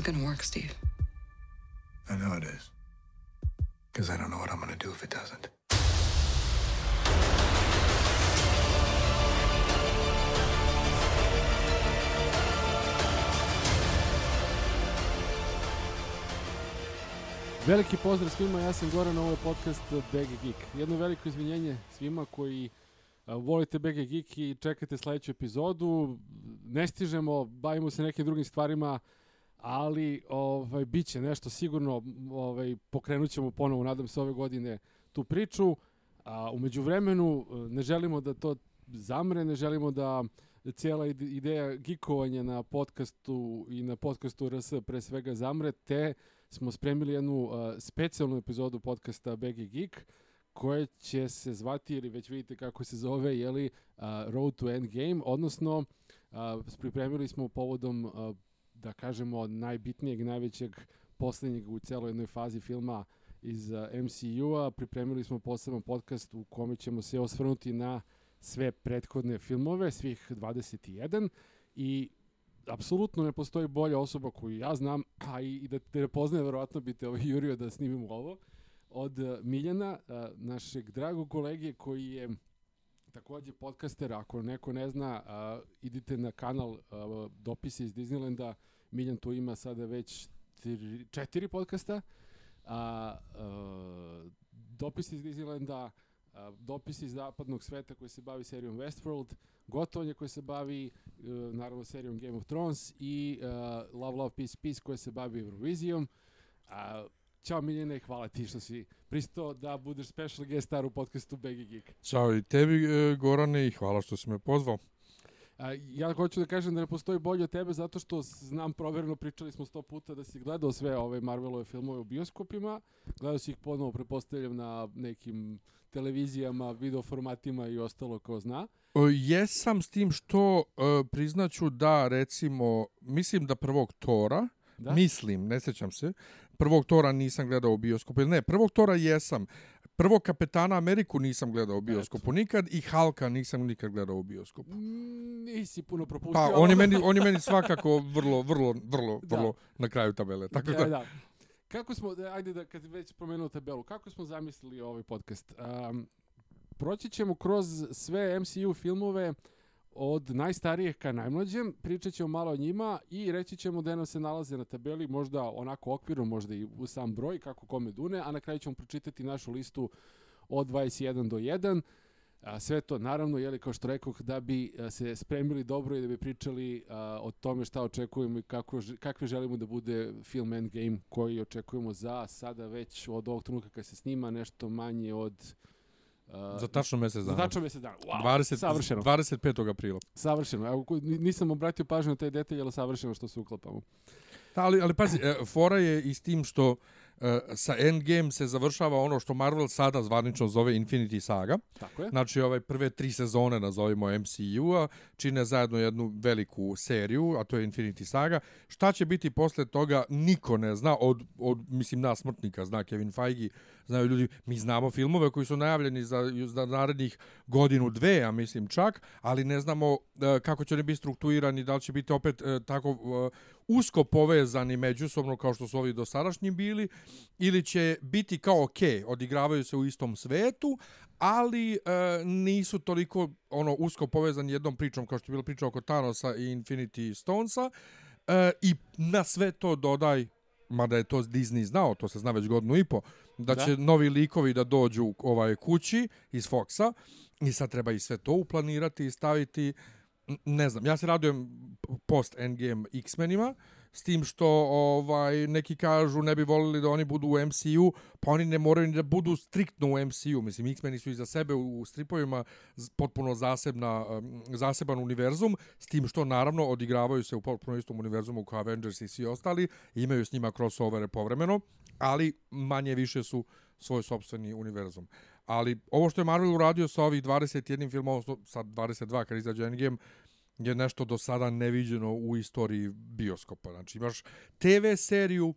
is going to work, Steve. I know it is. Because I don't know what I'm going to do if it doesn't. Veliki pozdrav svima, ja sam Goran, ovo je podcast BG Geek. Jedno veliko izvinjenje svima koji volite BG Geek i čekate sljedeću epizodu. Ne stižemo, bavimo se nekim drugim stvarima, ali ovaj biće nešto sigurno, ovaj pokrenut ćemo ponovo, nadam se ove godine, tu priču. A, umeđu vremenu eh, ne želimo da to zamre, ne želimo da cijela ideja gikovanja na podcastu i na podcastu RS pre svega zamre, te smo spremili jednu uh, specijalnu epizodu podcasta BG Geek koja će se zvati, ili već vidite kako se zove, jeli uh, eh, Road to Endgame, odnosno uh, pripremili smo povodom, uh, da kažemo, najbitnijeg, najvećeg, posljednjeg u celoj jednoj fazi filma iz eh, MCU-a, pripremili smo poseban podcast u kome ćemo se osvrnuti na sve prethodne filmove, svih 21, i apsolutno ne postoji bolja osoba koju ja znam, a i, da te ne poznaje, verovatno bi te ovaj jurio da snimimo ovo, od eh, Miljana, eh, našeg dragog kolege koji je takođe podcaster, ako neko ne zna, uh, idite na kanal uh, Dopisi iz Disneylanda, Miljan tu ima sada već tri, četiri podcasta, a uh, Dopisi iz Disneylanda, dopisi iz zapadnog sveta koji se bavi serijom Westworld, Gotovanje koji se bavi uh, naravno serijom Game of Thrones i uh, Love, Love, Peace, Peace koji se bavi Eurovizijom. Uh, Ćao Miljene, hvala ti što si pristao da budeš special guest star u podcastu BG Geek. Ćao i tebi e, Gorane i hvala što si me pozvao. A, ja hoću da kažem da ne postoji bolje od tebe zato što znam provjereno, pričali smo sto puta da si gledao sve ove Marvelove filmove u bioskopima, gledao si ih ponovo, prepostavljam, na nekim televizijama, videoformatima i ostalo ko zna. O, jesam s tim što uh, priznaću da recimo, mislim da prvog Tora, da? mislim, ne sećam se, prvog Tora nisam gledao u bioskopu, ne, prvog Tora jesam, Prvo Kapetana Ameriku nisam gledao u bioskopu nikad i Halka nisam nikad gledao u bioskopu. Mm, nisi puno propustio. Pa, on je meni, on je meni svakako vrlo, vrlo, vrlo, da. vrlo na kraju tabele. Tako da. da. Kako smo, ajde da kad već spomenuo tabelu, kako smo zamislili ovaj podcast? Um, proći ćemo kroz sve MCU filmove od najstarijih ka najmlađem, pričat ćemo malo o njima i reći ćemo da nam se nalaze na tabeli, možda onako okvirno, možda i u sam broj, kako kome dune, a na kraju ćemo pročitati našu listu od 21 do 1. A, sve to, naravno, jeli, kao što rekoh, da bi se spremili dobro i da bi pričali a, o tome šta očekujemo i kako, kakve želimo da bude film Endgame koji očekujemo za sada već od ovog trenutka kad se snima nešto manje od za tačno mjesec dana. Za tačno mjesec dana. Wow. 20, savršeno. 25. aprila. Savršeno. Evo, nisam obratio pažnju na te detalje, ali savršeno što se uklapamo. Da, ali, ali pazi, e, fora je i s tim što uh, sa Endgame se završava ono što Marvel sada zvanično zove Infinity Saga. Tako je. Znači, ove prve tri sezone nazovimo MCU-a, čine zajedno jednu veliku seriju, a to je Infinity Saga. Šta će biti posle toga, niko ne zna, od, od mislim, nas smrtnika, zna Kevin Feige, znaju ljudi, mi znamo filmove koji su najavljeni za, za narednih godinu, dve, ja mislim čak, ali ne znamo uh, kako će oni biti strukturirani, da li će biti opet uh, tako uh, usko povezani međusobno kao što su ovi dosadašnji bili, ili će biti kao ok, odigravaju se u istom svetu, ali uh, nisu toliko ono usko povezani jednom pričom kao što je bila priča oko Thanosa i Infinity Stonesa, uh, i na sve to dodaj mada je to Disney znao, to se zna već godinu i po, da, da. će novi likovi da dođu ovaj kući iz Foxa i sad treba i sve to uplanirati i staviti, ne znam, ja se radujem post Endgame X-menima, s tim što ovaj neki kažu ne bi volili da oni budu u MCU, pa oni ne moraju ni da budu striktno u MCU. Mislim, X-meni su i za sebe u stripovima potpuno zasebna, zaseban univerzum, s tim što naravno odigravaju se u potpuno istom univerzumu kao Avengers i svi ostali, imaju s njima crossovere povremeno, ali manje više su svoj sobstveni univerzum. Ali ovo što je Marvel uradio sa ovih 21 filmova, sa 22 kad izađe Endgame, je nešto do sada neviđeno u istoriji bioskopa. Znači imaš TV seriju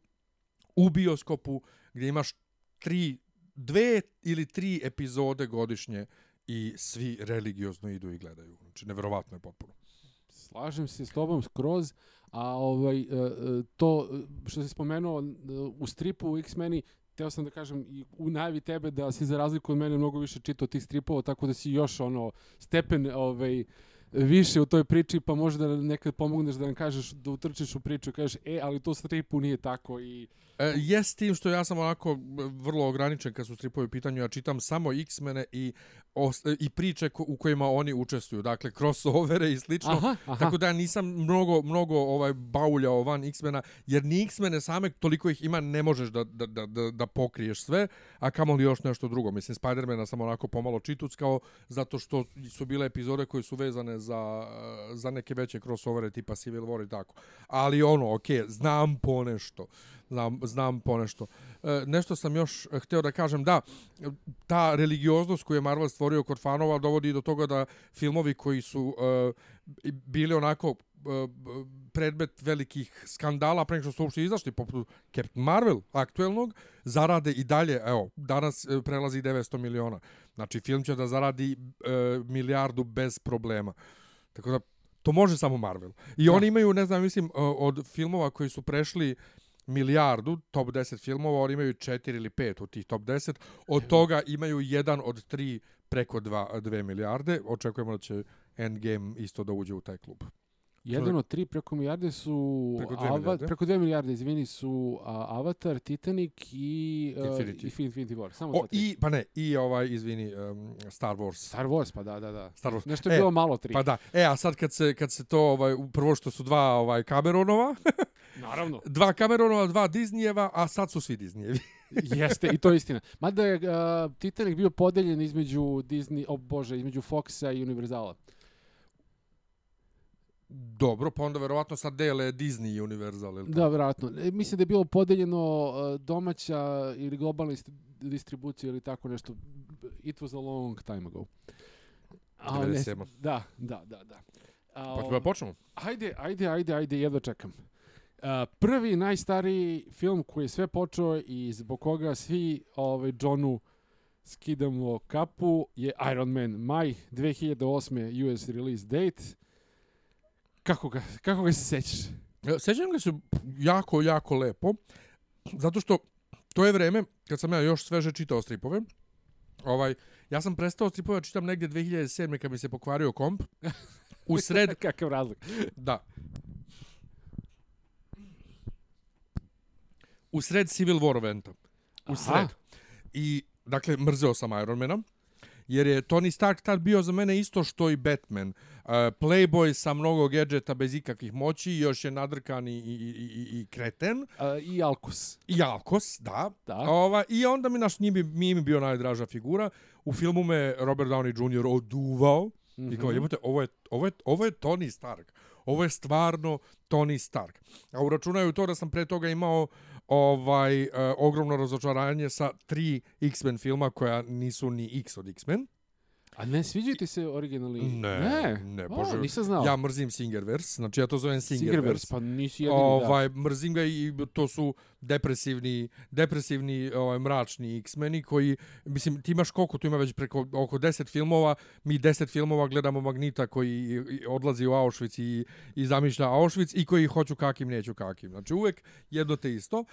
u bioskopu gdje imaš tri, dve ili tri epizode godišnje i svi religiozno idu i gledaju. Znači, neverovatno je potpuno. Slažem se s tobom skroz, A ovaj, e, e, to e, što si spomenuo u stripu u X-meni, teo sam da kažem i u najavi tebe da si za razliku od mene mnogo više čitao tih stripova, tako da si još ono stepen ovaj, više u toj priči, pa možda nekad pomogneš da nam kažeš, da utrčiš u priču i kažeš, e, ali to u stripu nije tako i... E, jes tim što ja sam onako vrlo ograničen kad su stripovi u pitanju, ja čitam samo X-mene i, os, i priče ko, u kojima oni učestvuju, dakle crossovere i slično, Aha, aha. tako da ja nisam mnogo, mnogo ovaj bauljao van X-mena, jer ni X-mene same, toliko ih ima, ne možeš da, da, da, da, da pokriješ sve, a kamoli još nešto drugo. Mislim, Spider-mana sam onako pomalo čituckao, zato što su bile epizode koje su vezane za, za neke veće crossovere tipa Civil War i tako. Ali ono, okej, okay, znam ponešto znam, znam ponešto. E, nešto sam još htio da kažem, da, ta religioznost koju je Marvel stvorio kod fanova dovodi do toga da filmovi koji su e, bili onako e, predmet velikih skandala pre nego što su uopšte izašli, poput Captain Marvel aktuelnog, zarade i dalje, evo, danas e, prelazi 900 miliona. Znači, film će da zaradi e, milijardu bez problema. Tako da, to može samo Marvel. I da. oni imaju, ne znam, mislim, od filmova koji su prešli milijardu top 10 filmova, oni imaju 4 ili 5 od tih top 10. Od toga imaju jedan od tri preko 2, 2 milijarde. Očekujemo da će Endgame isto da uđe u taj klub. Jedan od tri preko milijarde su... Preko dve Ava, milijarde. Preko dve milijarde, izvini, su a, Avatar, Titanic i uh, Infinity. i Infinity War. Samo O, i, pa ne, i ovaj, izvini, um, Star Wars. Star Wars, pa da, da, da. Star Wars. Nešto je E, bilo malo tri. Pa da. E, a sad kad se, kad se to, ovaj, prvo što su dva ovaj, Cameronova, Naravno. dva Cameronova, dva Disneyeva, a sad su svi Disneyevi. Jeste, i to je istina. Mada je uh, Titanic bio podeljen između Disney, o bože, između Foxa i Univerzala. Dobro, pa onda verovatno sad dele Disney i Universal. Ili Da, vjerojatno. E, mislim da je bilo podeljeno uh, domaća ili globalna ist- distribucija ili tako nešto. It was a long time ago. A, ne, 97.. da, da, da, da. Pa ćemo da počnemo. Ajde, ajde, ajde, ajde, jedva čekam. Uh, prvi najstariji film koji je sve počeo i zbog koga svi ovaj, Johnu skidamo kapu je Iron Man. Maj 2008. US release date. Kako ga, kako ga se sećaš? E, Sećam ga se jako, jako lepo, zato što to je vreme kad sam ja još sveže čitao stripove. Ovaj, ja sam prestao stripove čitam negdje 2007. kad mi se pokvario komp. U sred, Kakav razlog? da. U sred Civil War eventa. U Aha. sred. I, dakle, mrzeo sam Ironmana. Jer je Tony Stark tad bio za mene isto što i Batman. Uh, playboy sa mnogo gadgeta bez ikakvih moći, još je nadrkan i, i, i, i kreten. A, I Alkus. I Alkos, da. Da. Ova, I onda mi naš njimi, mi mi bio najdraža figura. U filmu me Robert Downey Jr. oduvao. Mm -hmm. I kao, jebote, ovo je, ovo, je, ovo je Tony Stark. Ovo je stvarno Tony Stark. A uračunaju to da sam pre toga imao ovaj uh, ogromno razočaranje sa tri X-Men filma koja nisu ni X od X-Men. A ne sviđaju ti se originalni? Ne, ne, ne, O, bože. nisam znao. Ja mrzim Singerverse, znači ja to zovem Singerverse. Singerverse, pa nisi jedini, da. ovaj, mrzim ga i to su depresivni, depresivni ovaj, mračni X-meni koji, mislim, ti imaš koliko, tu ima već preko oko 10 filmova, mi 10 filmova gledamo Magnita koji odlazi u Auschwitz i, i zamišlja Auschwitz i koji hoću kakim, neću kakim. Znači uvek jedno te isto, uh,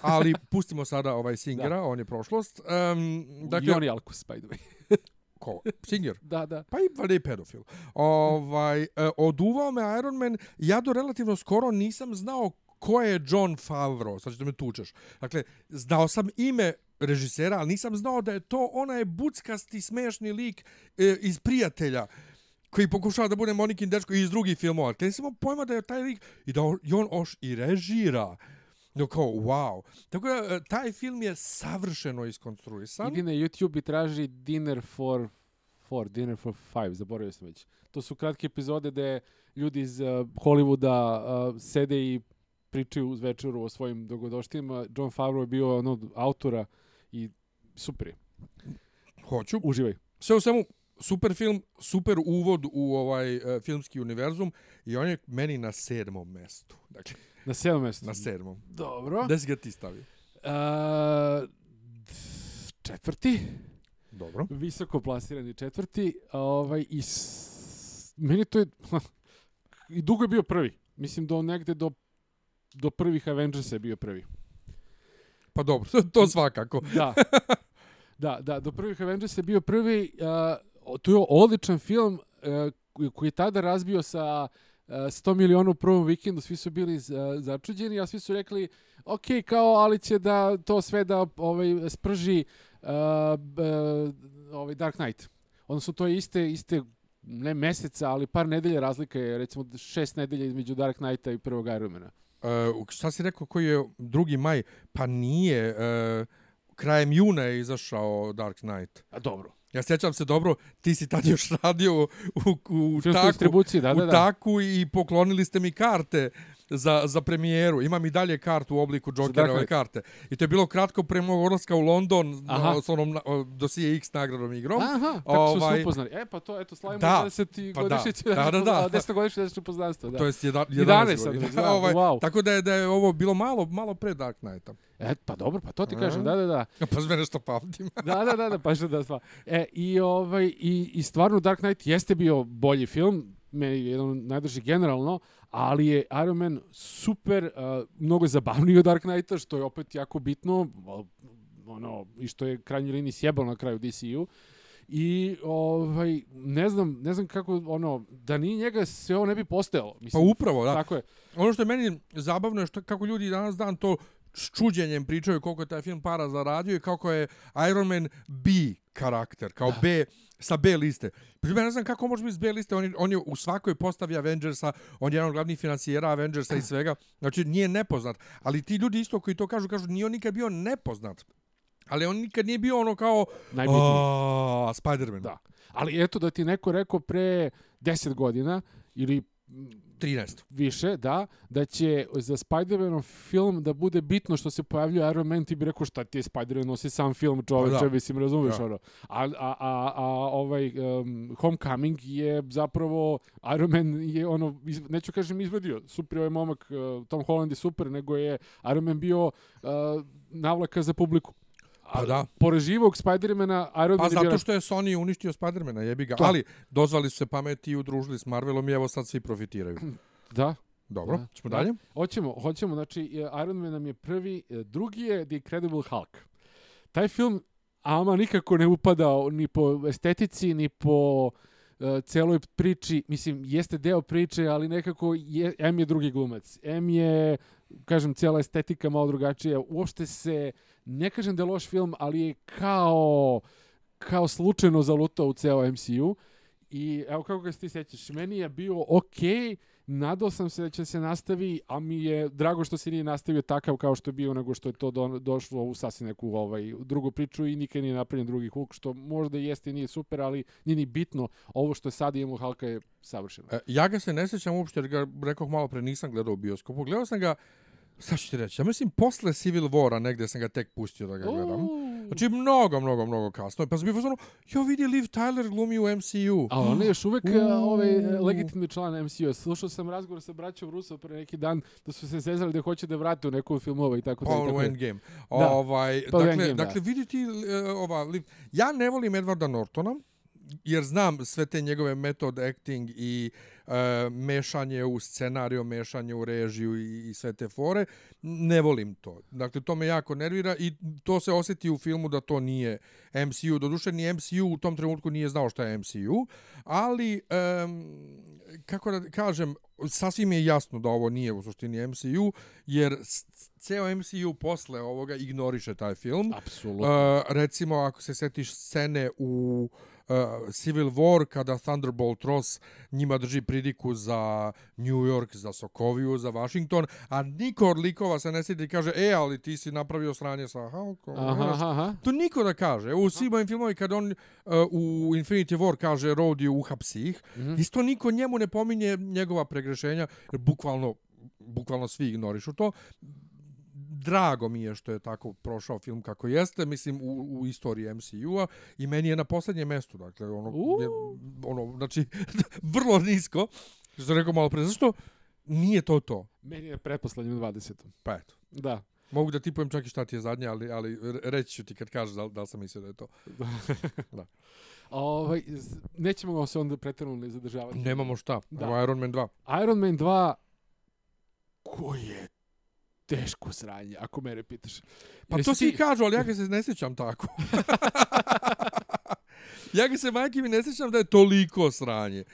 ali pustimo sada ovaj Singera, on je prošlost. Um, dakle, I on je Alkus, by the way. ko? Singer? da, da. Pa i valjda i pedofil. Ovaj, e, oduvao me Iron Man, ja do relativno skoro nisam znao ko je John Favreau, sad ćete me tučeš. Dakle, znao sam ime režisera, ali nisam znao da je to onaj buckasti, smešni lik e, iz Prijatelja koji pokušava da bude Monikin dečko iz drugih filmova. Dakle, nisam pojma da je taj lik i da on, i on oš i režira. No kao, wow. Tako da, e, taj film je savršeno iskonstruisan. Idi na YouTube i traži Dinner for Four, Dinner for Five, zaboravio sam već. To su kratke epizode gde ljudi iz uh, Hollywooda uh, sede i pričaju uz večeru o svojim dogodoštima. John Favreau je bio ono autora i super je. Hoću. Uživaj. sve u svemu super film, super uvod u ovaj uh, filmski univerzum i on je meni na sedmom mestu. Dakle, Na sedmom mjestu. na sedmom. Dobro. Gde si ga ti stavio? Uh, četvrti. Dobro. Visoko plasirani četvrti. Ovaj, i s... Meni to je... I dugo je bio prvi. mislim do negde do do prvih Avengersa je bio prvi. Pa dobro, to, svakako. Da. Da, da, do prvih Avengers je bio prvi, uh, to je odličan film uh, koji je tada razbio sa uh, 100 miliona u prvom vikendu, svi su bili uh, začuđeni, a svi su rekli, ok, kao, ali će da to sve da ovaj, sprži uh, uh, ovaj Dark Knight. Odnosno, to je iste, iste ne meseca, ali par nedelja razlika je, recimo, šest nedelja između Dark Knighta i prvog Ironmana. Uh, šta si rekao koji je drugi maj? Pa nije... Uh, krajem juna je izašao Dark Knight. A dobro. Ja sjećam se dobro, ti si tad još radio u, u, u, taku, da, da, da. u taku i poklonili ste mi karte za, za premijeru. Imam i dalje kartu u obliku Jokerove karte. I to je bilo kratko pre mog odlaska u London Aha. s onom dosije X nagradom igrom. Aha, kako ovaj, su se ovaj, upoznali. E, pa to, eto, slavimo da, 10 pa godišnjice. Da, da, da. da. 10 godišnjice deseti poznanstva. Da. To je 11, 11 11 ovaj, wow. Tako da je, da je ovo bilo malo, malo pre Dark Knighta. E, pa dobro, pa to ti kažem, da, da, da. Pa sve nešto pamtim. da, da, da, da, pa što da sva. E, i, ovaj, i, i stvarno Dark Knight jeste bio bolji film, me jedan najdrži generalno, ali je Iron Man super, uh, mnogo zabavniji od Dark Knighta, što je opet jako bitno, ono, i što je krajnji liniji sjebal na kraju DCU. I ovaj ne znam, ne znam kako ono da ni njega sve ovo ne bi postojalo, mislim. Pa upravo, da. Tako je. Ono što je meni zabavno je što kako ljudi danas dan to s čuđenjem pričaju koliko je taj film para zaradio i kako je Iron Man B karakter, kao B sa B liste. Prima, ne znam kako može biti s B liste, on je, on je u svakoj postavi Avengersa, on je jedan od glavnih financijera Avengersa i svega, znači nije nepoznat. Ali ti ljudi isto koji to kažu, kažu nije on nikad bio nepoznat. Ali on nikad nije bio ono kao Najbitniji. Spider-Man. Da. Ali eto da ti neko rekao pre 10 godina ili 13. Više, da, da će za Spider-Manov film da bude bitno što se pojavljuje Iron Man, ti bi rekao šta ti je Spider-Man nosi sam film čoveče, pa mislim, razumiješ ono. A, a, a, a ovaj um, Homecoming je zapravo, Iron Man je ono, iz, neću kažem izvodio, super ovaj momak, uh, Tom Holland je super, nego je Iron Man bio uh, navlaka za publiku. Pa da. Pored živog Spidermana, Iron Man Pa zato što je Sony uništio Spidermana, jebi ga. To. Ali dozvali su se pameti i udružili s Marvelom i evo sad svi profitiraju. Da. Dobro, da. ćemo dalje? Hoćemo, hoćemo. Znači, Iron Man nam je prvi, e, drugi je The Incredible Hulk. Taj film, ama nikako ne upada ni po estetici, ni po uh, celoj priči. Mislim, jeste deo priče, ali nekako je, M je drugi glumac. M je kažem, cijela estetika malo drugačija. Uopšte se, ne kažem da je loš film, ali je kao, kao slučajno zalutao u ceo MCU. I evo kako ga ti sećaš, meni je bio okej, okay, nadao sam se da će se nastavi, a mi je drago što se nije nastavio takav kao što je bio, nego što je to do, došlo u sasvim neku ovaj, drugu priču i nikad nije napravljen drugi Hulk, što možda jeste i nije super, ali nije ni bitno. Ovo što sad imamo Hulka je savršeno. E, ja ga se ne sećam uopšte, jer ga rekao malo pre nisam gledao u bioskopu. Gledao sam ga, sad ću ti reći, ja mislim posle Civil War-a negde sam ga tek pustio da ga gledam. Uh. Znači, mnogo, mnogo, mnogo kasno. Pa sam bio fazonu, jo vidi Liv Tyler glumi u MCU. A on je još uvek uh. ovaj, legitimni član MCU. Slušao sam razgovor sa braćom Russo pre neki dan da su se zezali da hoće da vrate u neku filmova i tako da. Pa u Endgame. Ovaj, pa dakle, Endgame, dakle, vidite, uh, ova, Liv... ja ne volim Edwarda Nortona, jer znam sve te njegove metod acting i uh, mešanje u scenariju, mešanje u režiju i, i sve te fore, ne volim to. Dakle, to me jako nervira i to se osjeti u filmu da to nije MCU. Doduše, ni MCU u tom trenutku nije znao šta je MCU, ali, um, kako da kažem, sasvim je jasno da ovo nije u suštini MCU, jer ceo MCU posle ovoga ignoriše taj film. Apsolutno. Uh, recimo, ako se setiš scene u uh, Civil War kada Thunderbolt Ross njima drži pridiku za New York, za Sokoviju, za Washington, a niko od likova se ne sjeti i kaže, e, ali ti si napravio sranje sa Hulkom. Aha, aha. To niko da kaže. U svim mojim filmovi kada on uh, u Infinity War kaže Rodi uhapsi ih, mm -hmm. isto niko njemu ne pominje njegova pregrešenja, jer bukvalno bukvalno svi ignorišu to drago mi je što je tako prošao film kako jeste, mislim, u, u istoriji MCU-a i meni je na posljednjem mjestu, dakle, ono, je, ono znači, vrlo nisko, što rekao malo pre, zašto nije to to? Meni je pretposlednjem 20. Pa eto. Da. Mogu da tipujem čak i šta ti je zadnje, ali, ali reći ću ti kad kažeš da, da sam mislio da je to. da. Ovaj, nećemo se onda pretjerano ne zadržavati. Nemamo šta. Da. Evo Iron Man 2. Iron Man 2 koji je teško sranje, ako mene pitaš. Pa Jesi to svi ti- kažu, ali ja ga se ne sjećam tako. ja ga se, majke mi, ne sjećam da je toliko sranje.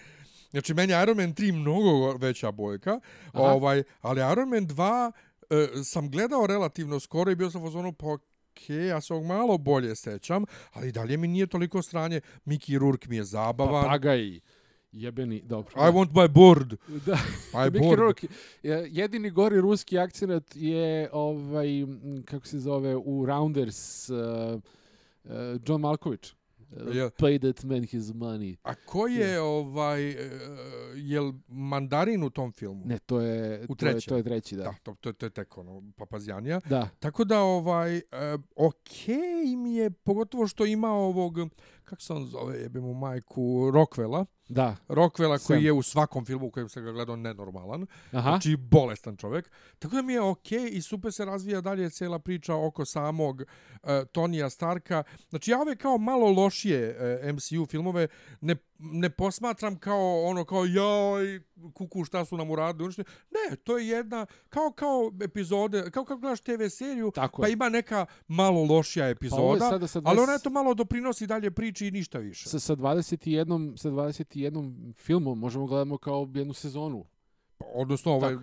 Znači, meni Iron Man 3 mnogo veća bojka, Aha. ovaj, ali Iron Man 2 e, sam gledao relativno skoro i bio sam u zonu, pa okej, ja se ovog malo bolje sećam, ali dalje mi nije toliko sranje. Mickey Rourke mi je zabavan. Papagaj, jebeni, dobro. I want my board. Da. My Mickey board. Rourke. Je- Jedini gori ruski akcenat je ovaj kako se zove u Rounders uh, uh, John Malkovich. Uh. Pay that man his money. A ko je, ovaj, e, jel mandarin u tom filmu? Ne, to je U to je, to je treći, da. Da, to, to, to je tek ono, papazjanija. Da. Tako da, ovaj, e, okej mi je, pogotovo što ima ovog, kako se on zove, jebe mu majku, Rockwella. Da. Rockwella koji Sam. je u svakom filmu u kojem se ga gledao nenormalan. Aha. Znači, bolestan čovjek. Tako da mi je okej i super se razvija dalje cijela priča oko samog uh, Tonija Starka. Znači, ja ove kao malo lošije uh, MCU filmove ne, ne posmatram kao ono, kao joj, kuku, šta su nam uradili. uništili. Ne, to je jedna, kao kao epizode, kao kao gledaš TV seriju, Tako pa je. ima neka malo lošija Pa epizoda, sada sa ali 20 ona to malo doprinosi dalje priči i ništa više. sa, sa 21 sa 21 filmom možemo gledamo kao jednu sezonu. Odnosno, ovaj,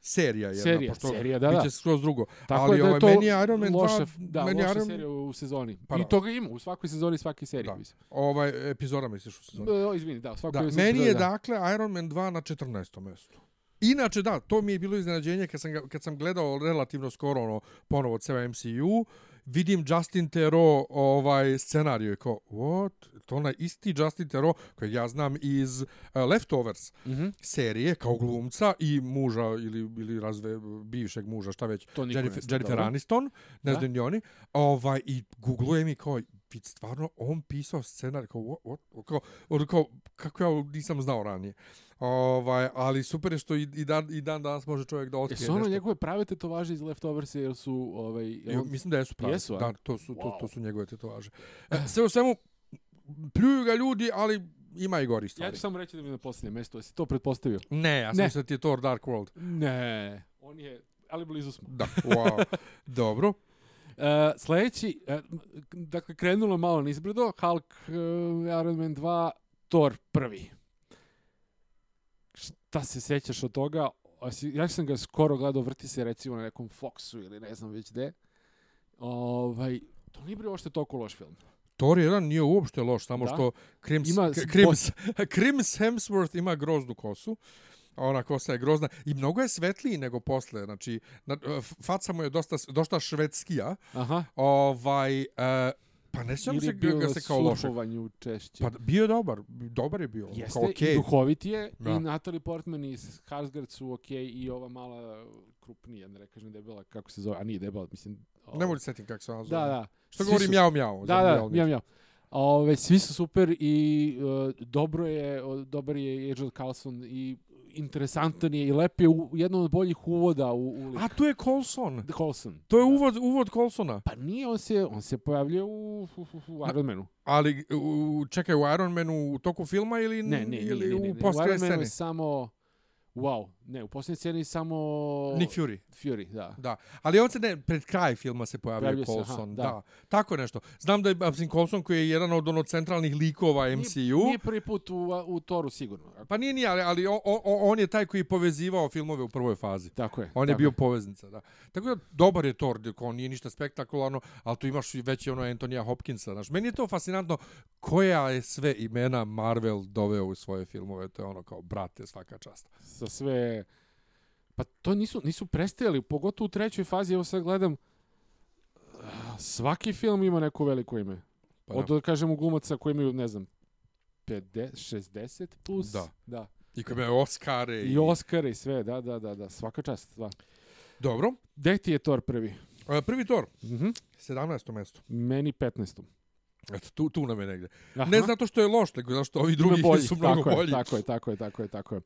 serija jedna, Serija, pošto serija, da, biće da. skroz drugo. Tako ali da ovaj, to meni Iron Man loša, 2, da, meni loša Iron, serija u sezoni. Pa I toga ima u svakoj sezoni svaki serija. Da. mislim. ovaj, epizoda misliš u sezoni. Da, izvini, da, u svakoj Da, meni je da. dakle Iron Man 2 na 14. mjestu. Inače da, to mi je bilo iznenađenje kad sam, ga, kad sam gledao relativno skoro ono, ponovo od sebe MCU, vidim Justin Theroux ovaj scenariju i kao, what? To onaj isti Justin Theroux kojeg ja znam iz uh, Leftovers Mhm. serije kao glumca i muža ili, ili razve bivšeg muža, šta već, Jennifer, Jennifer. Aniston, ne znam ni oni, ovaj, i googlujem i kao, stvarno, on pisao scenar, kao, what, what, kao, ono kao, kako ja nisam znao ranije. Ovaj, ali super je što i, i, dan, i dan danas može čovjek da otkrije Jesu ono nešto. njegove prave tetovaže iz Leftovers jer su ovaj on- mislim da jesu pravi. Jesu, da, to su, to, to Wow. su njegove tetovaže. E, sve u svemu, pljuju ga ljudi, ali ima i gori Ja stvari. ću samo reći da mi je na posljednje mjesto, jesi to pretpostavio? Ne, ja sam Ne. mislio da ti je Thor Dark World. Ne, on je, ali blizu smo. Da, wow. Dobro. Uh, sljedeći, uh, dakle, krenulo malo nizbrdo, Hulk, uh, Iron Man 2, Thor prvi. Šta se sjećaš od toga? Ja sam ga skoro gledao, vrti se recimo na nekom Foxu ili ne znam već gde. Ovaj, to nije bilo uopšte toliko loš film. Thor 1 nije uopšte loš, samo Da. što Crims, Ima K- Crims, Crims Hemsworth ima groznu kosu. a Ona kosa je grozna i mnogo je svetliji nego posle. Znači, na, f- faca mu je dosta, dosta švedskija. Aha. Ovaj, e, pa ne sjećam se bio ga se kao loše. češće. Pa bio je dobar, dobar je bio. Jeste, kao i okej. duhovit je, Da. i Natalie Portman i Skarsgård su okej, i ova mala krupnija, ne kažem debela, kako se zove, a nije debela, mislim... Ne mogu setim kako se ona zove. Da, da. Što Svi govori su- mjau mjau. Da, da, mjau, mjau. Ove, svi su super i uh, dobro je, dobar je Agent Carlson i interesantan je i lep je u jednom od boljih uvoda u, u lik. A tu je Coulson. Coulson. To je uvod, uvod Coulsona. Pa nije, on se, on se pojavljuje u, u, u, u Iron Manu. Ali, u, čekaj, u Iron Manu u toku filma ili, Ne, ne, ili ne, ne, ne. u U post Iron Manu je samo... Wow, ne, u posljednjoj sceni samo... Nick Fury. Fury, da. Da, ali on se ne, pred kraj filma se se, Coulson, aha, da. da. Tako nešto. Znam da je mislim, Coulson koji je jedan od ono centralnih likova MCU. Nije, nije prvi put u, u Toru sigurno. Pa nije nije, ali, ali on, on, on je taj koji je povezivao filmove u prvoj fazi. Tako je. On je tako bio poveznica, da. Tako da, dobar je Thor, dok on nije ništa spektakularno, ali tu imaš i već ono Antonija Hopkinsa, znaš. Meni je to fascinantno koja je sve imena Marvel doveo u svoje filmove, to je ono kao, brate, svaka čast. sa sve... Pa to nisu, nisu prestajali, pogotovo u trećoj fazi, evo sad gledam, svaki film ima neko veliko ime. Pa Od, da. kažemo, glumaca koji imaju, ne znam, 50, 60 plus. Da. da. I koji imaju Oscare. I Oscar i sve, da, da, da, da, svaka čast. Da. Dobro. Gde ti je Thor prvi? E, Prvi Thor, Mhm. 17. mjesto. Meni 15. Eto, tu, tu nam je negde. Aha. Ne zato što je loš, nego zato što ovi drugi boljih, su mnogo tako bolji. Je, tako je, tako je, tako je, tako je.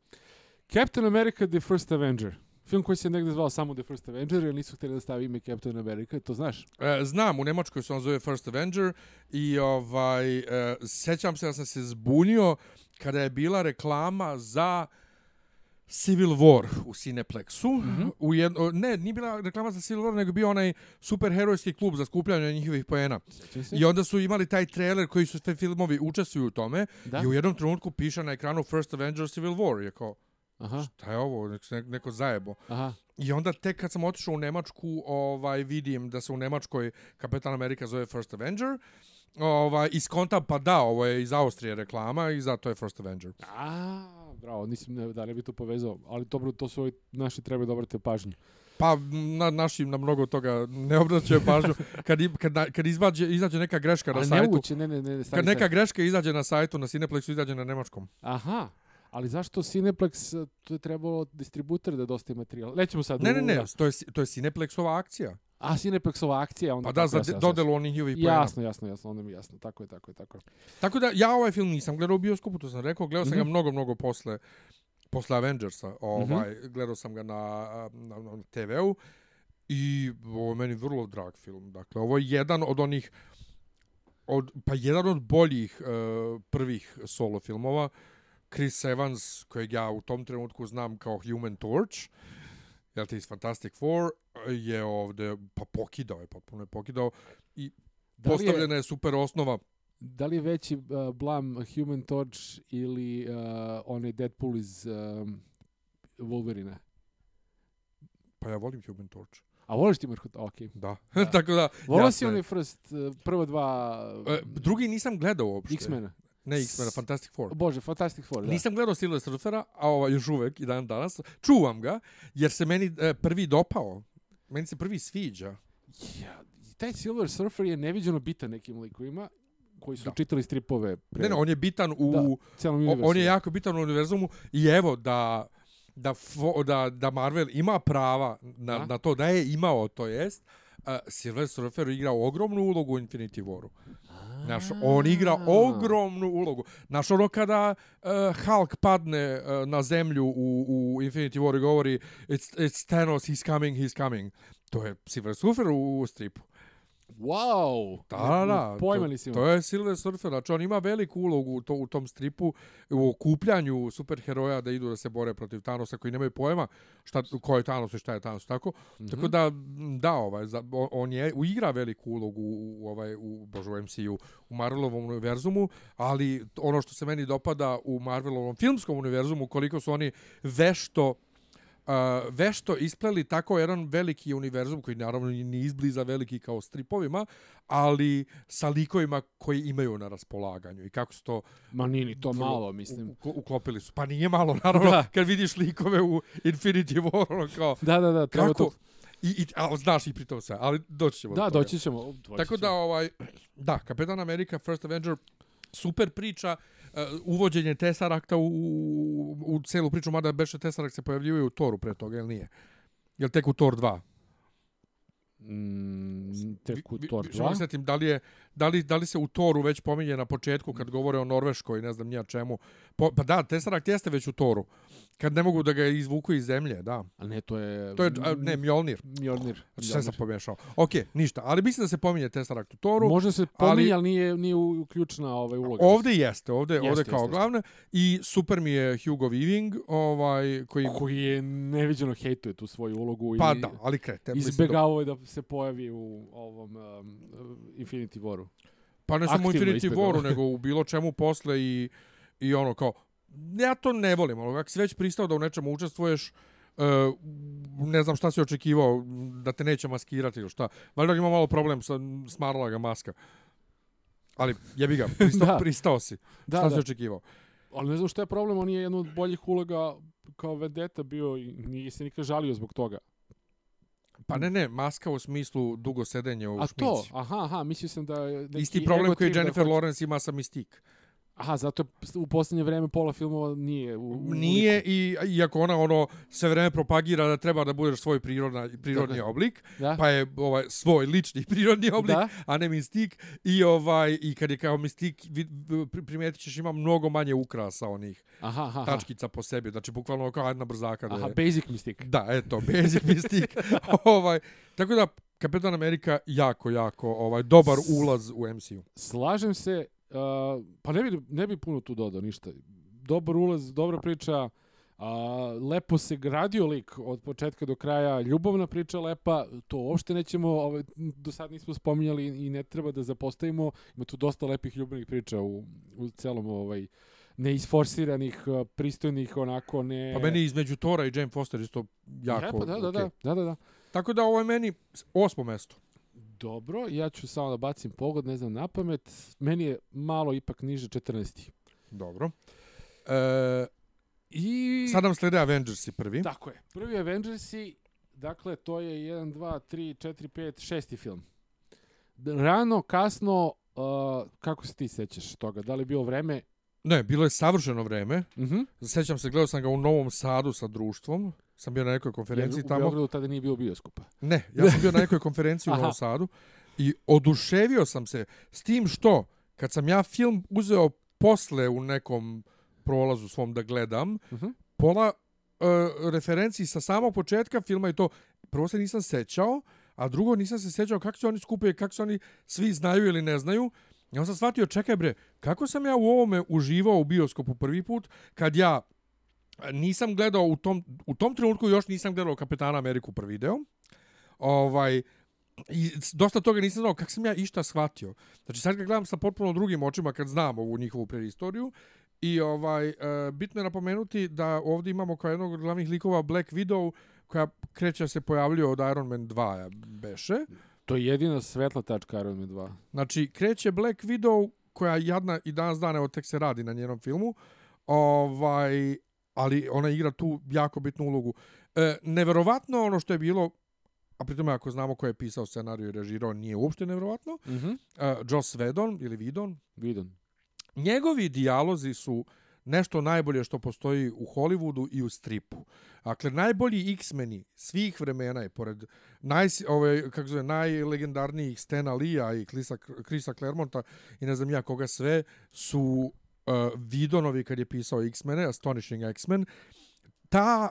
Captain America The First Avenger. Film koji se negde zvao samo The First Avenger, jer nisu htjeli da stavi ime Captain America, to znaš? E, znam, u Nemačkoj se on zove First Avenger i ovaj, e, sećam se da sam se zbunio kada je bila reklama za Civil War u Cineplexu. Mm. -hmm. u jedno, ne, nije bila reklama za Civil War, nego bio onaj superherojski klub za skupljanje njihovih poena. Se. I onda su imali taj trailer koji su sve filmovi učestvuju u tome. Da. I u jednom trenutku piše na ekranu First Avengers Civil War. Je kao, Aha, šta je ovo, neko, zajebo. aha. I onda tek kad sam otišao u Nemačku, ovaj vidim da se u Nemačkoj Kapetan Amerika zove First Avenger. Ovaj, iskontam, pa da, ovo je iz Austrije reklama i zato je First Avenger. A, bravo, nisam ne, da ne bi to povezao, ali dobro, to su ovi naši trebaju da obrate pažnju. Pa na, naši na mnogo toga ne obraćaju pažnju. Kad, kad, kad izvađe, izađe neka greška na Ali sajtu, nemoguće, ne, ne, ne, stani kad neka greška izađe na sajtu, na Cineplexu izađe na nemačkom. Aha, ali zašto Cineplex, eh, to je trebalo distributer da dostaje materijal? Nećemo sad. Ne, ne, ne, to je, to je Cineplexova akcija. A, Cineplexova akcija, onda Pa da, za dodelu onih njihovih poena. Jasno, jasno, jasno, onda mi jasno, tako je, tako je, tako je. Tako da ja ovaj film nisam gledao u bioskopu, to sam rekao, gledao sam ga Mhm. mnogo, mnogo posle posle Avengersa, ovaj, gledao sam ga na, na, na TV-u i ovo je meni vrlo drag film. Dakle, ovo je jedan od onih od, pa jedan od boljih uh, prvih solo filmova. Chris Evans, kojeg ja u tom trenutku znam kao Human Torch, jel ti iz Fantastic Four, je ovde, pa pokidao je, potpuno je pokidao i Da li je- postavljena je super osnova Da li je veći uh, blam Human Torch ili uh, onaj Deadpool iz um, Wolverine? Pa ja volim Human Torch. A voliš ti Mrhut? Ok. Da. Da. Tako da... Volio si onaj first, uh, prva dva E, drugi nisam gledao uopšte. X-mena? Ne X-mena, Fantastic Four. Bože, Fantastic Four, da. Nisam gledao Silver Surfera, a ovaj još uvek i dan danas. Čuvam ga, jer se meni e, prvi dopao. Meni se prvi sviđa. Ja, taj Silver Surfer je neviđeno bitan nekim likovima koji su Da. čitali stripove pre Ne, ne, on je bitan u... Da, celom o- univerzu. on je jako bitan u univerzumu i evo da da, fo, da, da Marvel ima prava na, Da. na to da je imao, to jest, uh, Silver Surfer igra ogromnu ulogu u Infinity Waru. Znaš, on igra ogromnu ulogu. Znaš, ono kada uh, Hulk padne uh, na zemlju u, u Infinity War i govori it's, it's Thanos, he's coming, he's coming. To je Silver Surfer u, u stripu. Wow! Da, da, da. Pojma to, nisi to je Silver Surfer. Znači, on ima veliku ulogu u, to, u tom stripu, u okupljanju superheroja da idu da se bore protiv Thanosa koji nemaju pojma šta, ko je Thanos i šta je Thanos. Tako, Mhm. tako da, da, ovaj, za, on- je, igra veliku ulogu u, u, ovaj, u, bože, u MCU, u Marvelovom univerzumu, ali ono što se meni dopada u Marvelovom filmskom univerzumu, koliko su oni vešto Uh, vešto ispleli tako jedan veliki univerzum koji naravno ni izbliza veliki kao stripovima, ali sa likovima koji imaju na raspolaganju i kako su to Ma nije ni to vrlo malo, mislim. u- uklopili su. Pa nije malo, naravno, Da. kad vidiš likove u Infinity War, ono kao, Da, da, da, treba kako, to... i, i, a, znaš i pritom sve, ali doći ćemo Da, doći ćemo. doći Tako da, ćemo. ovaj, da, Kapetan Amerika, First Avenger, super priča, uh, uvođenje Tesseracta u, u, u celu priču, mada beše Tesseract se pojavljivaju u Toru pre toga, ili nije? Jel tek u Thor 2? Mm, tek u vi- samo 2. setim, da li, je, da, li, da li se u Toru već pominje na početku kad govore o Norveškoj, ne znam nija čemu. Po, pa da, Tesseract jeste već u Toru. Kad ne mogu da ga izvuku iz zemlje, da. A ne, to je... To je, a, ne, Mjolnir. Mjolnir. Znači, sve sam pomiješao. Ok, ništa. Ali mislim da se pominje Tesseract u Toru. Možda se pominje, ali- ali nije, nije uključena ovaj uloga. Ovde jeste, ovde, Jeste, ovde kao jeste, jeste. glavne. I super mi je Hugo Weaving, ovaj, koji... koji je neviđeno hejtuje tu svoju ulogu Pa i da, ali krete. izbegavao je da se pojavi u ovom um, Infinity Waru. Pa ne samo Infinity. Waru, nego u bilo čemu posle i, i ono kao... Ja to ne volim, ali ako si već pristao da u nečemu učestvuješ, Uh, ne znam šta si očekivao, da te neće maskirati ili šta. Valjda ima malo problem sa smarala ga maska. Ali jebi ga, pristao, Da. pristao si. Da, šta si da. očekivao? Ali ne znam što je problem, on je jedna od boljih uloga kao vedeta bio i nije se nikad žalio zbog toga. Pa ne, ne, maska u smislu dugo sedenje u A to, šminci. aha, aha, mislio sam da neki Isti problem koji da Jennifer Lawrence ima sa Mystique. Aha, zato u posljednje vreme pola filmova nije u, u Nije liku. i iako ona ono sve vreme propagira da treba da budeš svoj prirodna, prirodni Dakle, oblik, Da? pa je ovaj svoj lični prirodni oblik, Da? a ne mistik i ovaj i kad je kao mistik primetit ćeš ima mnogo manje ukrasa onih Aha, aha. aha. tačkica po sebi, znači bukvalno kao jedna brzaka Aha, je. basic mystic. Da, eto, basic mistik. ovaj tako da Kapetan Amerika jako jako ovaj dobar ulaz u MCU. Slažem se, uh, pa ne bi, ne bi puno tu dodao ništa. Dobar ulaz, dobra priča, A, lepo se gradio lik od početka do kraja, ljubavna priča lepa, to uopšte nećemo, ovaj, do sad nismo spominjali i ne treba da zapostavimo, ima tu dosta lepih ljubavnih priča u, u celom ovaj, neisforsiranih, pristojnih, onako ne... Pa meni između Tora i Jane Foster isto jako... Ja, pa da, da, okej. da, da, da, da. Tako da ovo je meni osmo mesto. Dobro, ja ću samo da bacim pogled, ne znam na pamet. Meni je malo ipak niže 14. Dobro. E, I... sad nam slede Avengersi prvi. Tako je. Prvi Avengersi, dakle, to je 1, 2, 3, 4, 5, šesti film. Rano, kasno, uh, kako se ti sećaš toga? Da li je bilo vreme? Ne, bilo je savršeno vreme. Mhm. Sećam se, gledao sam ga u Novom Sadu sa društvom. Sam bio na nekoj Jer konferenciji u tamo. Beogradu tada nije bilo bioskopa. Ne, ja sam bio na nekoj konferenciji u. Novom Sadu i oduševio sam se s tim što, kad sam ja film uzeo posle u nekom prolazu svom da gledam, Mhm. pola uh, referenciji sa samog početka filma i to, prvo se nisam sećao, a drugo nisam se sećao kako se oni skupaju, kako se oni svi znaju ili ne znaju. Ja sam shvatio, čekaj bre, kako sam ja u ovome uživao u bioskopu prvi put, kad ja nisam gledao u tom, u tom trenutku još nisam gledao Kapetana Ameriku prvi deo. Ovaj, I dosta toga nisam znao kako sam ja išta shvatio. Znači sad ga gledam sa potpuno drugim očima kad znam ovu njihovu preistoriju. I ovaj e, bitno je napomenuti da ovdje imamo kao jednog od glavnih likova Black Widow koja kreće se pojavljuje od Iron Man 2 ja, beše. To je jedina svetla tačka Iron Man 2. Znači, kreće Black Widow, koja jadna i danas dana, evo tek se radi na njenom filmu, ovaj, ali ona igra tu jako bitnu ulogu. E, neverovatno ono što je bilo, a pritome ako znamo ko je pisao scenariju i režirao, nije uopšte neverovatno, Mhm. e, Joss Whedon ili Vidon, Vidon. njegovi dijalozi su nešto najbolje što postoji u Hollywoodu i u stripu. Dakle, najbolji X-meni svih vremena je, pored naj, ove, kako zove, najlegendarnijih Stena Lee-a i Chrisa, Chrisa Claremonta i ne znam ja koga sve, su uh, Vidonovi kad je pisao X-mene, Astonishing X-Men. Ta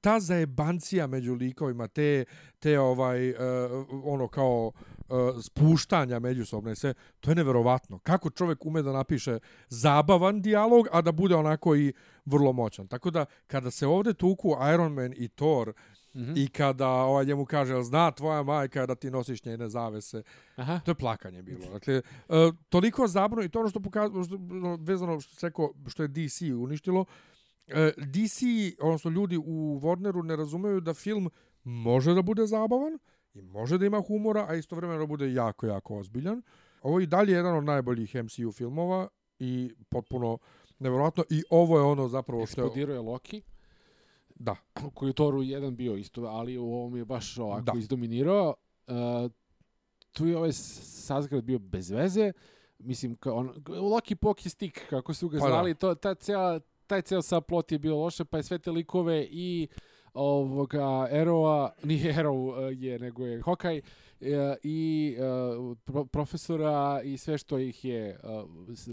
ta zajebancija među likovima, te, te ovaj, uh, ono kao uh, spuštanja međusobne, sve, to je neverovatno. Kako čovjek ume da napiše zabavan dijalog, a da bude onako i vrlo moćan. Tako da, kada se ovde tuku Iron Man i Thor, Mhm. i kada ovaj njemu kaže, "Jel zna tvoja majka da ti nosiš njene zavese, Aha. to je plakanje bilo. Dakle, uh, toliko zabavno i to ono što pokazuje, što, ono, vezano što se rekao, što je DC uništilo, uh, DC, odnosno ljudi u Warneru ne razumeju da film može da bude zabavan i može da ima humora, a istovremeno bude jako, jako ozbiljan. Ovo je i dalje jedan od najboljih MCU filmova i potpuno nevjerojatno i ovo je ono zapravo što. Eksplodirao je Loki, Da, koji je Toru jedan bio isto, ali u ovom je baš ovako Da. izdominirao. Uh, tu je ovaj Sazgrad bio bez veze. Mislim, kao on, Loki Poki Stick, kako su ga Pa da. zvali, to, ta cijela, taj cijel subplot je bio loše, pa je sve te likove i ovoga Arrowa, nije Arrow uh, je, nego je Hawkeye, uh, i pro, profesora i sve što ih je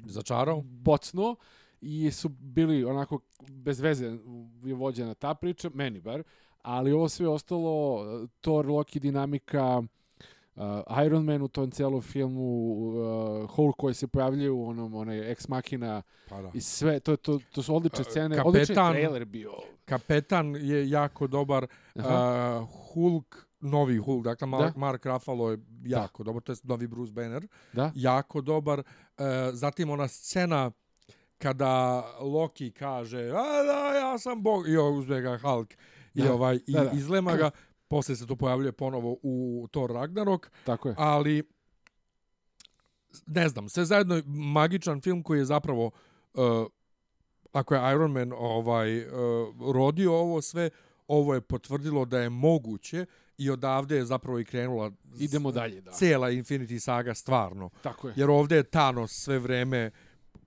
začarao. bocno i su bili onako bez veze je vođena ta priča, meni bar, ali ovo sve ostalo, Thor, Loki, dinamika, uh, Iron Man u tom cijelom filmu, uh, Hulk koji se pojavljuje u onom, onaj Ex Machina Pa da. i sve, to, to, to su odlične Uh, scene, kapetan- odličan trailer bio. Kapetan je jako dobar. Aha. Uh, Hulk, novi Hulk, dakle Mark, Da. Mark Ruffalo je jako dobar, to je novi Bruce Banner, Da? jako dobar. Uh, zatim ona scena kada Loki kaže, a da, ja sam bog, i ovaj uzme ga Hulk, i, Da. ovaj, i Da, da. izlema ga, posle se to pojavljuje ponovo u Thor Ragnarok, Tako je. ali ne znam, sve zajedno je magičan film koji je zapravo uh, ako je Iron Man ovaj uh, rodio ovo sve, ovo je potvrdilo da je moguće i odavde je zapravo i krenula Idemo dalje, da. cela Infinity saga stvarno. Tako je, Jer ovde je Thanos sve vreme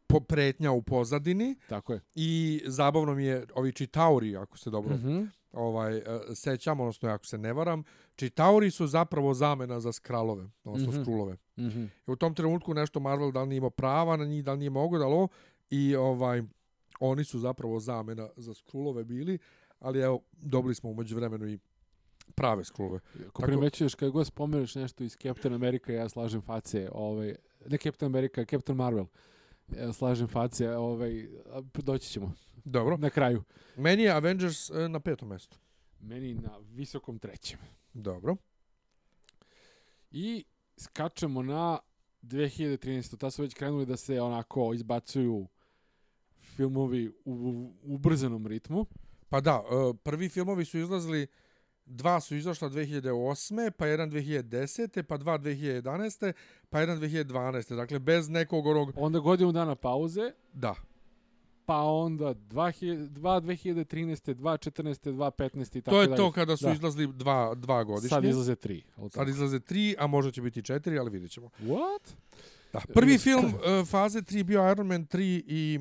po pretnja u pozadini tako je. i zabavno mi je ovi Chitauri, ako se dobro Mhm. ovaj uh, sećam, odnosno ako se ne varam, Chitauri su zapravo zamena za skralove, odnosno Mhm. skrulove. Mhm. I u tom trenutku nešto Marvel da li nije imao prava na njih, da li nije mogo da ovo, i ovaj oni su zapravo zamena za skrulove bili, ali evo dobili smo umeđu vremenu i prave skrulove. Ako Tako- primećuješ kad god spomeneš nešto iz Captain America, ja slažem face, ovaj, ne Captain America, Captain Marvel. Slažem face, ovaj, doći ćemo Dobro. na kraju. Meni je Avengers e, na petom mjestu. Meni na visokom trećem. Dobro. I skačemo na 2013. Ta su već krenuli da se onako izbacuju filmovi u, u ubrzanom ritmu. Pa da, e, prvi filmovi su izlazili, dva su izašla 2008. pa jedan 2010. pa dva 2011. pa jedan 2012. Dakle, bez nekog onog... Onda godinu dana pauze, Da. pa onda 2000 dva 2013. 2.14. 2.15. i tako To je dalje. to kada su Da. izlazili dva, dva godišnje. Sad izlaze tri. Sad izlaze tri, a možda će biti četiri, ali vidjet ćemo. What? Da. Prvi film uh, faze 3 bio Iron Man 3 i...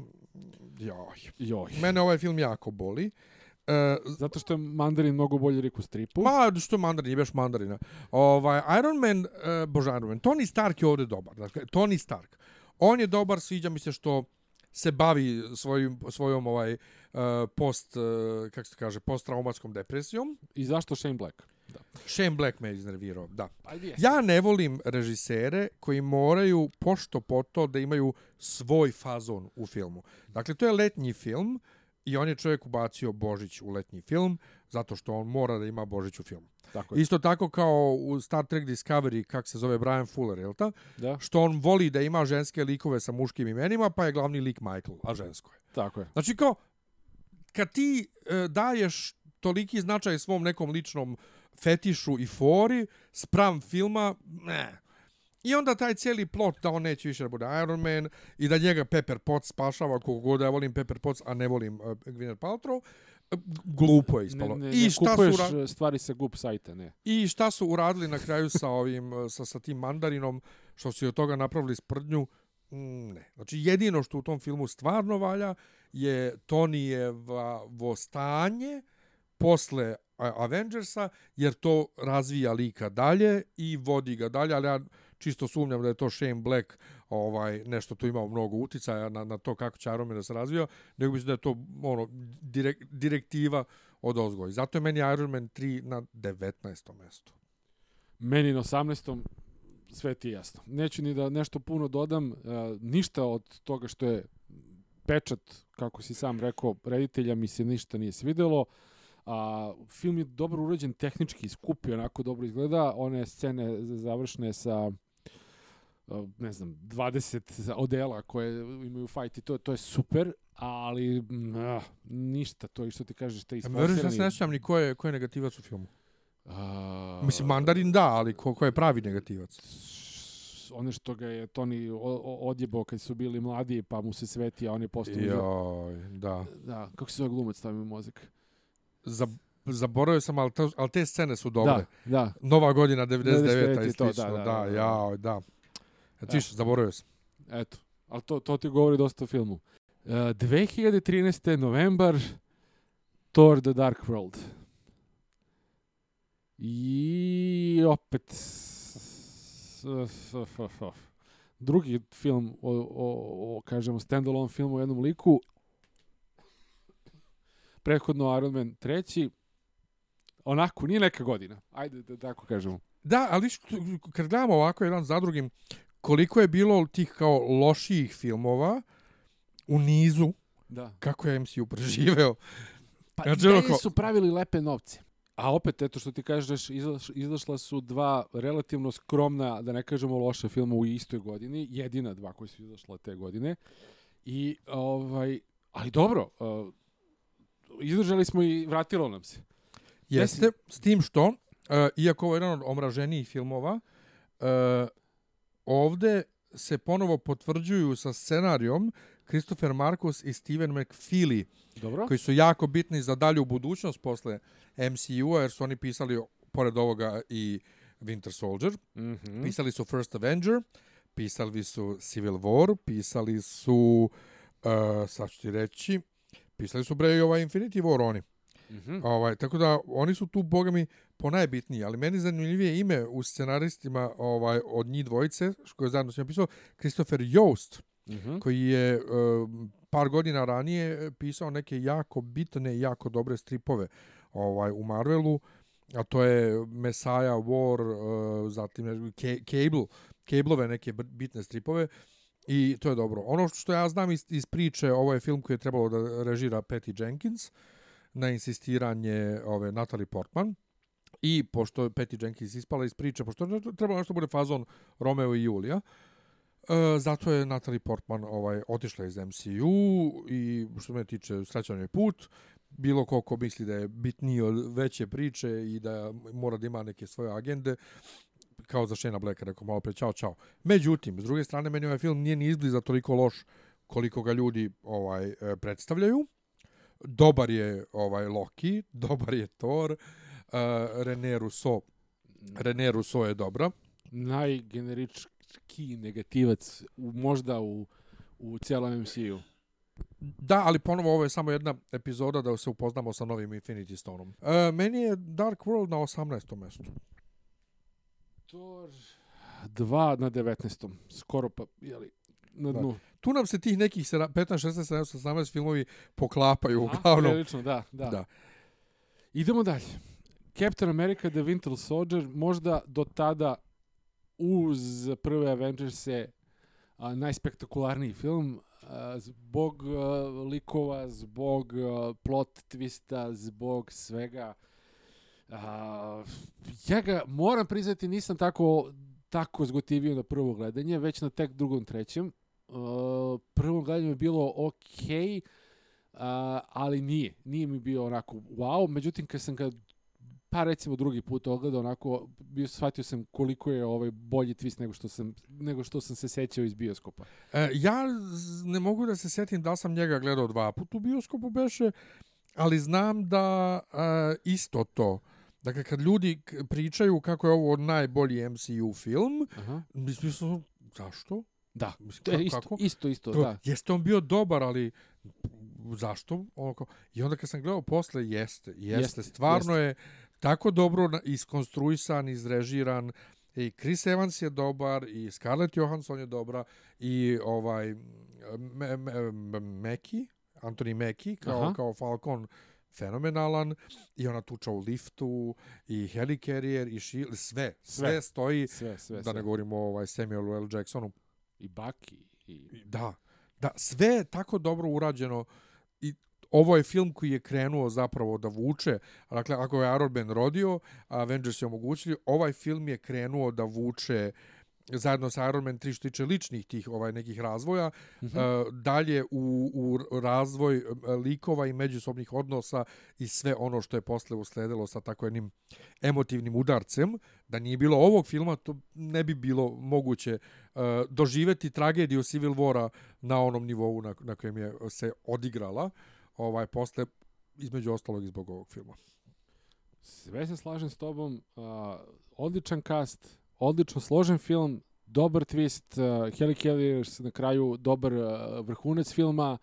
Joj. Joj. Mene ovaj film jako boli. Uh, Zato što je Mandarin mnogo bolji rik u stripu. Ma, što je mandarin, jebeš mandarina. Ovaj, Iron Man, uh, bože Iron Man, Tony Stark je ovdje dobar. Dakle, Tony Stark. On je dobar, sviđa mi se što se bavi svojim, svojom ovaj, uh, post, uh, kako se kaže, posttraumatskom depresijom. I zašto Shane Black? Da. Shane Black me je iznervirao, da. Ja ne volim režisere koji moraju pošto po to da imaju svoj fazon u filmu. Dakle, to je letnji film i on je čovjek ubacio Božić u letnji film zato što on mora da ima Božić u filmu. Tako je. Isto tako kao u Star Trek Discovery, kak se zove Brian Fuller, jel ta? Da, Što on voli da ima ženske likove sa muškim imenima, pa je glavni lik Michael, a žensko je. tako je. Znači kao, kad ti e, daješ toliki značaj svom nekom ličnom fetišu i fori, spram filma, ne. I onda taj cijeli plot da on neće više da bude Iron Man i da njega Pepper Potts spašava koliko god ja volim Pepper Potts, a ne volim uh, Gwyneth Paltrow, e, glupo je Ne, ispalo. ne, I ne šta su kupuješ ura- e, stvari sa gup sajta, ne. I šta su uradili na kraju sa ovim sa sa tim mandarinom što su i od toga napravili sprdnju? Mm, Ne. Znači jedino što u tom filmu stvarno valja je Tonyjevo stanje posle Avengersa jer to razvija lika dalje i vodi ga dalje, ali ja čisto sumnjam da je to Shane Black ovaj nešto tu imao mnogo uticaja na, na to kako će Iron Man da se razvija, nego mislim da je to ono direk, direktiva od ozgoj. Zato je meni Iron Man 3 na 19. mjestu. Meni na 18. sve ti je jasno. Neću ni da nešto puno dodam, e, ništa od toga što je pečat, kako si sam rekao, reditelja mi se ništa nije svidelo. A, film je dobro urađen tehnički, skupi, onako dobro izgleda. One scene završne sa ne znam, 20 odela koje imaju fight i to, to je super, ali mm, ah, ništa, to je što ti kažeš, te Ja Verujem da se ne sjećam ni ko je, ko je negativac u filmu. A, Mislim, Mandarin da, ali ko, ko je pravi negativac? one što ga je o- odjebao kad su bili mladi, pa mu se sveti, a on je postao... Joj, da. Da, kako se zove glumac, stavim u mozak. Za, zaboravio sam, ali, to, ali te scene su dobre. Da, da. Nova godina 99. 99 i i to, slično. da, Da, da, da, da, da. Da. Ja, zaboravio sam. Eto, ali to, to ti govori dosta o filmu. Uh, 2013. novembar, Thor The Dark World. I opet drugi film o, o, o kažemo standalone film u jednom liku. Prethodno Iron Man treći. Onako, nije neka godina. Ajde da tako kažemo. Da, ali kad gledamo ovako jedan za drugim, koliko je bilo tih kao lošijih filmova u nizu, Da. kako je MCU preživeo. Pa Znači, ideje ono kao- su pravili lepe novce. A opet, eto što ti kažeš, izaš, izašla su dva relativno skromna, da ne kažemo loša filma u istoj godini, jedina dva koji su izašla te godine. I, ovaj, ali dobro, uh, izdržali smo i vratilo nam se. Jeste, s tim što, uh, iako ovo je jedan od omraženijih filmova, uh, ovde se ponovo potvrđuju sa scenarijom Christopher Marcus i Steven McFeely, Dobro? koji su jako bitni za dalju budućnost posle MCU-a, jer su oni pisali, pored ovoga, i Winter Soldier, Mm -hmm. pisali su First Avenger, pisali su Civil War, pisali su, uh, sad ću ti reći, pisali su bre i ovaj Infinity War oni. Mm -hmm. Ovaj, tako da oni su tu, boga mi, po najbitniji, ali meni zanimljivije ime u scenaristima ovaj, od njih dvojice, što je zajedno s njim pisao, Christopher Joost, Mm -hmm. koji je um, par godina ranije pisao neke jako bitne i jako dobre stripove ovaj u Marvelu, a to je Messiah War, uh, zatim Cable, Cableove neke bitne stripove. I to je dobro. Ono što ja znam iz, iz priče, ovo je film koji je trebalo da režira Patty Jenkins na insistiranje ove Natalie Portman. I pošto je Patty Jenkins ispala iz priče, pošto je trebalo nešto bude fazon Romeo i Julija, E, zato je Natalie Portman ovaj otišla iz MCU i što me tiče srećan je put. Bilo ko ko misli da je bitniji od veće priče i da mora da ima neke svoje agende, kao za Shana Blacka, rekao malo pre, čao, čao. Međutim, s druge strane, meni ovaj film nije ni izbliza toliko loš koliko ga ljudi ovaj e, predstavljaju. Dobar je ovaj Loki, dobar je Thor, uh, René Russo, René Russo je dobra. Najgenerički negativac u, možda u, u cijelom MCU. Da, ali ponovo ovo je samo jedna epizoda da se upoznamo sa novim Infinity Stoneom. Uh, meni je Dark World na 18. mjestu. Thor 2 na 19. Skoro pa, jeli, na dnu. Da. Tu nam se tih nekih 15, 16, 17, 18 filmovi poklapaju uglavnom. Prilično, da, da, da. Idemo dalje. Captain America The Winter Soldier, možda do tada uz prve Avengers-e najspektakularniji film a, zbog a, likova, zbog a, plot twista, zbog svega. A, ja ga moram priznati nisam tako tako zgotivio na prvo gledanje, već na tek drugom, trećem. Uh, prvom gledanju je bilo okej, okay, uh, ali nije. Nije mi bio onako wow. Međutim, kad sam ga pa recimo drugi put ogledao onako bio shvatio sam koliko je ovaj bolji twist nego što sam nego što sam se sećao iz bioskopa. E, ja ne mogu da se setim da sam njega gledao dva puta u bioskopu beše, ali znam da e, isto to Dakle, kad ljudi pričaju kako je ovo najbolji MCU film, Aha. mislim, zašto? Da, mislim, isto, kako? isto, isto, to, da. Jeste on bio dobar, ali zašto? Onako, I onda kad sam gledao posle, jeste, jeste, jeste stvarno jeste. je tako dobro iskonstruisan, izrežiran, i Chris Evans je dobar, i Scarlett Johansson je dobra, i ovaj, Meki, Anthony Meki, kao, Aha. kao Falcon, fenomenalan i ona tuča u liftu i helicarrier i šil, sve, sve, sve stoji, sve, sve, da sve. ne govorimo o ovaj Samuel L. Jacksonu. I Baki. I... Da, da, sve je tako dobro urađeno i ovo je film koji je krenuo zapravo da vuče, dakle, ako je Iron Man rodio, Avengers je omogućili, ovaj film je krenuo da vuče uh, zajedno sa Iron Man 3 što tiče ličnih tih ovaj nekih razvoja mm -hmm. uh, dalje u, u razvoj uh, likova i međusobnih odnosa i sve ono što je posle usledilo sa tako jednim emotivnim udarcem da nije bilo ovog filma to ne bi bilo moguće uh, doživeti tragediju Civil Wara na onom nivou na, na kojem je se odigrala ovaj posle između ostalog i zbog ovog filma sve se slažem s tobom uh, odličan cast odlično složen film, dobar twist, uh, Kelly Kelly na kraju dobar uh, vrhunac filma,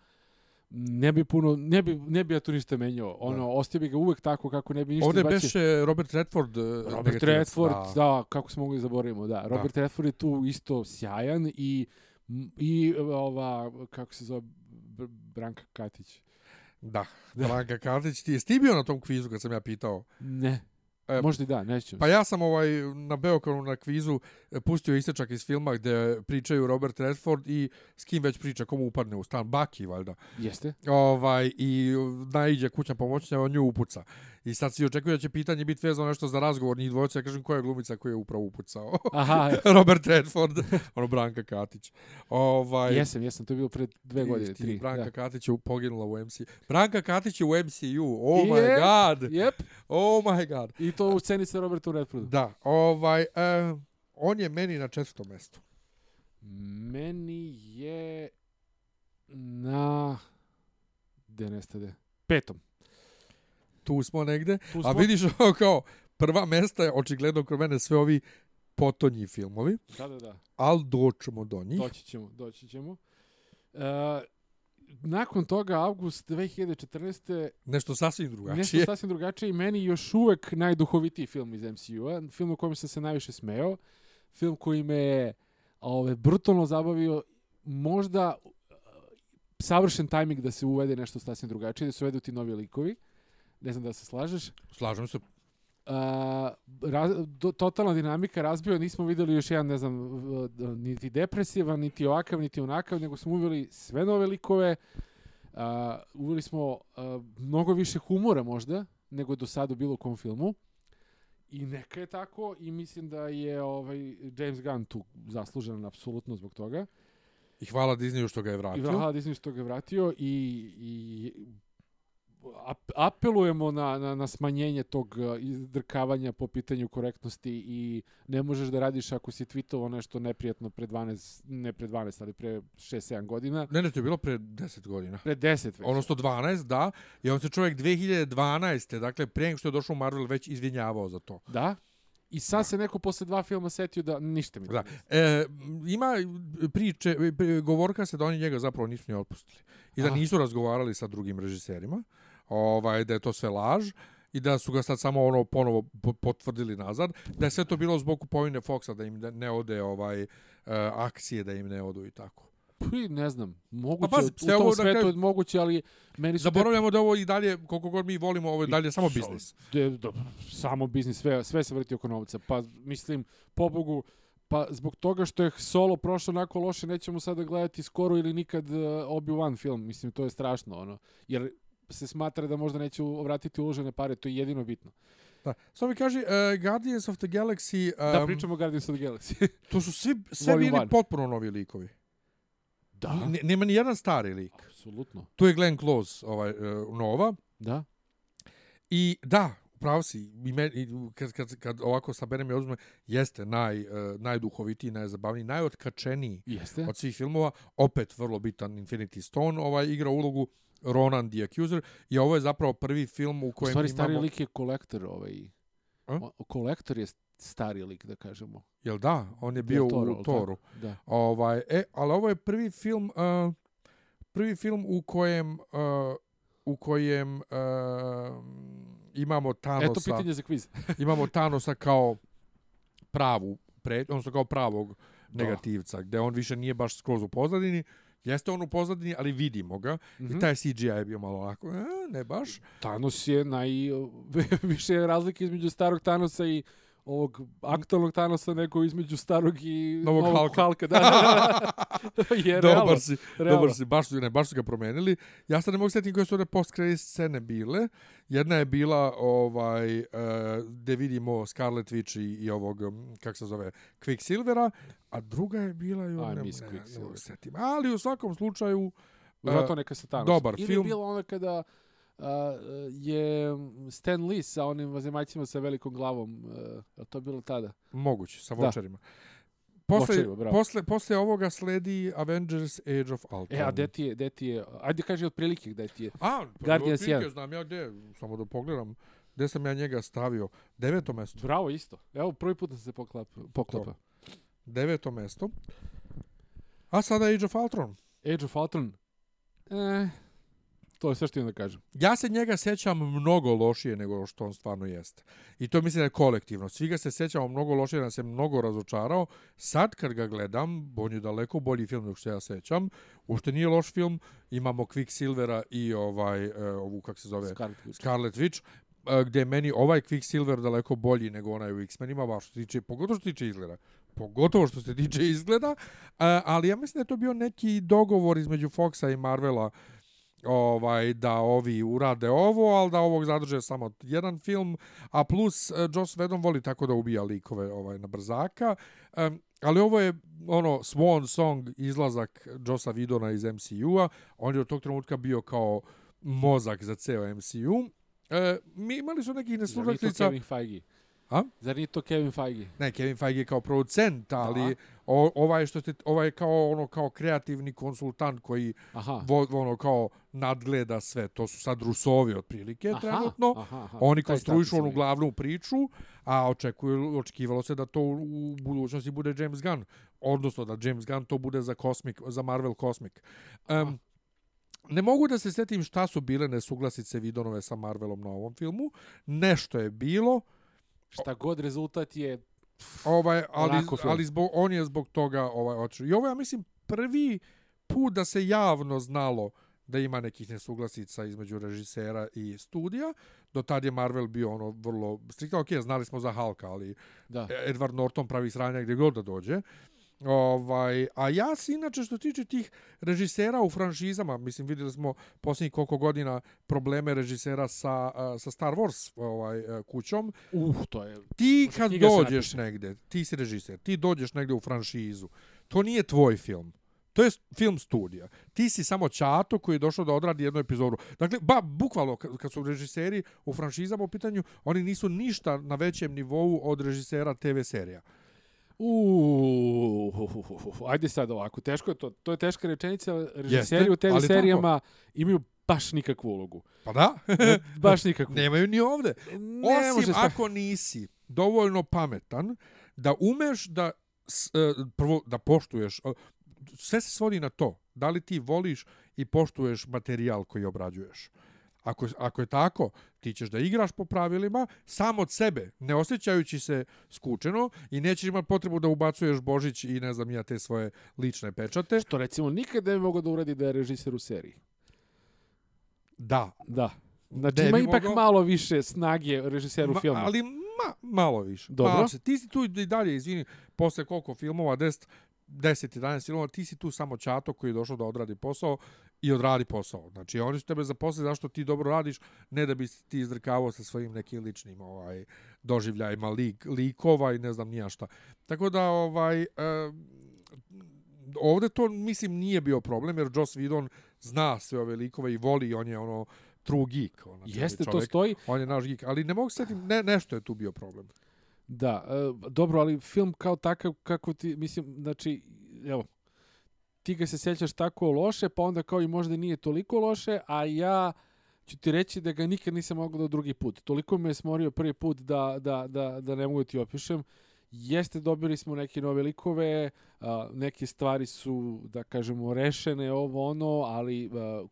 ne bi puno, ne bi, ne bi ja tu ništa menjao. Ono, da. ostaje bi ga uvek tako kako ne bi ništa Ovdje bacio. beše Robert Redford. Uh, Robert Redford, da. da. kako smo mogli zaboravimo, da. Robert da. Redford je tu isto sjajan i, i ova, kako se zove, Branka Katić. Da, Branka Katić. Ti, jesi ti bio na tom kvizu kad sam ja pitao? Ne. E, Možda i da, neću. Pa ja sam ovaj na Beokonu na kvizu e, pustio istečak iz filma gdje pričaju Robert Redford i s kim već priča, komu upadne u stan, Baki, valjda. Jeste. Ovaj, I naiđe kućna pomoćnja, on nju upuca. I sad si očekuje da će pitanje biti vezano nešto za razgovor njih dvojica. Ja kažem koja je glumica koja je upravo upucao. Aha. Robert Redford, ono Branka Katić. Ovaj, jesam, jesam, to je bilo pred dve godine, tri. Branka da. Katić je poginula u MC. Branka Katić je u MCU, oh yep, my god. Yep. Oh my god. I to u sceni sa Robertom Redfordom. Da, ovaj, uh, on je meni na četvrtom mjestu. Meni je na... Gde nestade? Petom tu smo negde. Tu smo. A vidiš kao prva mesta je očigledno kod mene sve ovi potonji filmovi. Da, da, da. Al doćemo do njih. Doći ćemo, doći ćemo. Uh, nakon toga, avgust 2014. Nešto sasvim drugačije. Nešto sasvim drugačije i meni još uvek najduhovitiji film iz MCU-a. Film u kojem sam se najviše smeo. Film koji me je ove, brutalno zabavio. Možda uh, savršen tajming da se uvede nešto sasvim drugačije, da se uvedu ti novi likovi. Ne znam da se slažeš. Slažem se. a, raz, do, totalna dinamika razbio, nismo videli još jedan, ne znam, niti depresivan, niti ovakav, niti onakav, nego smo uveli sve nove likove, a, uveli smo a, mnogo više humora možda, nego do sada u bilo kom filmu. I neka je tako i mislim da je ovaj James Gunn tu zaslužen apsolutno zbog toga. I hvala Disneyu što ga je I vratio. hvala Disney što ga je vratio i, i apelujemo na, na, na smanjenje tog uh, izdrkavanja po pitanju korektnosti i ne možeš da radiš ako si tweetovao nešto neprijatno pre 12, ne pre 12, ali pre 6-7 godina. Ne, ne, to je bilo pre 10 godina. Pre 10 već. Odnosno 12, da. I on se čovjek 2012. Dakle, prije nego što je došao u Marvel, već izvinjavao za to. Da. I sad se neko posle dva filma setio da ništa mi Da. E, ima priče, pri- govorka se da oni njega zapravo nisu ni otpustili. I da Aha. nisu razgovarali sa drugim režiserima. Ovaj, da je to sve laž i da su ga sad samo ono ponovo po- potvrdili nazad, da je sve to bilo zbog kupovine Foxa, da im ne- ode ovaj e, akcije, da im ne odu i tako. Pi, ne znam, moguće, Pa pazi, u tom ovo svetu kraju- je moguće, ali meni su te Zaboravljamo da ovo i dalje, koliko god mi volimo, ovo je dalje samo biznis. De, da, samo biznis, sve, sve se vrti oko novca. Pa mislim, pobogu, pa zbog toga što je Solo prošao onako loše, nećemo sada gledati skoro ili nikad uh, Obi-Wan film. Mislim, to je strašno, ono. Jer se smatra da možda neće vratiti uložene pare, to je jedino bitno. Da. Samo mi kaži, uh, Guardians of the Galaxy, um, Da pričamo o Guardians of the Galaxy. to su svi, sve Volume bili one. potpuno novi likovi. da, N- nema ni jedan stari lik. apsolutno. Tu je Glenn Close, ovaj, uh, nova. Da. I da, pravo si, i men, i kad, kad, kad ovako saberem i oduzme, jeste naj, uh, najduhovitiji, najzabavniji, najotkačeniji Jeste. od svih filmova. Opet vrlo bitan Infinity Stone ovaj igra ulogu Ronan the Accuser i ovo je zapravo prvi film u U kojem stvari, stari imamo... lik je kolektor, ovaj... A? Kolektor je stari lik, da kažemo. Jel da? On je bio Toro, u Toru. Da. Ovaj, e, ali ovo je prvi film uh, prvi film u kojem uh, u kojem uh, imamo Thanosa Eto pitanje za kviz. imamo Thanosa kao pravu pre, odnosno kao pravog negativca gde on više nije baš skroz u pozadini Jeste on u pozadini, ali vidimo ga. Mm Mhm. I taj CGI je bio malo onako, e, ne baš. Thanos je naj... više je razlike između starog Thanosa i ovog aktualnog Thanosa nego između starog i Novog Hulka. Hulka. Da, da, da. je realno. dobar si, realno. dobar si, baš su, ne, baš su ga promenili. Ja sad ne mogu sjetiti koje su one post scene bile. Jedna je bila ovaj uh, gde vidimo Scarlet Witch i, i ovog um, kako se zove Quicksilvera, a druga je bila i miss ne, Quicksilver. ne mogu se sjetim. Ali u svakom slučaju Zato neka se Thanos. dobar Ili film. je bilo ono kada uh, je Stan Lee sa onim vazemaljcima sa velikom glavom. Uh, je to bilo tada? moguće sa Da. vočarima. Posle, Vočarima, posle, posle ovoga sledi Avengers Age of Ultron. E, a gde ti je, gde ti je, ajde kaži otprilike gde ti je. A, Guardians otprilike 1. Znam ja gde, samo da pogledam. Gde sam ja njega stavio? Deveto mesto. Bravo, isto. Evo, prvi put da se poklapa. poklapa. Deveto mesto. A sada Age of Ultron. Age of Ultron. E, to je sve što imam da kažem. Ja se njega sećam mnogo lošije nego što on stvarno jeste. I to mislim da je kolektivno. Svi ga se sećamo mnogo lošije, da se mnogo razočarao. Sad kad ga gledam, on je daleko bolji film nego što ja sećam. Uopšte nije loš film. Imamo Quicksilvera i ovaj, e, ovu, kako se zove, Scarlet Witch. Scarlet Witch, e, gdje je meni ovaj Quicksilver daleko bolji nego onaj u X-menima, baš što se tiče, pogotovo što se tiče izgleda. Pogotovo što se tiče izgleda, e, ali ja mislim da je to bio neki dogovor između Foxa i Marvela ovaj da ovi urade ovo, ali da ovog zadrže samo jedan film, a plus uh, Joss Whedon voli tako da ubija likove ovaj na brzaka. Um, ali ovo je ono swan song izlazak Jossa Whedona iz MCU-a. On je od tog trenutka bio kao mozak za ceo MCU. E, mi imali su nekih neslušalica. Kevin Feige? A? Zar nije to Kevin Feige? Ne, Kevin Feige je kao producent, ali Da. o, ovaj što ste ovaj je kao ono kao kreativni konsultant koji Aha. vo, ono kao nadgleda sve. To su sad Rusovi otprilike Aha, trenutno. aha, aha. Oni konstruišu onu glavnu priču, a očekuju, očekivalo se da to u budućnosti bude James Gunn. Odnosno da James Gunn to bude za Cosmic, za Marvel Cosmic. Um, ne mogu da se sjetim šta su bile nesuglasice Vidonove sa Marvelom na ovom filmu. Nešto je bilo, Šta god rezultat je... ovaj, ali, ali zbog, on je zbog toga ovaj, otišao. I ovo ja mislim, prvi put da se javno znalo da ima nekih nesuglasica između režisera i studija. Do tad je Marvel bio ono vrlo striktno. Ok, znali smo za Hulka, ali Da. Edward Norton pravi sranja gdje god da dođe. Ovaj, a ja se inače što tiče tih režisera u franšizama, mislim vidjeli smo posljednjih koliko godina probleme režisera sa, uh, sa Star Wars ovaj, uh, kućom. Uh, to je... Ti kad dođeš negde, ti si režiser, ti dođeš negde u franšizu, to nije tvoj film. To je film studija. Ti si samo čato koji je došao da odradi jednu epizodu. Dakle, ba, bukvalno, kad kad su režiseri u franšizama u pitanju, oni nisu ništa na većem nivou od režisera TV serija. Uuu, ajde sad ovako, teško je to. To je teška rečenica, režiseri Jeste, u TV serijama imaju baš nikakvu ulogu. Pa da, Baš nikakvu. nemaju ni ovde. ne Osim ako nisi dovoljno pametan da umeš da s- e, prvo da poštuješ sve se svodi na to da li ti voliš i poštuješ materijal koji obrađuješ Ako, ako je tako, ti ćeš da igraš po pravilima, sam od sebe, ne osjećajući se skučeno i nećeš imati potrebu da ubacuješ Božić i ne znam ja te svoje lične pečate. Što recimo nikad ne bi mogao da uradi da je režiser u seriji. Da. Da. Znači Ne ima ipak mogao- malo više snage režiseru Ma, filma. Ali ma, malo više. Dobro. Malo se. Ti si tu i dalje, izvini, posle koliko filmova, 10, 10 11 filmova, ti si tu samo čato koji je došao da odradi posao i odradi posao. Znači, oni su tebe zaposlili zašto ti dobro radiš, ne da bi ti izdrkavao sa svojim nekim ličnim ovaj doživljajima lik, likova i ne znam nija šta. Tako da, ovaj, e, ovde to, mislim, nije bio problem, jer Joss Whedon zna sve ove likove i voli, on je ono true geek. Ono, Jeste, to čovjek. stoji. On je naš geek, ali ne mogu se sjetiti, ne, nešto je tu bio problem. Da, e, dobro, ali film kao takav, kako ti, mislim, znači, evo, ti ga se sjećaš tako loše, pa onda kao i možda nije toliko loše, a ja ću ti reći da ga nikad nisam mogao da drugi put. Toliko me je smorio prvi put da, da, da, da ne mogu ti opišem. Jeste, dobili smo neke nove likove, a, neke stvari su, da kažemo, rešene, ovo ono, ali a,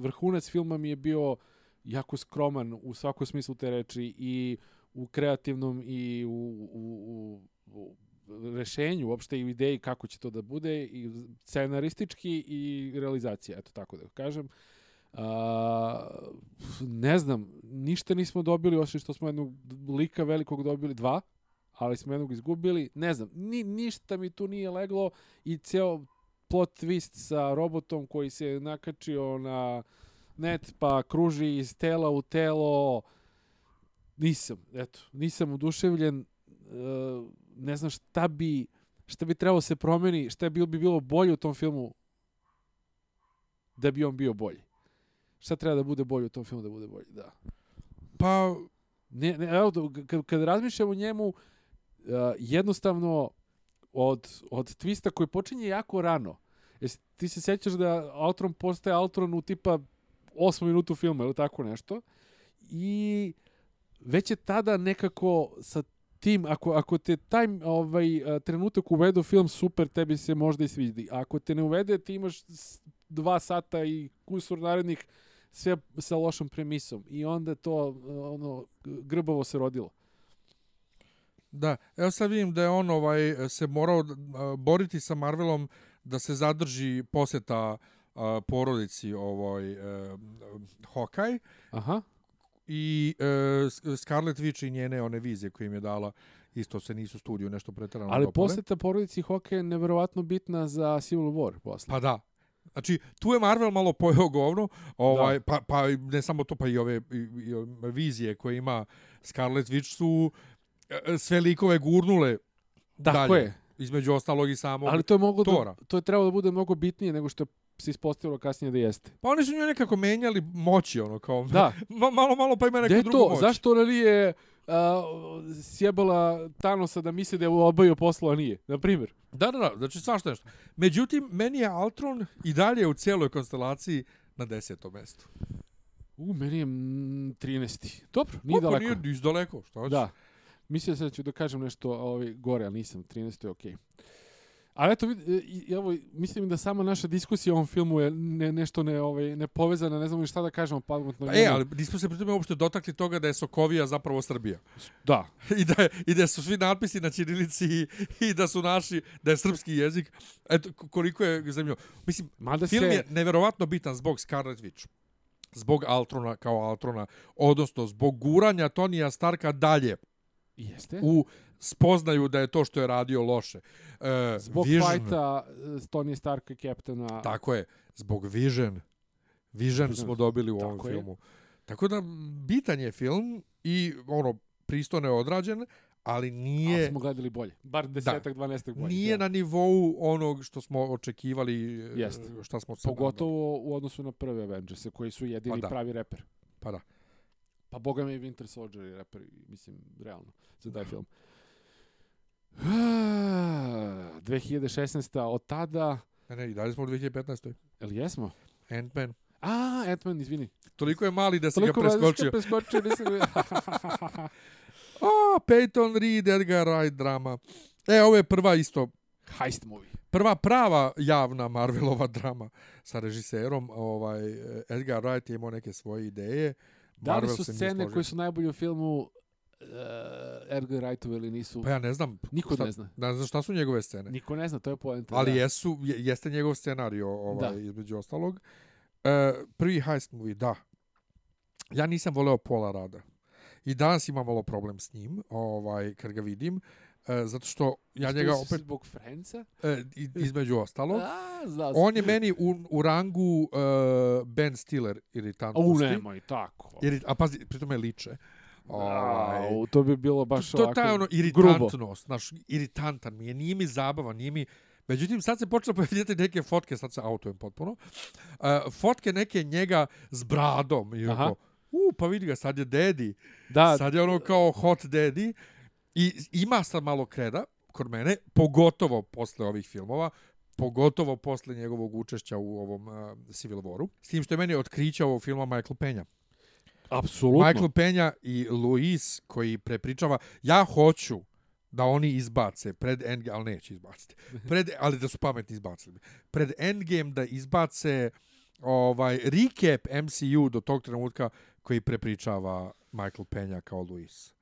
vrhunac filma mi je bio jako skroman u svakom smislu te reči i u kreativnom i u, u, u, u rešenju, uopšte i u ideji kako će to da bude, i scenaristički i realizacija, eto tako da kažem. A, ne znam, ništa nismo dobili, osim što smo jednog lika velikog dobili, dva, ali smo jednog izgubili, ne znam, ni, ništa mi tu nije leglo i ceo plot twist sa robotom koji se nakačio na net pa kruži iz tela u telo, nisam, eto, nisam oduševljen, e, ne znam šta bi, šta bi trebalo se promeni, šta bi, bi bilo bolje u tom filmu da bi on bio bolji. Šta treba da bude bolje u tom filmu da bude bolji, da. Pa, Ne, ne, evo, kad, kad razmišljam o njemu, uh, jednostavno od, od twista koji počinje jako rano, jesi, ti se sećaš da Ultron postaje Ultron u tipa 8 minutu filma ili tako nešto, i već je tada nekako sa tim, ako, ako te taj ovaj, a, trenutak uvede u film, super, tebi se možda i svidi. A ako te ne uvede, ti imaš dva sata i kusur narednih sve sa lošom premisom. I onda to ono grbavo se rodilo. da, evo sad vidim da je on ovaj se morao a, boriti sa Marvelom da se zadrži poseta porodici ovoj e, Hawkeye Aha. I e, Scarlet Witch i njene one vizije koje im je dala isto se nisu studiju nešto preterano Ali dopale. poseta porodici Hoke je neverovatno bitna za Civil War posle. Pa da. Znači, tu je Marvel malo pojeo govno, ovaj, pa, pa ne samo to, pa i ove i, i ove vizije koje ima Scarlet Witch su e, sve likove gurnule Tako dalje. je. Između ostalog i samog. Ali to je moglo Tora. da, to je trebalo da bude mnogo bitnije nego što se ispostavilo kasnije da jeste. Pa oni su njoj nekako menjali moći, ono, kao... Da. Ma, malo, malo pa ima neku Gde drugu to? moć. Zašto ona nije uh, sjebala Thanosa da misli da je obavio posla, a nije? Na primjer. Da, da, da, znači svašta nešto. Međutim, meni je Ultron i dalje u cijeloj konstelaciji na desetom mestu. U, meni je mm, 13. Dobro, nije Opa, daleko. Nije iz daleko, šta hoćeš? Da. Mislio sam da ću da kažem nešto ovaj, gore, ali nisam. 13. je okej. Ali eto, vid- e, evo, mislim da sama naša diskusija o ovom filmu je ne, nešto ne, ovaj, ne povezana, ne znamo ni šta da kažemo pametno. Pa, e, ali nismo se pritom uopšte dotakli toga da je Sokovija zapravo Srbija. Da, I da, je, I da su svi natpisi na ćirilici i, i da su naši, da je srpski jezik. Eto, koliko je zemljo. Mislim, mada film se... je neverovatno bitan zbog Scarlet Witch. Zbog Altrona kao Altrona. Odnosno, zbog guranja Tonija Starka dalje Jeste. u spoznaju da je to što je radio loše. E, Zbog Vision, fajta e, Tony Starka i Captaina. Tako je, zbog Vision. Vision smo dobili u ovom tako je. filmu. Tako da, bitan je film i ono, pristojno je odrađen, ali Ali nije... smo gledali bolje. Bar desetak, dvanestak bolje. Nije da. na nivou onog što smo očekivali, Jeste. Jest. šta smo Pogotovo u odnosu na prve Avengers koji su jedini Pa da. pravi reper. Pa da. Pa boga mi i Winter Soldier je reper, mislim, realno, za taj film. 2016. od tada, Ne, ne, i dalje smo u 2015. jel jesmo? Ant-Man. A, Ant-Man, izvini. Toliko je mali da si Toliko ga preskočio. preskočio. preskočio, nisam ga... A, Peyton Reed, Edgar Wright drama. E, ovo je prva isto, Heist movie. prva prava javna Marvelova drama sa režiserom. Ovaj, Edgar Wright je imao neke svoje ideje. Da li Marvel su scene koje su najbolje u filmu uh, Edgar Wrightove ili nisu? Pa ja ne znam. Niko šta, ne zna. Ne znam šta su njegove scene. Niko ne zna, to je poenta. Ali da. jesu, je, jeste njegov scenario ovaj, Da. između ostalog. E, prvi heist movie, da. Ja nisam voleo Pola Rada. I danas imam malo problem s njim, ovaj, kad ga vidim. E, zato što ja Što njega opet, Zbog Friendsa? e, između ostalog, A, on je meni u, u rangu uh, Ben Stiller U, iritantnosti. nemoj, tako. Iri, a pazi, pritom je liče. Ovaj, to bi bilo baš to, to ovako taj ono grubo. iritantnost, znaš, iritantan mi je, nije mi zabavan, nije mi... Međutim, sad se počeo pojavljati neke fotke, sad se autujem potpuno, uh, fotke neke njega s bradom i Aha. onako, u, pa vidi ga, sad je daddy, Da, sad je ono kao hot daddy i ima sad malo kreda kod mene, pogotovo posle ovih filmova, pogotovo posle njegovog učešća u ovom uh, Civil Waru. S tim što je meni otkrića ovog filma Michael Penja. Apsolutno. Michael Penja i Luis koji prepričava, ja hoću da oni izbace pred Endgame, ali neće izbaciti. Pred, ali da su pametni izbacili. Pred Endgame da izbace ovaj recap MCU do tog trenutka koji prepričava Michael Penja kao Luis.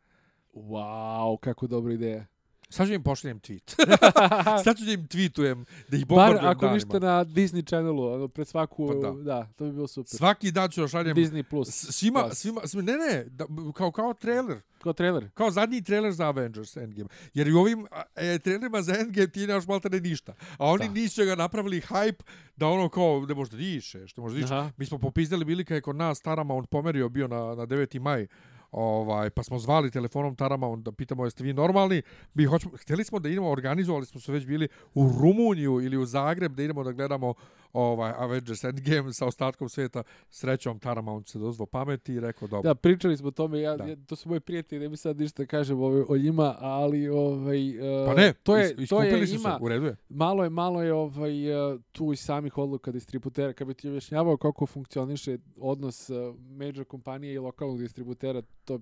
Wow, kako dobra ideja. Sad ću im pošaljem tweet. Sad ću im tweetujem da ih Bar bombardujem ako danima. ništa na Disney Channelu, ono, pred svaku, Pa da. da. to bi bilo super. Svaki dan ću šaljem Disney Plus. svima, Plus. svima, svima, ne, ne, da, kao, kao trailer. Kao trailer. Kao zadnji trailer za Avengers Endgame. Jer i u ovim e, trailerima za Endgame ti nemaš malte ne ništa. A oni Da. nisu ga napravili hype da ono kao ne možda dišeš, ne možda dišeš. Aha. Mi smo popizdali bili kad je kod nas Taramount pomerio bio na, na 9. maj. Ovaj, pa smo zvali telefonom Taramount da pitamo jeste vi normalni. Mi hoćemo, htjeli smo da idemo, organizovali smo se već bili u Rumuniju ili u Zagreb da idemo da gledamo ovaj Avengers Endgame sa ostatkom sveta. Srećom Taramount se dozvo pameti i rekao dobro. Da, pričali smo o tome, ja, Da. ja, to su moji prijatelji, ne bi sad ništa kažem ovaj, o njima, ali ovaj, uh, Pa ne, to je, is- to je, su ima, se, u redu je. malo je, malo je ovaj, uh, tu i samih odluka distributera, kad bi ti objašnjavao kako funkcioniše odnos uh, major kompanije i lokalnog distributera, to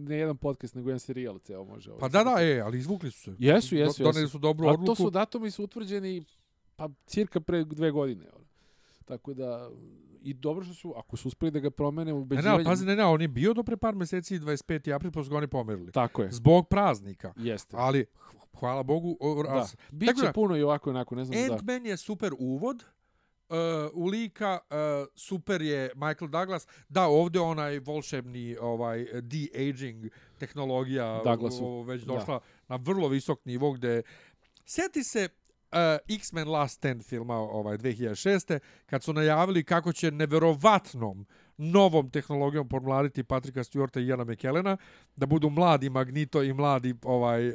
ne jedan podcast, nego jedan serijal ceo može. Ovaj, Pa da, da, e, ali izvukli su se. Jesu, jesu, Do, doneli jesu. su dobru A odluku. to su datumi su utvrđeni pa cirka pre dve godine. ono. Tako da, i dobro što su, ako su uspeli da ga promene u Ne, ne, ubeđivanju... ali pazi, ne, ne, on je bio do pre par meseci 25. april, pa su ga oni pomerili. Tako je, Zbog praznika. jeste. Ali, hvala Bogu, o, Da. raz, Biće Tako da- puno i ovako i onako, ne znam da. Ant-Man je super uvod, uh, u lika uh, super je Michael Douglas. Da, ovdje onaj volšebni ovaj de-aging tehnologija Douglasu. o, već Da. došla na vrlo visok nivo gde Sjeti se uh, X-Men Last Stand filma ovaj 2006. kad su najavili kako će neverovatnom novom tehnologijom pomladiti Patrika Stewarta i Jana McKellena, da budu mladi Magneto i mladi ovaj uh,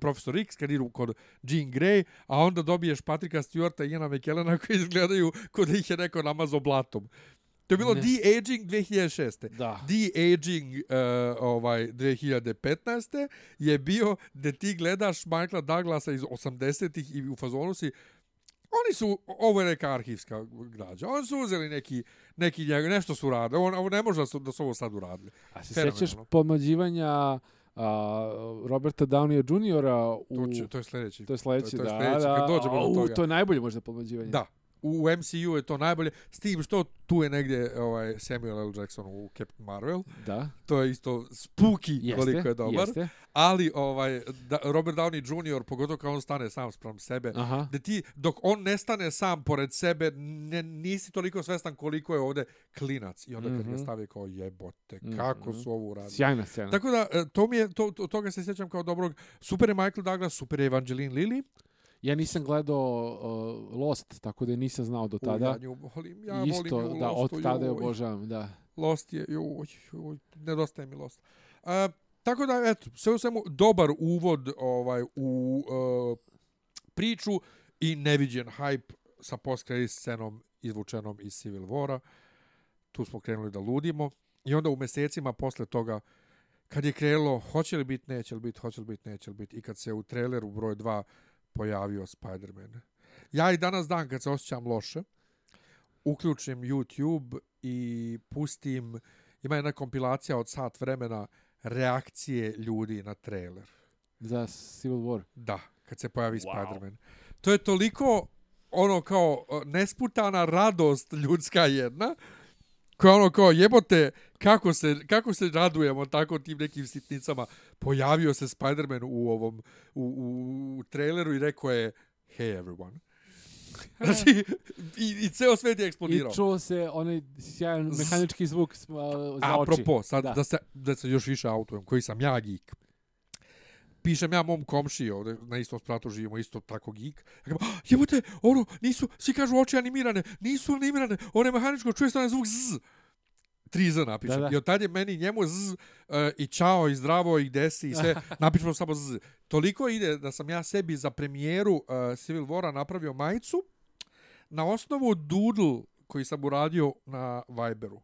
profesor X kad idu kod Jean Grey, a onda dobiješ Patrika Stewarta i Jana McKellena koji izgledaju kod ih je neko namazao blatom. To je bilo Ne. de-aging 2006. Da. De-aging uh, ovaj 2015. je bio da ti gledaš Michaela Douglasa iz 80-ih i u fazonu si Oni su, ovo je neka arhivska građa, oni su uzeli neki, neki njega, nešto su radili, ovo, ovo ne može da su, da su ovo sad uradili. A se Fenomenalno. sećaš podmađivanja a, Roberta Downey Jr. u... To, će, to je sljedeći. To je to je da, da. kad dođemo do toga. To je najbolje možda podmađivanje. Da, u MCU je to najbolje. S tim što tu je negdje ovaj Samuel L. Jackson u Captain Marvel. Da. To je isto spooky Jeste, koliko je dobar. Jeste. Ali ovaj da, Robert Downey Jr. pogotovo kad on stane sam sprem sebe. Aha. Da ti, dok on ne stane sam pored sebe, ne, nisi toliko svestan koliko je ovde klinac. I onda kad mm -hmm. ga Mhm. stavi kao jebote, kako Mhm. su ovo uradili. Sjajna scena. Tako da, e, to mi je, to, to, toga se sjećam kao dobrog. Super je Michael Douglas, super je Evangeline Lilly. Ja nisam gledao uh, Lost, tako da nisam znao do tada. U, ja nju volim, ja Isto, volim nju da, Lostu, od tada je joj. obožavam, da. Lost je, joj, joj, nedostaje mi Lost. Uh, tako da, eto, sve u svemu, dobar uvod ovaj u uh, priču i neviđen hype sa post scenom izvučenom iz Civil Vora. Tu smo krenuli da ludimo. I onda u mesecima posle toga, kad je krenulo, hoće li biti, neće li biti, hoće li biti, neće li biti, i kad se u traileru broj 2 pojavio Spider-Man. Ja i danas dan, kad se osjećam loše, uključim YouTube i pustim, ima jedna kompilacija od sat vremena reakcije ljudi na trailer. Za Civil War. Da, kad se pojavi Wow. Spider-Man. To je toliko ono kao o, nesputana radost ljudska jedna, koja ono kao jebote kako se, kako se radujemo tako tim nekim sitnicama. Pojavio se Spider-Man u ovom u, u, u traileru i rekao je hey everyone. Znači, i, i ceo svet je eksplodirao. I čuo se onaj sjajan mehanički zvuk za oči. Apropo, sad Da. da. da, se, da se još više autujem, koji sam ja geek. Pišem ja mom komšiji ovde, na istom spratu živimo, isto tako geek. Ja kažem, "Ah, jebote, ono, nisu, svi kažu oči animirane, nisu animirane, je mehaničko, čuje onaj zvuk zzz. Tri z napišem. Da, da. I od tad je meni njemu z uh, i čao i zdravo i gde si i sve, napišemo samo z. Toliko ide da sam ja sebi za premijeru uh, Civil Vora napravio majicu na osnovu doodle koji sam uradio na Viberu.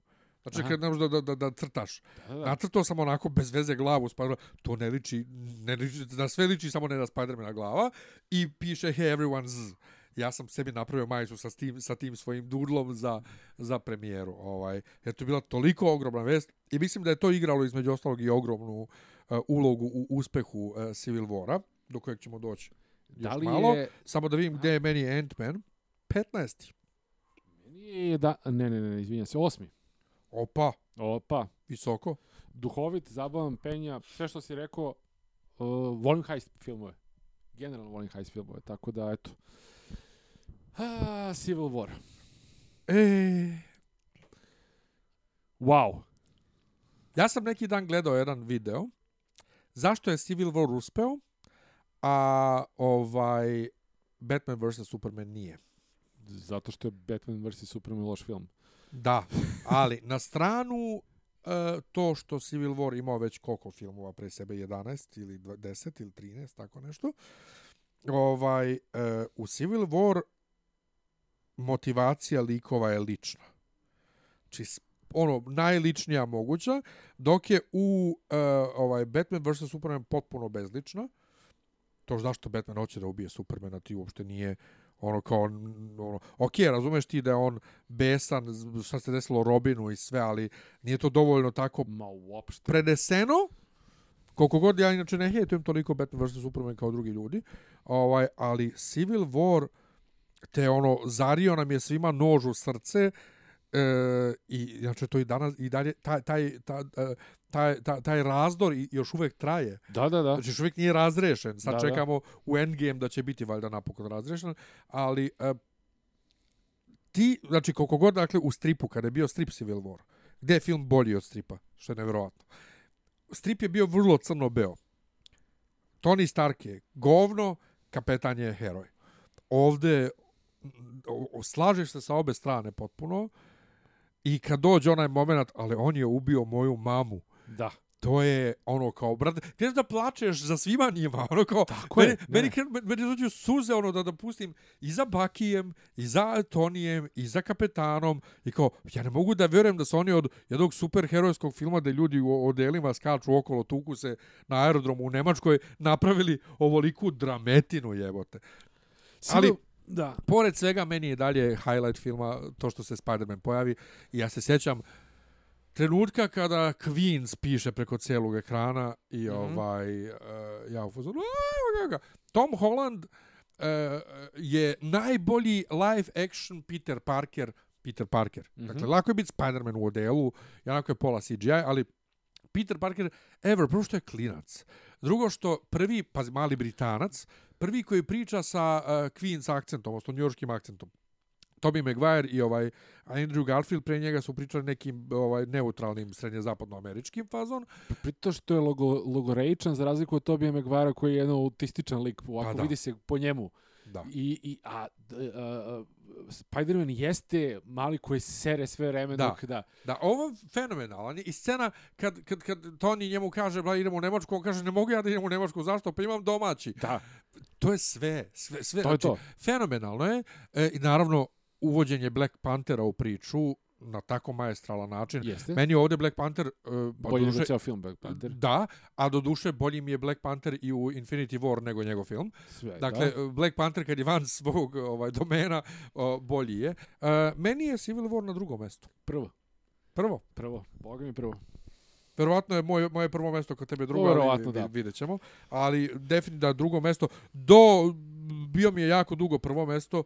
Znači, Aha. kad ne možeš da, da, da, da crtaš. Da, da. Nacrtao sam onako bez veze glavu Spider to ne liči, ne liči, na sve liči samo ne na Spidermana glava i piše hey everyone z. Ja sam sebi napravio majicu sa tim, sa tim svojim dudlom za, za premijeru. Ovaj. Jer to je bila toliko ogromna vest i mislim da je to igralo između ostalog i ogromnu uh, ulogu u uspehu uh, Civil Vora, do kojeg ćemo doći još Da li malo. je... Samo da vidim gde je meni Ant-Man. 15. Meni je da... Ne, ne, ne, izvinjam se. Osmi. Opa, Opa. visoko. Duhovit, zabavan, penja, sve što si rekao, uh, volim heist filmove. Generalno volim heist filmove, tako da, eto. A, Civil War. E, Wow. Ja sam neki dan gledao jedan video zašto je Civil War uspeo, a ovaj Batman vs. Superman nije. Zato što je Batman vs. Superman loš film. Da, ali na stranu e, to što Civil War imao već koliko filmova pre sebe, 11 ili 10 ili 13, tako nešto, ovaj, e, u Civil War motivacija likova je lična. Či ono, najličnija moguća, dok je u e, ovaj Batman vs. Superman potpuno bezlična. To zašto Batman hoće da ubije Supermana, ti uopšte nije ono kao, ono, ok, razumeš ti da je on besan, šta se desilo Robinu i sve, ali nije to dovoljno tako Ma uopšte. preneseno, koliko god ja inače ne hejtujem toliko Batman vs. Superman kao drugi ljudi, ovaj, ali Civil War te ono, zario nam je svima nož u srce, E, i znači to i danas i dalje taj taj taj taj taj, taj razdor još uvek traje. Da, da, da. Znači još uvijek nije razrešen. Sad Da, da, da. čekamo u Endgame da će biti valjda napokon razrešen, ali e, ti, znači koliko god, dakle, u stripu, kada je bio strip Civil War, gde je film bolji od stripa, što je nevjerovatno. Strip je bio vrlo crno-beo. Tony Stark je govno, kapetan je heroj. Ovde slažeš se sa obe strane potpuno i kad dođe onaj moment, ali on je ubio moju mamu, Da. to je ono kao brate kreneš da plačeš za svima njima ono kao Tako je, meni, ne. meni, kren, meni, dođu suze ono da da pustim i za Bakijem i za Tonijem i za kapetanom i kao ja ne mogu da vjerujem da su oni od jednog superherojskog filma da ljudi u odelima skaču okolo tuku se na aerodromu u Nemačkoj napravili ovoliku drametinu jebote Ali- Civil- Da. pored svega meni je dalje highlight filma to što se Spider-Man pojavi i ja se sjećam trenutka kada Queens piše preko cijelog ekrana i Mhm. ovaj uh, ja u fazonu. Tom Holland uh, je najbolji live action Peter Parker Peter Parker. Mhm. Dakle, lako je biti Spider-Man u odelu, i onako je pola CGI, ali Peter Parker, ever, prvo što je klinac. Drugo što prvi, pazi, mali britanac, prvi koji priča sa uh, Queens akcentom, odnosno njujorškim akcentom. Tobey Maguire i ovaj Andrew Garfield pre njega su pričali nekim ovaj neutralnim srednjezapadnoameričkim fazon. Prito što je logo, logorejčan za razliku od Tobija Megvara koji je jedan autističan lik, ovako da. vidi se po njemu. Da. I, i a, a, a, Spider-Man jeste mali koji sere sve vreme Da. dok da. Da, ovo je fenomenalan je. I scena kad, kad, kad Tony njemu kaže, bla, idemo u Nemačku, on kaže, ne mogu ja da idem u Nemačku, zašto? Pa imam domaći. Da, To je sve, sve, sve. To je znači, to. Fenomenalno je. E, I naravno, uvođenje Black Panthera u priču na tako maestralan način. jeste. Meni je ovdje Black Panther... E, pa Bolje nego doduše- ceo film Black Panther. Da, a do duše bolji mi je Black Panther i u Infinity War nego njegov film. Sve, Dakle, da. Black Panther kad je van svog ovaj, domena, o, bolji je. E, meni je Civil War na drugom mjestu. Prvo, Prvo. prvo, boga mi prvo. Verovatno je moje, moje prvo mesto kod tebe drugo, Verovatno, ali da. vi- vidjet ćemo. Ali definitivno drugo mesto. Do, bio mi je jako dugo prvo mesto.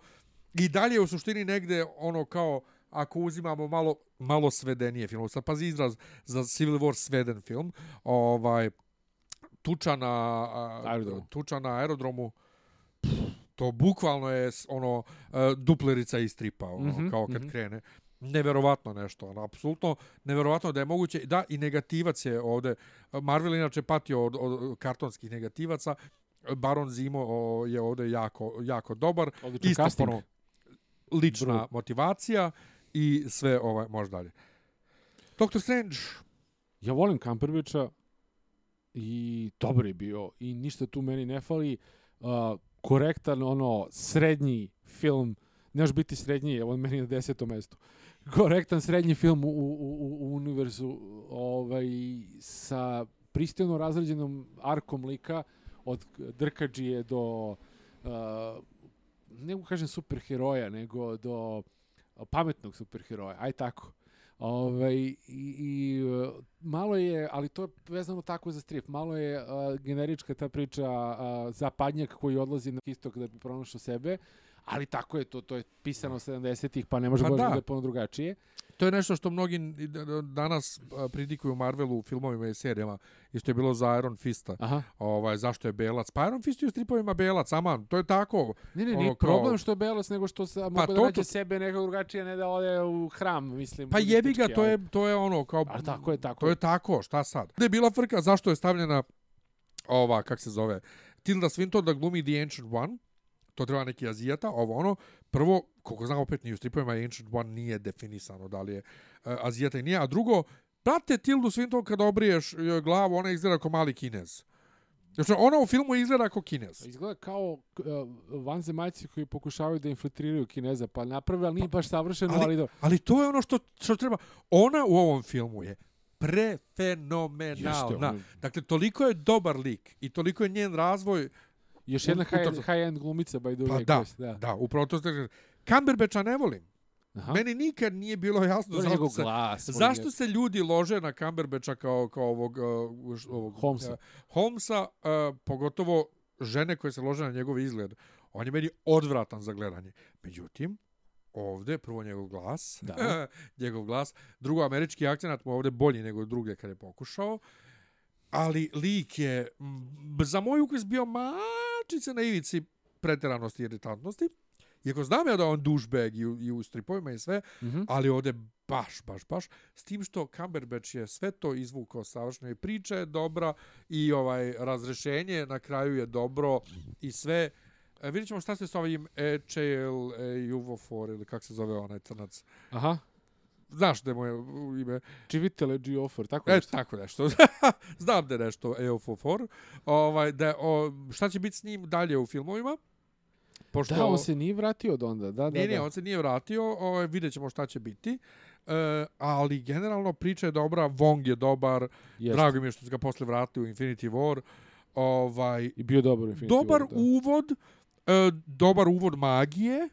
I dalje je u suštini negde ono kao ako uzimamo malo malo svedenije film. Sad pazi izraz za Civil War sveden film. Ovaj tuča na Aerodromu. tuča na aerodromu to bukvalno je ono e, duplerica iz stripa ono, Mhm, kao kad mhm. krene neverovatno nešto ono apsolutno neverovatno da je moguće da i negativac je ovde Marvel inače patio od, od kartonskih negativaca Baron Zimo o, je ovde jako jako dobar Odličan isto casting. Lična Bravo. motivacija i sve ovaj može dalje Doctor Strange Ja volim Kamperbiča i dobar je bio i ništa tu meni ne fali. Uh, korektan, ono, srednji film, ne može biti srednji, evo on meni na desetom mestu. Korektan srednji film u, u, u, u univerzu ovaj, sa pristojno razrađenom arkom lika od Drkađije do uh, ne mogu kažem superheroja, nego do pametnog superheroja, aj tako. Ovaj, i, i malo je, ali to je vezano tako za strip, malo je uh, generička ta priča uh, zapadnjak koji odlazi na istok da bi pronašao sebe, ali tako je to, to je pisano 70-ih, pa ne može Pa pa da. da je puno drugačije. To je nešto što mnogi danas a, pridikuju Marvelu u filmovima i serijama. Isto je bilo za Iron Fista. Aha. Ovaj, zašto je belac? Pa Iron Fist je u stripovima belac, aman, to je tako. Ne, ne, Ono, nije kao- problem što je Belos, nego što sa, mogu to- da nađe to- sebe nekako drugačije, ne da ode u hram, mislim. Pa jebi ga, to je, to je ono, kao... Ali tako je, tako To je. je tako, šta sad? Gde je bila frka, zašto je stavljena ova, kak se zove, Tilda Swinton da glumi The Ancient One, to treba neki Azijata, ovo ono, prvo, koliko znam opet ni u stripovima Ancient One nije definisano da li je uh, Azijata i nije, a drugo, prate Tildu Swinton kada obriješ joj glavu, ona izgleda kao mali kinez. Znači, ona u filmu izgleda kao kinez. Izgleda kao uh, vanzemaljci koji pokušavaju da infiltriraju Kineza, pa naprave, ali nije baš savršeno, ali, ali- do... Ali to je ono što, što treba. Ona u ovom filmu je prefenomenalna. ono- Dakle, toliko je dobar lik i toliko je njen razvoj Još jedna u- high, high-end glumica, by the way. Pa da, je- da, da. upravo to ste Kamberbeča ne volim. Aha. Meni nikad nije bilo jasno Dobro, zašto se, glas. zašto se ljudi lože na Kamberbeča kao, kao ovog, uh, ovog Holmesa. uh, Holmesa, uh, pogotovo žene koje se lože na njegov izgled. On je meni odvratan za gledanje. Međutim, ovde, prvo njegov glas, Da. njegov glas, drugo, američki akcenat mu ovde bolji nego druge kad je pokušao, ali lik je m, za moj ukus bio malčice na ivici preteranosti i iritantnosti. Iako znam ja da on douchebag i u, i u stripovima i sve, Mhm. ali ovde baš, baš, baš. S tim što Cumberbatch je sve to izvukao savršeno i priča je dobra i ovaj razrešenje na kraju je dobro i sve. E, vidjet ćemo šta se s ovim ECL e, Juvofor ili kak se zove onaj crnac. Aha. Znaš da je moje ime? Čivitele G-Offer, tako E, nešto. tako nešto. Znam da je nešto EOFOFOR. Ovaj, da, o, šta će biti s njim dalje u filmovima? Pošto, Da, on se nije vratio od onda. Da, da, Nije, nije, da. on se nije vratio, ovaj, vidjet ćemo šta će biti. E, ali generalno priča je dobra, Wong je dobar, Jeste. drago mi je što se ga posle vratio u Infinity War. Ovaj, I bio dobar u Infinity dobar War, da. uvod, e, dobar uvod magije.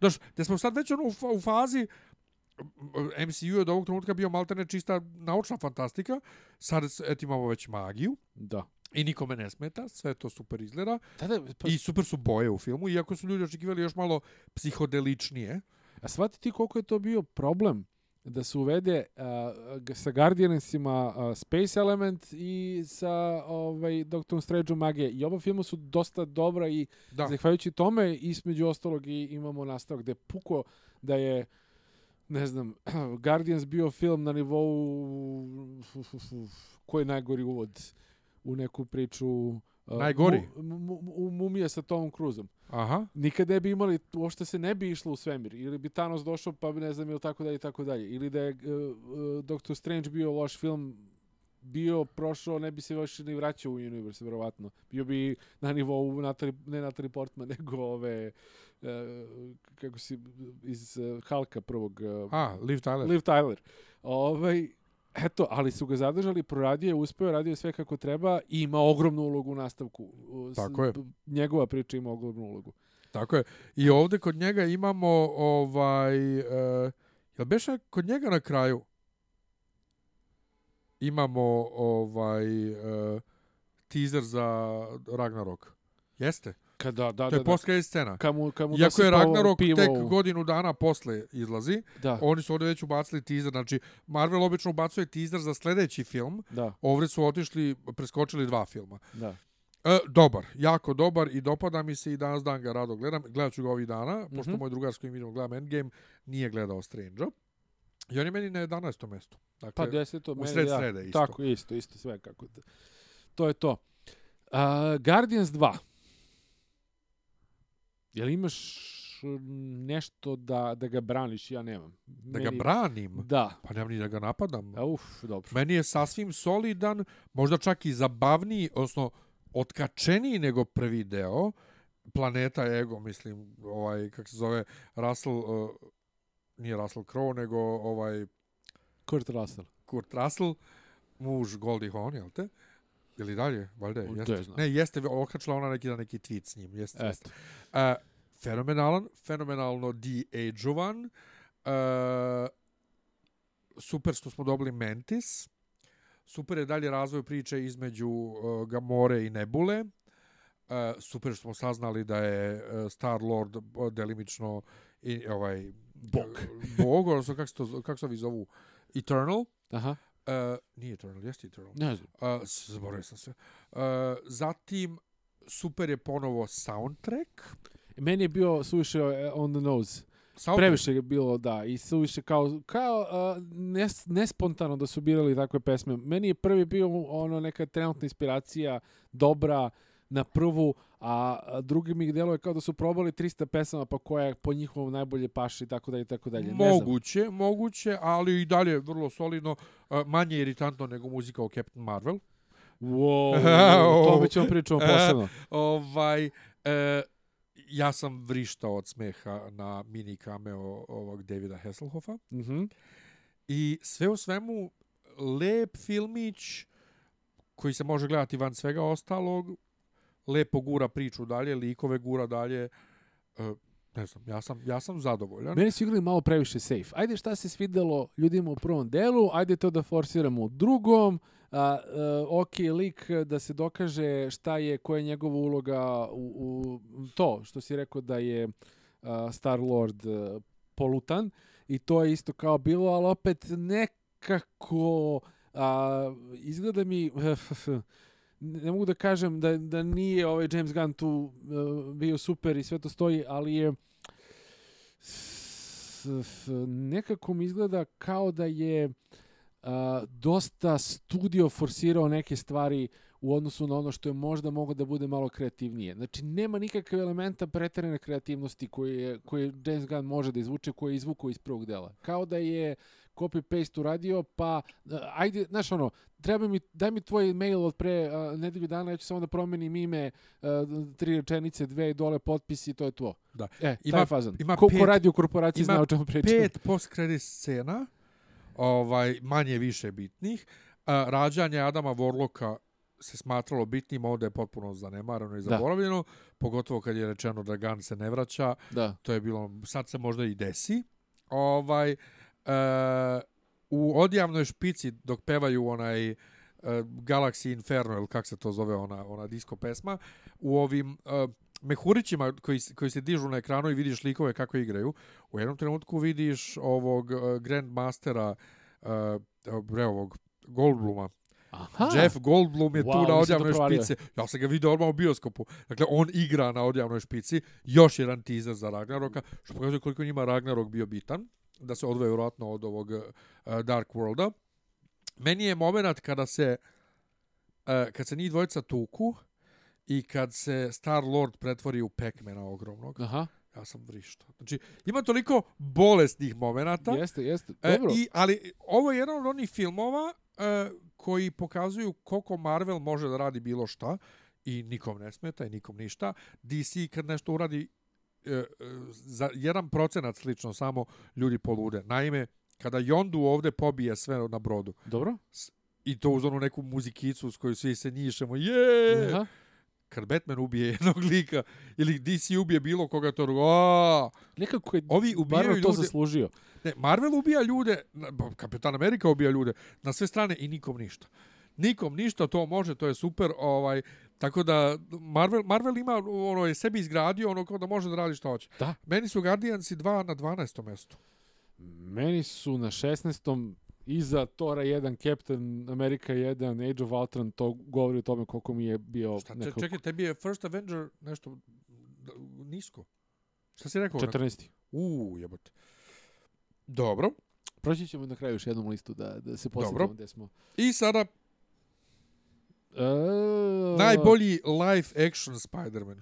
Daš, da smo sad već ono u, u fazi MCU je od ovog trenutka bio maltene čista naučna fantastika, sad eto imamo već magiju Da. i nikome ne smeta, sve to super izgleda Da, da, pa, i super su boje u filmu, iako su ljudi očekivali još malo psihodeličnije. a shvati ti koliko je to bio problem da se uvede uh, sa Guardiansima uh, Space Element i sa ovaj, Doctor Strange magije. I oba filma su dosta dobra i Da, Zahvaljujući tome, između ostalog, i imamo nastavak gde je puko da je ne znam, Guardians bio film na nivou koji je najgori uvod u neku priču uh, Najgori? Mu, mu, mu, mumije sa Tomom Cruzom. aha. Nikad ne bi imali, uopšte se ne bi išlo u svemir. Ili bi Thanos došao, pa bi ne znam, ili tako dalje, i tako dalje. Ili da je uh, uh, Doctor Strange bio loš film, bio, prošao, ne bi se još ni vraćao u Universe, verovatno. Bio bi na nivou, Natalie, ne Natalie Portman, nego ove, kako si, iz uh, Halka prvog, uh, A, Liv Tyler. Liv Tyler. Ovaj, eto, ali su ga zadržali, proradio je, uspeo, radio je sve kako treba i ima ogromnu ulogu u nastavku. Tako je. Njegova priča ima ogromnu ulogu. Tako je. I ovde kod njega imamo ovaj uh, jel beše kod njega na kraju imamo ovaj uh, teaser za Ragnarok. Jeste. Kada, da, to je posljednja scena. Kamu, kamu Iako je Ragnarok pivo tek u- godinu dana posle izlazi, Da, oni su ovdje već ubacili teaser, znači Marvel obično ubacuje teaser za sljedeći film, da, ovdje su otišli, preskočili dva filma. da. E, dobar, jako dobar i dopada mi se i danas dan ga rado gledam. Gledat ću ga ovih dana, mm -hmm. pošto Mhm. moj drugar s kojim idemo gledam Endgame nije gledao Strange-a. I on je meni na 11. mjestu. Dakle, Pa deseto, u meni, sred ja. srede isto. Tako, isto, isto, sve kako. da. To je to. Uh, Guardians 2. Jel imaš mm, nešto da, da ga braniš? Ja nemam. da ga branim, Da. pa nemam ni da ga napadam. A, uf, dobro. Meni je sasvim solidan, možda čak i zabavniji, odnosno otkačeniji nego prvi deo. Planeta Ego, mislim, ovaj, kako se zove, Russell, uh, nije Russell Crowe, nego ovaj Kurt Russell. Kurt Russell, muž Goldie Hawn, jel te? Ili dalje, valjda je, jeste. ne jeste, okačila ona neki, neki tweet s njim, jeste, jeste. Uh, fenomenalan, fenomenalno de-ageovan. Uh, super što smo dobili Mantis. Super je dalje razvoj priče između uh, Gamore i Nebule. Uh, super što smo saznali da je uh, Star Lord uh, delimično i ovaj Bog. Bog, odnosno kako se to kako se ovi zovu Eternal. Aha, Uh, nije Eternal, jeste Eternal. ne znam. Uh, zaboravio sam se. Uh, zatim super je ponovo soundtrack. Meni je bio suviše eh, on the nose. Soundtrack. Previše je bilo, da, i suviše kao, kao uh, nes, nespontano da su birali takve pesme. Meni je prvi bio ono neka trenutna inspiracija, dobra na prvu, a drugi mi deluje kao da su probali 300 pesama pa koja je po njihovom najbolje paši i tako dalje i tako dalje. Ne znam. Moguće, moguće, ali i dalje vrlo solidno, uh, manje iritantno nego muzika o Captain Marvel. Wow, o tome ćemo pričamo posebno. ovaj, e, ja sam vrištao od smeha na mini cameo ovog Davida Hasselhoffa. Mhm. I sve u svemu, lep filmić koji se može gledati van svega ostalog, lepo gura priču dalje, likove gura dalje, e, ne znam, ja sam, ja sam zadovoljan. Meni su igrali malo previše safe. Ajde šta se svidelo ljudima u prvom delu, ajde to da forsiramo u drugom. A, a, ok, lik e, da se dokaže šta je, koja je njegova uloga u, u to što si rekao da je a, Star Lord a, polutan i to je isto kao bilo, ali opet nekako a, izgleda mi ne mogu da kažem da da nije ovaj James Gunn tu uh, bio super i sve to stoji, ali je s- s- nekako mi izgleda kao da je dosta studio forsirao neke stvari u odnosu na ono što je možda moglo da bude malo kreativnije. Znači, nema nikakve elementa preterane kreativnosti koje, je, koje James Gunn može da izvuče, koje je izvukao iz prvog dela. Kao da je copy-paste uradio, pa, a, ajde, znaš ono, treba mi, daj mi tvoj mail od pre a, nedelju dana, ja ću samo da promenim ime, a, tri rečenice, dve, dole potpisi, to je to. Da. E, Ima- taj fazan. ima ko, pet- radi u korporaciji ima zna o čemu pričam. Pet post-credit scena, ovaj, manje više bitnih. Rađanje Adama Warlocka se smatralo bitnim, ovdje je potpuno zanemareno i Da. zaboravljeno, pogotovo kad je rečeno da Gunn se ne vraća, Da. to je bilo, sad se možda i desi. Ovaj, u odjavnoj špici dok pevaju onaj uh, Galaxy Inferno, ili kak se to zove ona, ona disco pesma, u ovim uh, mehurićima koji, koji se dižu na ekranu i vidiš likove kako igraju, u jednom trenutku vidiš ovog uh, Grandmastera, uh, bre, ovog Goldbluma, Aha. Jeff Goldblum je wow, tu na odjavnoj špici. Ja sam ga vidio odmah u bioskopu. Dakle, on igra na odjavnoj špici. Još jedan teaser za Ragnaroka, što pokazuje koliko njima Ragnarok bio bitan. Da se odvoje vjerojatno od ovog uh, Dark Worlda. Meni je moment kada se uh, kad se njih dvojica tuku i kad se Star Lord pretvori u Pac-Mana ogromnog. Aha. Ja sam vrišto. Znači, ima toliko bolesnih momenata. Jeste, jeste. Dobro. E, i, ali ovo je jedan od onih filmova e, koji pokazuju koliko Marvel može da radi bilo šta i nikom ne smeta i nikom ništa. DC kad nešto uradi e, e, za jedan procenat slično samo ljudi polude. Naime, kada Yondu ovde pobije sve na brodu. Dobro. I to uz onu neku muzikicu s kojoj svi se njišemo. Je! Aha. Kad Batman ubije jednog lika ili DC ubije bilo koga to rugo. Nekako je Ovi ubijaju Marvel to ljude. zaslužio. Ne, Marvel ubija ljude, Kapitan Amerika ubija ljude na sve strane i nikom ništa. Nikom ništa, to može, to je super. Ovaj, tako da Marvel, Marvel ima ono je sebi izgradio ono kao da može da radi što hoće. Da. Meni su Guardiansi 2 na 12. mjestu. Meni su na 16. iza Tora 1, Captain America 1, Age of Ultron, to govori o tome koliko mi je bio... Šta, nekako... čekaj, tebi je First Avenger nešto nisko? Šta si rekao? 14. Uuu, jebote. Dobro. Proći ćemo na kraju još jednom listu da, da se posjetimo gdje smo. I sada... Uh... Najbolji live action Spider-Man.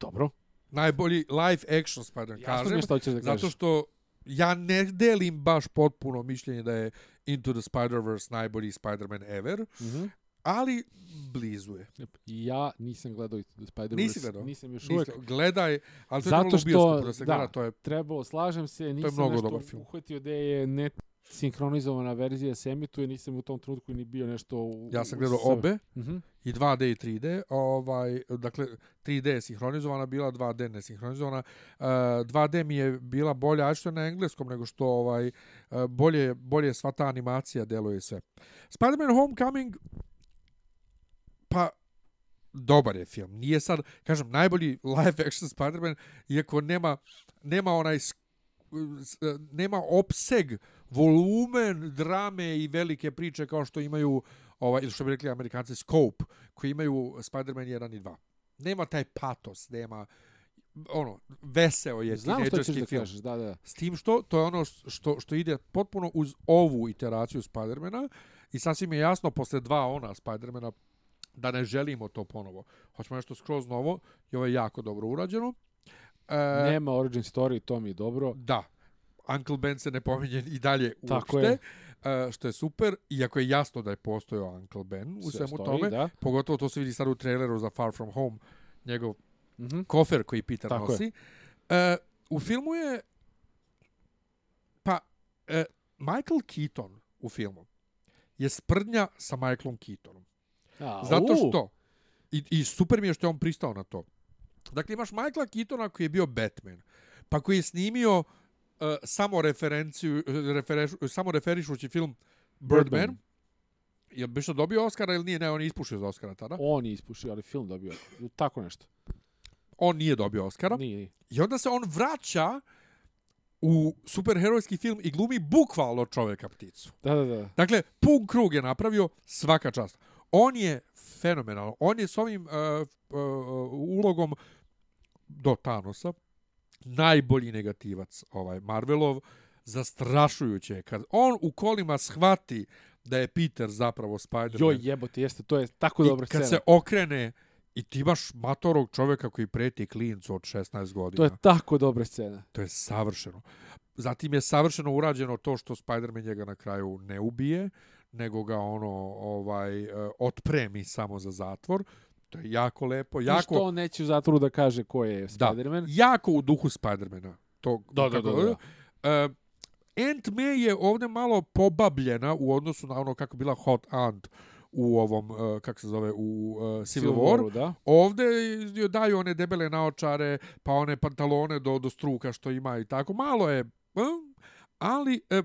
Dobro. Najbolji live action Spider-Man. Kažem, što da kažeš. Zato što ja ne delim baš potpuno mišljenje da je Into the Spider-Verse najbolji Spider-Man ever, mm -hmm. ali blizu je. Ja nisam gledao Into the Spider-Verse. Nisi gledao? Nisam još uvijek. Gledaj, ali to Zato je što, da, se gleda, to je... trebao, slažem se, nisam to je nešto uhvatio da je net sinhronizovana verzija se emituje, nisam u tom trenutku ni bio nešto u, Ja sam gledao obe, uh -huh. i 2D i 3D, ovaj, dakle, 3D je sinhronizovana, bila 2D ne sinhronizovana. Uh, 2D mi je bila bolja, a što je na engleskom, nego što ovaj, uh, bolje, bolje sva ta animacija deluje sve. Spider-Man Homecoming, pa, dobar je film. Nije sad, kažem, najbolji live action Spider-Man, iako nema, nema onaj nema opseg volumen drame i velike priče kao što imaju ovaj ili što bi rekli Amerikanci scope koji imaju Spider-Man 1 i 2. Nema taj patos, nema ono veseo je Znam što ćeš da kažeš, da, da. S tim što to je ono što što ide potpuno uz ovu iteraciju Spider-mana i sasvim je jasno posle dva ona Spider-mana da ne želimo to ponovo. Hoćemo nešto skroz novo i ovo je jako dobro urađeno. E, Nema origin story, to mi je dobro. Da. Uncle Ben se ne pominje i dalje Tako uopšte. Je. Uh, što je super, iako je jasno da je postojao Uncle Ben u Sve svemu stoji, tome. Da. Pogotovo to se vidi sad u traileru za Far From Home, njegov mm -hmm. kofer koji Peter Tako nosi. Je. Uh, u filmu je pa uh, Michael Keaton u filmu je sprdnja sa Michaelom Keatonom. A, Zato što i, i super mi je što je on pristao na to. Dakle, imaš Michaela Keatona koji je bio Batman, pa koji je snimio uh, samo referenciju, refereš, samo referišući film Birdman. Birdman. Je bi što dobio Oscara ili nije? Ne, on je ispušio za Oscara tada. On je ispušio, ali film dobio. Tako nešto. On nije dobio Oscara. Nije, nije. I onda se on vraća u superherojski film i glumi bukvalno čovjeka pticu. Da, da, da. Dakle, pun krug je napravio svaka čast. On je fenomenalno. On je s ovim uh, uh, ulogom do Thanosa najbolji negativac ovaj Marvelov zastrašujuće kad on u kolima shvati da je Peter zapravo Spider-Man. Joj jebote, jeste, to je tako dobra scena. kad se okrene i ti imaš matorog čovjeka koji preti klincu od 16 godina. To je tako dobra scena. To je savršeno. Zatim je savršeno urađeno to što Spider-Man njega na kraju ne ubije, nego ga ono ovaj uh, otpremi samo za zatvor. To je jako lepo. Jako... I što on neće u zatvoru da kaže ko je Spider-Man? Da, jako u duhu Spider-mana. To, da, da, da, da. Uh, Aunt May je ovdje malo pobabljena u odnosu na ono kako bila Hot Aunt u ovom, uh, kako se zove, u uh, Civil, Civil War. Da. Ovdje joj daju one debele naočare, pa one pantalone do, do struka što ima i tako. Malo je... Uh, Ali, e,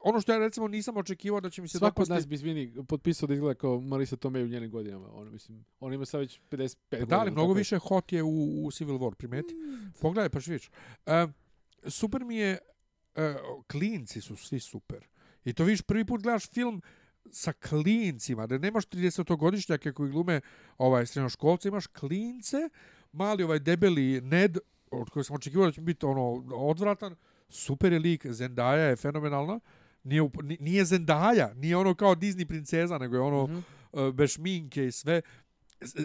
ono što ja recimo nisam očekivao da će mi se Svako od dopasti... nas bi, izvini, potpisao da izgleda kao Marisa Tomei u njenim godinama. Ono, mislim, on ima sad već 55 godina. Pa Da, ali mnogo tako- više hot je u, u Civil War, primeti. Pogledaj, pa ćeš vidjeti. E, super mi je, e, klinci su svi super. I to vidiš, prvi put gledaš film sa klincima, da nemaš 30-godišnjake koji glume ovaj, srednjoškolce, imaš klince, mali ovaj debeli Ned, od kojeg sam očekivao da će biti ono odvratan, super je lik, Zendaya je fenomenalna, nije, nije Zendaya, nije ono kao Disney princeza, nego je ono Mhm. uh, bez šminke i sve.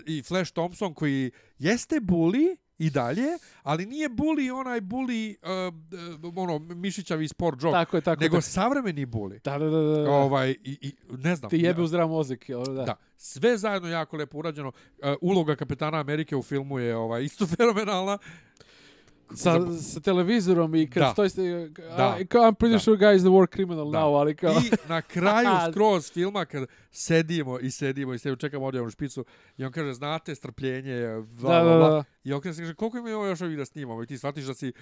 I Flash Thompson koji jeste bully i dalje, ali nije bully onaj bully uh, ono mišićavi sport joke, Tako je, tako nego tako. savremeni bully. Da, da, da, da. Ovaj i, i ne znam. Ti jebe u zdrav mozak. jel, Da. Da, sve zajedno jako lepo urađeno. Uh, uloga kapetana Amerike u filmu je ovaj isto fenomenalna. Sa, sa televizorom i kad Da. stoji ste, Da. a, kao I'm pretty Da. sure guy is the war criminal Da. now, ali kao... I na kraju skroz filma kad sedimo i sedimo i sedimo, čekamo odjevnu špicu i on kaže, znate, strpljenje, je, bla, da, bla, da, bla. da. I on kaže, koliko ima još ovih da snimamo? I ti shvatiš da si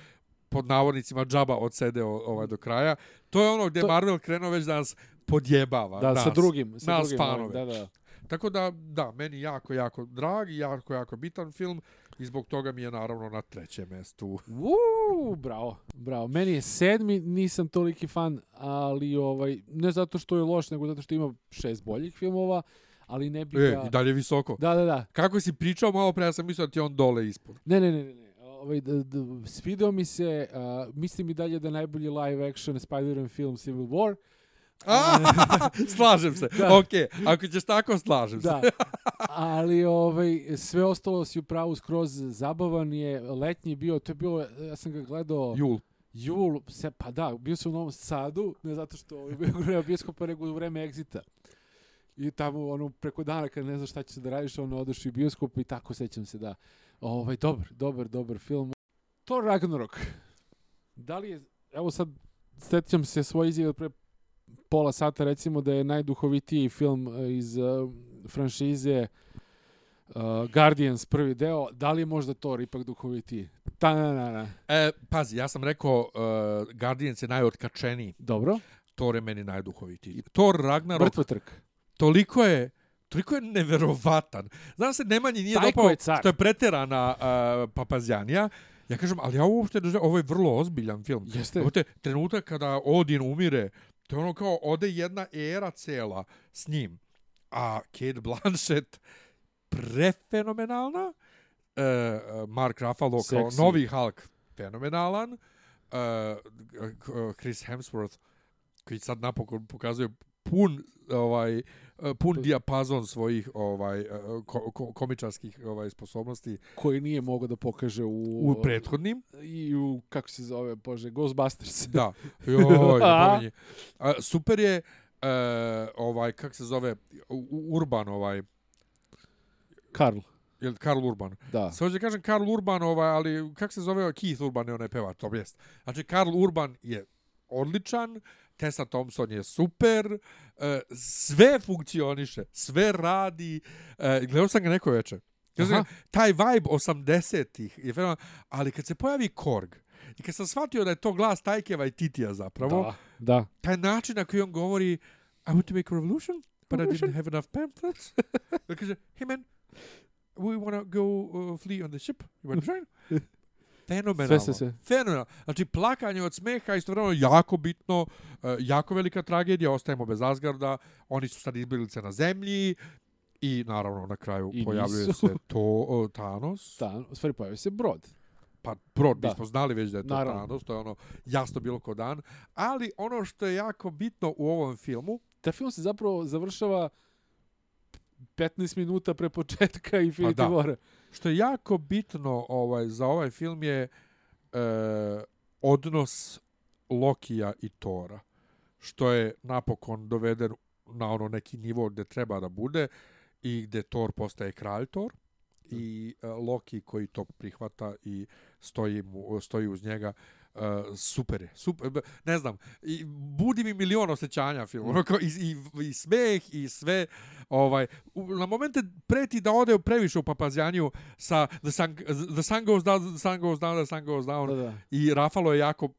pod navodnicima džaba odsedeo ovaj do kraja. To je ono gdje To- Marvel krenuo već da nas podjebava. Da, nas. sa drugim. Sa nas drugim, fanove. Da, da. Tako da, da, meni jako, jako drag i jako, jako bitan film i zbog toga mi je naravno na trećem mjestu. Uuu, bravo, bravo. Meni je sedmi, nisam toliki fan, ali ovaj, ne zato što je loš, nego zato što ima šest boljih filmova, ali ne bi E, ga... i dalje visoko. Da, da, da. Kako si pričao malo pre, ja sam mislio da ti on dole ispod. Ne, ne, ne, ne. ne. Ovaj, d, d, svidao mi se, uh, mislim i dalje da najbolji live action Spider-Man film Civil War. A, slažem se. Da. Okej, ako ćeš tako, slažem se. Da. Ali ovaj sve ostalo si u pravu skroz zabavan je. Letnji je bio, to je bilo, ja sam ga gledao Jul. jul, se, pa da, bio sam u Novom Sadu, ne zato što ovaj, bio u vreme bioskopa, nego u vreme egzita. I tamo ono preko dana kad ne znaš šta će da radiš, ono odeš u bioskop i tako sećam se da. Ovaj dobar, dobar, dobar film. Thor Ragnarok. Da li je evo sad sećam se svoje izjave pre pola sata recimo da je najduhovitiji film e, iz uh, franšize uh, Guardians prvi deo, da li je možda Thor ipak duhovitiji? Ta na na na. E, pazi, ja sam rekao, uh, Guardians je najotkačeniji. Dobro. Thor je meni najduhovitiji. Thor Ragnarok, Mrtva trka. toliko je toliko je neverovatan. Znam se, Nemanji nije Tajko dopao je car. što je preterana uh, papazjanija. Ja kažem, ali ja uopšte ne ovo je vrlo ozbiljan film. Jeste. Evo te, trenutak kada Odin umire, to je ono kao ode jedna era cela s njim. A Kate Blanchett prefenomenalna. E, Mark Ruffalo kao Seksi. novi Hulk fenomenalan. E, Chris Hemsworth koji sad napokon pokazuje pun ovaj pun dijapazon svojih ovaj e, ko, ko, komičarskih ovaj sposobnosti koji nije mogao da pokaže u, u prethodnim i u kako se zove bože Ghostbusters. Da. Joj, A? A, super je uh, ovaj kak se zove U- Urban ovaj Karl. je Karl Urban. Da. Sve hoću da kažem Karl Urban ovaj ali kak se zove Keith Urban je onaj pevač, to jest. Znači Karl Urban je odličan, Tessa Thompson je super, e, sve funkcioniše, sve radi. E, gledao sam ga neko veče. Kaže, Aha. taj vibe 80-ih je fenomenal, ali kad se pojavi Korg i kad sam shvatio da je to glas Tajkeva i Titija zapravo, Da. Da. taj način na koji on govori I want to make a revolution, but I Revolution? didn't have enough pamphlets. Kaže, hey man, we want to go uh, flee on the ship. You want to join? Fenomenalno. Sve, sve, sve. Fenomenalno. Znači, plakanje od smeha istovremeno jako bitno, uh, jako velika tragedija, ostajemo bez Asgarda, oni su sad izbilice na zemlji i naravno na kraju I pojavljuje nisu. se to uh, Thanos. U stvari pojavio se brod. Pa brod, Da. mi smo znali već da je to Naravno. Thanos, to je ono jasno bilo ko dan. Ali ono što je jako bitno u ovom filmu, Taj film se zapravo završava 15 minuta pre početka Infinity Pa da. War što je jako bitno ovaj za ovaj film je e, odnos Lokija i Tora što je napokon doveden na ono neki nivo gde treba da bude i gde Thor postaje kralj Thor i e, Loki koji to prihvata i stoji mu stoji uz njega Uh, super je, super, ne znam, i budi mi milion osjećanja film, ono kao i, i, i smeh i sve, ovaj, u, na momente preti da ode previše u papazjanju sa the sun, the sun goes down, the sun goes down, the sun goes down, Da, da. i Rafalo je jako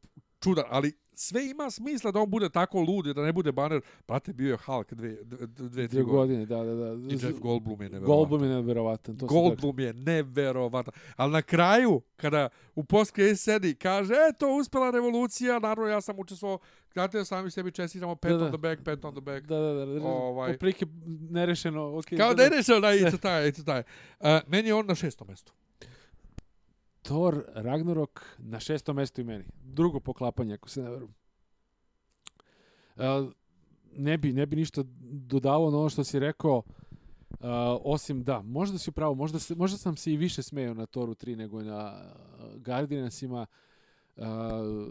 čudan, ali sve ima smisla da on bude tako lud i da ne bude Banner. Brate, bio je Hulk dve, dve, dve, dve godine. godine, da, da, da. I Jeff Goldblum je neverovatan. Goldblum je neverovatan. To Goldblum je neverovatan. Ali na kraju, kada u post sedi, kaže, eto, uspela revolucija, naravno ja sam učestvovao, znate, sami sebi čestitamo, Da, da. on the back, pat on the back. Da, da, da. da Ovaj- Poprike nerešeno. Okay, Kao da je rešao, da, i to taj, i to taj. Uh, meni je on na šestom mestu. Thor Ragnarok na šestom mestu i meni. Drugo poklapanje, ako se ne verujem. Uh, ne bi, ne bi ništa dodavao na ono što si rekao, uh, osim da, možda si upravo, možda, se, možda sam se i više smeo na Toru 3 nego na uh, Guardiansima. Uh,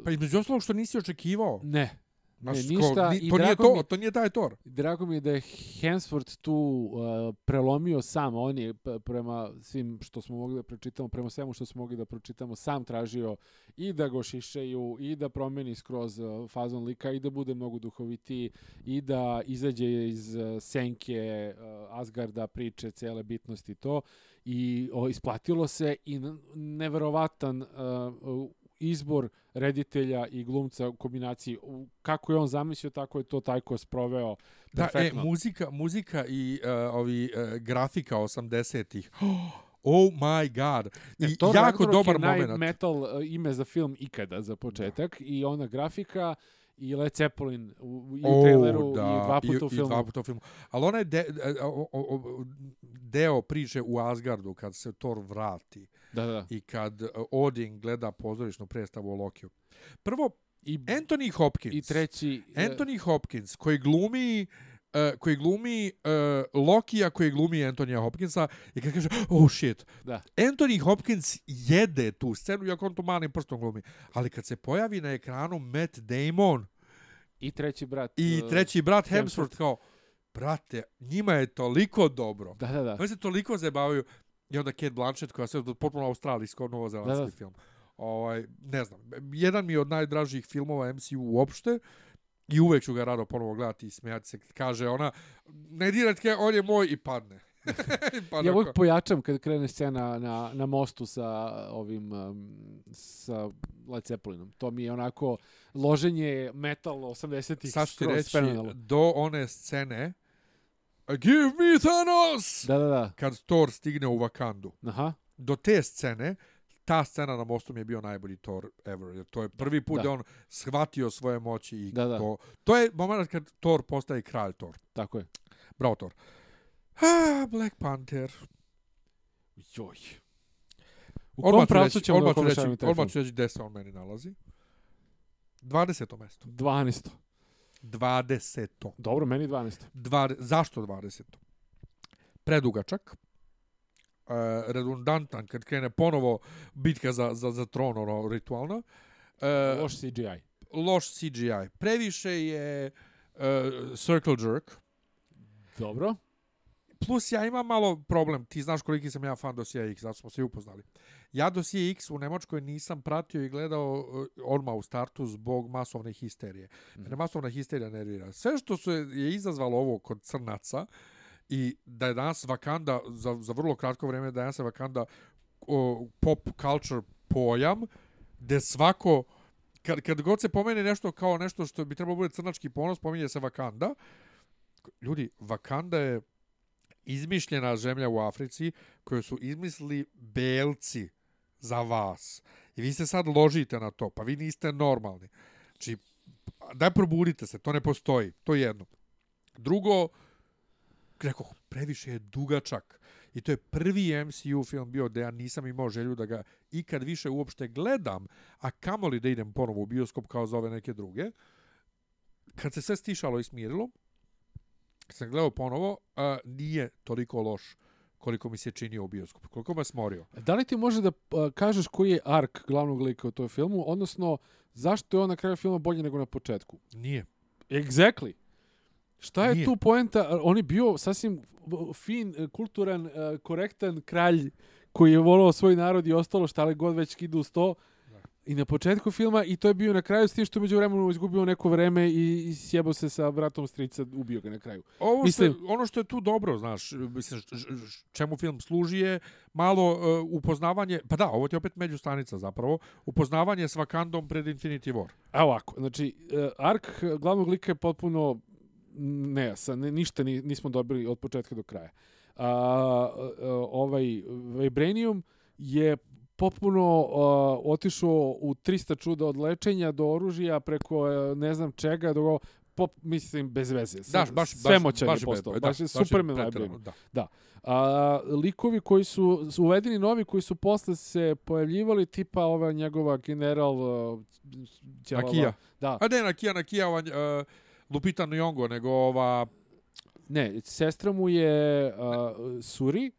Pa između ostalog što nisi očekivao. ne, Znaš, ne, ko- ništa. ni- i to nije to, mi- to nije taj Thor. Drago mi je da je Hemsworth tu uh, prelomio sam, on je prema svim što smo mogli da pročitamo, prema svemu što smo mogli da pročitamo, sam tražio i da go šišeju, i da promeni skroz uh, fazon lika, i da bude mnogo duhovitiji, i da izađe iz uh, senke uh, Asgarda, priče, cele bitnosti to. I o, isplatilo se i neverovatan uh, izbor reditelja i glumca u kombinaciji. Kako je on zamislio, tako je to Tajko sproveo Da, e, muzika, muzika i uh, ovi uh, grafika 80-ih. Oh my god. I E, Thor jako Ragnarok dobar je moment. najmetal uh, ime za film ikada za početak i ona grafika i Led Zeppelin u, i u traileru i dva puta u i, filmu. I dva puta u filmu. Ali onaj de, e, o, o, o, deo priče u Asgardu kad se Thor vrati Da, da. i kad e, Odin gleda pozorišnu predstavu o Lokiju. Prvo, I, Anthony Hopkins. i treći... e, Anthony Hopkins koji glumi uh, koji glumi uh, Lokija koji glumi Antonija Hopkinsa i kad kaže oh shit Da. Anthony Hopkins jede tu scenu iako on to malim prstom glumi ali kad se pojavi na ekranu Matt Damon I treći brat. i uh, treći brat Hemsworth. Kao brate njima je toliko dobro Da, da, da. oni se toliko zabavaju i onda Kate Blanchett koja se potpuno australijsko novozelandski Da, da. film ovaj ne znam jedan mi je od najdražih filmova MCU uopšte i uvek ću ga rado ponovo gledati i smijati se kaže ona ne dirajte on je moj i padne Padne Ja uvijek pojačam kad krene scena na, na mostu sa ovim um, sa Led Zeppelinom. To mi je onako loženje metal 80-ih sad ću ti reći do one scene Give me Thanos! Da, da, da. Kad Thor stigne u Wakandu. Aha. Do te scene, ta scena na mostu mi je bio najbolji Thor ever. Jer to je prvi put Da. da, on shvatio svoje moći i Da, da. to. To je moment kad Thor postaje kralj Thor. Tako je. Bravo Thor. Ah, Black Panther. Joj. U kom pravcu ćemo da odmah ću reći, taj odmah ću reći gde se on meni nalazi. 20. mesto. 12. 20. Dobro, meni 12. Dva, zašto 20? Predugačak. Uh, redundantan kad krene ponovo bitka za, za, za tron, ono, ritualno. Uh, Loš CGI. loš CGI. Previše je uh, circle jerk. Dobro. Plus ja imam malo problem, ti znaš koliki sam ja fan Dosije X, zato smo se upoznali. Ja Dosije X u Nemačkoj nisam pratio i gledao uh, odmah u startu zbog masovne histerije. Mene masovna histerija nervira. Sve što se je izazvalo ovo kod crnaca i da je danas Wakanda, za, za vrlo kratko vrijeme, da je danas Wakanda o, pop culture pojam, gde svako, kad, kad god se pomene nešto kao nešto što bi trebalo bude crnački ponos, pominje se Wakanda. Ljudi, Wakanda je izmišljena zemlja u Africi koju su izmislili belci za vas. I vi se sad ložite na to, pa vi niste normalni. Znači, daj probudite se, to ne postoji. To je jedno. Drugo, rekao, previše je dugačak. I to je prvi MCU film bio da ja nisam imao želju da ga ikad više uopšte gledam, a kamoli da idem ponovo u bioskop kao za ove neke druge. Kad se sve stišalo i smirilo, sam gledao ponovo, a, nije toliko loš koliko mi se činio u bioskopu. Koliko me smorio. Da li ti može da uh, kažeš koji je ark glavnog lika u toj filmu, odnosno zašto je on na kraju filma bolji nego na početku? Nije. Exactly. Šta je Nije. tu poenta? On je bio sasvim fin, kulturan, korektan kralj koji je volao svoj narod i ostalo šta li god već ide uz to. I na početku filma i to je bio na kraju s tim što među vremenu izgubio neko vreme i, i sjebao se sa bratom strica, ubio ga na kraju. Ovo Mislim- što, ono što je tu dobro, znaš, mislim, čemu film služi je malo uh, upoznavanje, pa da, ovo ti je opet međustanica zapravo, upoznavanje s Wakandom pred Infinity War. A ovako, znači, uh, ark uh, glavnog lika je potpuno nejasan, ne, ništa ni, nismo dobili od početka do kraja. A, uh, ovaj Vibranium je potpuno uh, otišao u 300 čuda od lečenja do oružja preko uh, ne znam čega do pop, mislim bez veze. Daš, baš, sve baš, baš je postao. boy, baš je je Superman Vibranium. Da. A, likovi koji su, su uvedeni novi, koji su posle se pojavljivali, tipa ova njegova general uh, ćelava. Nakija. Da, A ne, Nakija, Nakija, ova, uh, Lupita Nyong'o, nego ova ne, sestra mu je uh, Suri,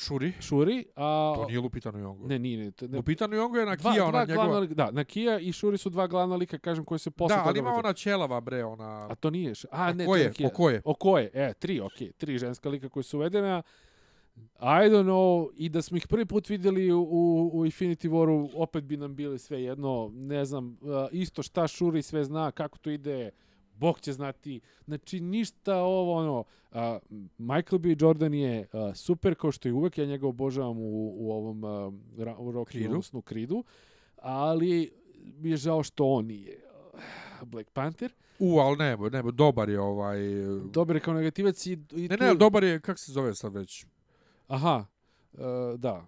Shuri. Shuri, a... To nije Lupita Nyong'o. Ne, nije, ne, ne, Lupita Nyong'o je dva, Nakija, dva ona glavna njegova... lika, da, Nakija i Shuri su dva glavna lika, kažem, koji se posle Da, ali ima ona ćelava, bre, ona... A to nije, a, ne, ko to je? Nakija. Po ko je? O koje? E, tri, okej, tri ženska lika koji su uvedena. I don't know, i da smo ih prvi put vidjeli u, u Infinity Waru, opet bi nam bili sve jedno, ne znam, uh, isto šta Shuri sve zna, kako to ide, Bog će znati. Znači, ništa ovo, ono, uh, Michael B. Jordan je uh, super, kao što i uvek, ja njega obožavam u, u ovom uh, ra- u Rocky, Creedu. odnosno Creedu, ali mi je žao što on nije uh, Black Panther. U, ali ne, ne, dobar je ovaj... Dobar je kao negativac i... i Ne, tu- ne, dobar je, kak se zove sad već? Aha, uh, da.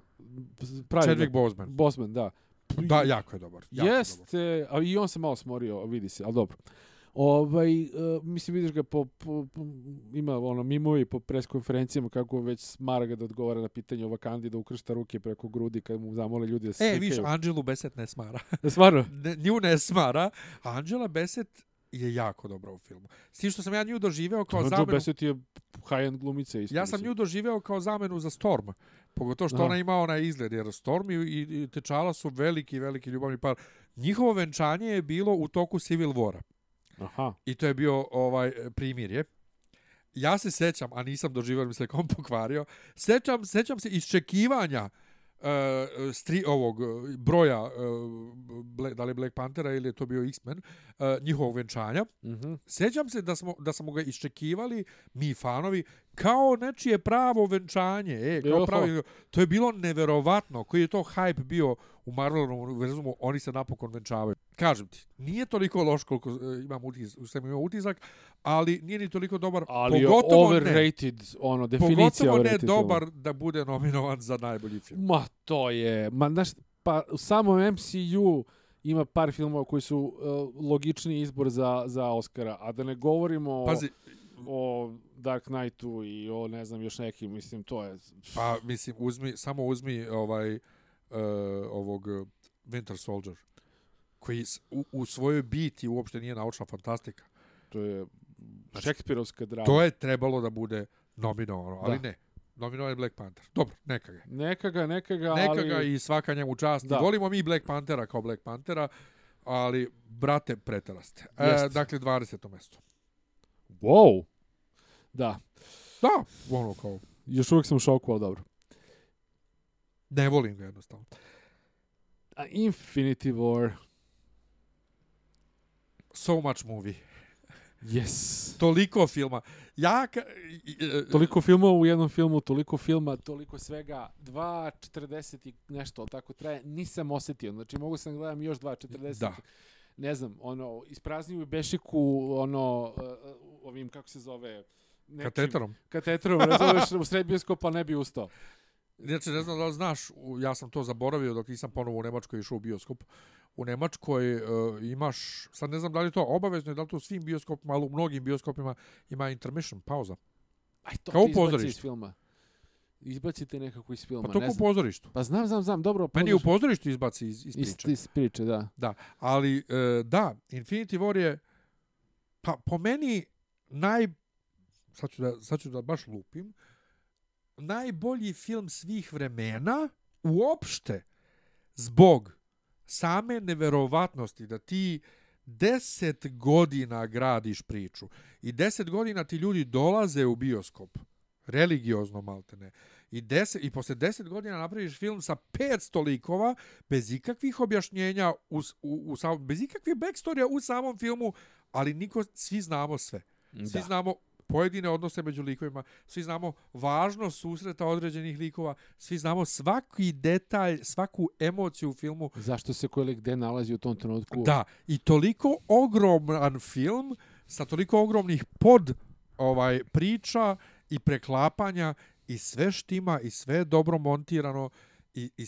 Pravi Chadwick Boseman. Bosman, da. Da, jako je dobar. Jako je dobar. Jeste, a i on se malo smorio, vidi se, ali dobro. Ovaj, uh, mislim, vidiš ga po, po, po, ima ono mimovi po preskonferencijama kako već smara ga da odgovara na pitanje o Vakandi, da ukršta ruke preko grudi kad mu zamole ljudi da se E, viš, Anđelu Beset ne smara. Stvarno? Ne, nju ne smara, Anđela Beset je jako dobra u filmu. S tim što sam ja nju doživeo kao Joe zamenu... Bassett je high-end glumica isto. Ja sam nju doživeo kao zamenu za Storm. Pogotovo što Aha. ona ima onaj izgled, jer Storm i, i Tečala su veliki, veliki ljubavni par. Njihovo venčanje je bilo u toku Civil Wara. Aha. I to je bio ovaj primirje. Ja se sećam, a nisam doživio, mi se kom pokvario, sećam, sećam se iščekivanja uh, stri, ovog uh, broja, uh, Bla- da li je Black Panthera ili je to bio X-Men, uh, njihovog venčanja. Mhm. Sećam se da smo da smo ga iščekivali mi fanovi kao nečije pravo venčanje, e, kao Joho. pravi. To je bilo neverovatno, koji je to hype bio u Marvelovom univerzumu, oni se napokon venčavaju. Kažem ti, nije toliko loš koliko e, imam utisak, sam imao utisak, ali nije ni toliko dobar, Ali pogotovo ne, overrated, ono, definicija pogotovo ne overrated filma. dobar da bude nominovan za najbolji film. Ma to je, ma znaš, pa u samom MCU ima par filmova koji su uh, logični izbor za, za Oscara, a da ne govorimo Pazi, o Dark Knightu i o ne znam još nekim, mislim, to je... pa mislim, uzmi, samo uzmi ovaj, uh, ovog Winter Soldier, koji u, u svojoj biti uopšte nije naučna fantastika. To je Znači, šekspirovska drama. To je trebalo da bude nominovano, ali Da. ne. Nominovan je Black Panther. Dobro, neka ga. Neka ga, neka ga, Neka ali... ga i svaka njemu čast. Da. Volimo mi Black Panthera kao Black Panthera, ali, brate, preteraste. E, dakle, 20. mesto. Wow! Da, Da, ono kao, još uvijek sam u šoku, ali dobro. ne volim ga jednostavno. A Infinity War, So much movie. yes. Toliko filma. Ja, ka, i- Toliko filmova u jednom filmu, toliko filma, toliko svega, 2.40 i nešto tako traje, nisam osjetio. Znači, mogu sam gledam još 2.40. Da. Ne znam, ono, isprazniju Bešiku, ono, uh, ovim, kako se zove, nečim- kateterom. Kateterom, razumeš, u sred bioskopa ne bi ustao. Inače, ne znam da li znaš, ja sam to zaboravio dok nisam ponovo u Nemačkoj išao u bioskop. U Nemačkoj uh, imaš, sad ne znam da li to obavezno i da li to u svim bioskopima, ali u mnogim bioskopima ima intermission, pauza. Aj, to Kao ti izbaci iz filma. Izbacite nekako iz filma, Pa to ne u pozorištu. Pa znam, znam, znam, dobro. Meni u pozoriš- pozorištu izbaci iz, iz Iz, priče. iz priče, da. Da, ali e, da, Infinity War je pa po meni naj sad ću da, sad ću da baš lupim najbolji film svih vremena uopšte zbog same neverovatnosti da ti deset godina gradiš priču i deset godina ti ljudi dolaze u bioskop religiozno maltene I, deset, I posle 10 godina napraviš film sa 500 likova, bez ikakvih objašnjenja, u, u, u samom, bez ikakvih backstorija u samom filmu, ali niko, svi znamo sve. Svi Da. znamo pojedine odnose među likovima, svi znamo važnost susreta određenih likova, svi znamo svaki detalj, svaku emociju u filmu. Zašto se koji gde nalazi u tom trenutku? Da, i toliko ogroman film sa toliko ogromnih pod ovaj priča i preklapanja i sve štima i sve je dobro montirano i, i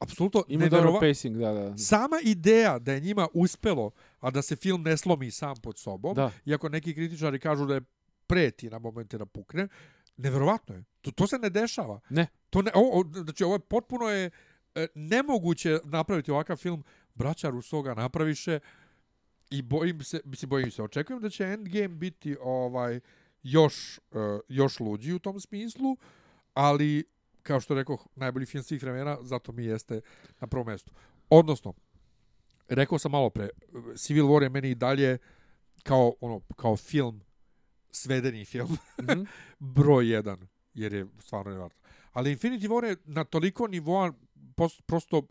apsolutno Ima neverova- pacing, da, da. Sama ideja da je njima uspelo, a da se film ne slomi sam pod sobom, Da. iako neki kritičari kažu da je preti na momente da pukne, neverovatno je. To, to se ne dešava. Ne. To ne, ovo, ovo- znači, ovo je potpuno je e, nemoguće napraviti ovakav film. Braća Russo ga napraviše i bojim se, mislim, bojim se, očekujem da će Endgame biti ovaj još, e, još luđi u tom smislu, ali kao što rekao, najbolji film svih vremena, zato mi jeste na prvom mjestu. Odnosno, rekao sam malo pre, Civil War je meni i dalje kao, ono, kao film, svedeni film, Mhm. broj jedan, jer je stvarno nevjerojatno. Ali Infinity War je na toliko nivoa pos- prosto uh,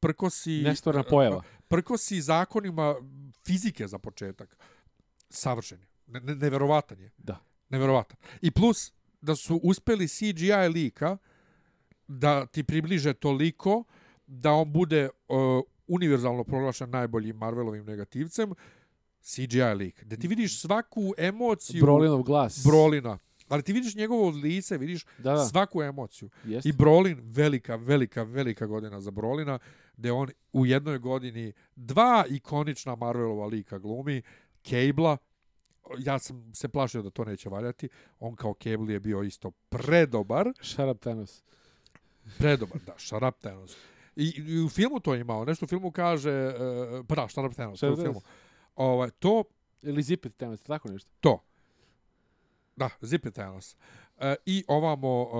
prkosi... Nestvarna uh, pojava. prkosi zakonima fizike za početak. Savršen je. Ne, ne, neverovatan je. Da. Neverovatan. I plus da su uspeli CGI lika da ti približe toliko da on bude uh, univerzalno proglašen najboljim Marvelovim negativcem, CGI lik. Da ti vidiš svaku emociju Brolinov glas. Brolina. Ali ti vidiš njegovo lice, vidiš Da, da. svaku emociju. Jeste. I Brolin, velika, velika, velika godina za Brolina, gde on u jednoj godini dva ikonična Marvelova lika glumi, Cable-a, ja sam se plašio da to neće valjati, on kao Cable je bio isto predobar, up, Thanos. predobar, da, up Thanos. I, I u filmu to je imao, nešto u filmu kaže, uh, pa da, up Thanos, u filmu. Ovaj, to, Ili Zip it, Thanos, tako nešto. to. Da, Zip it Thanos. E, I ovamo, uh,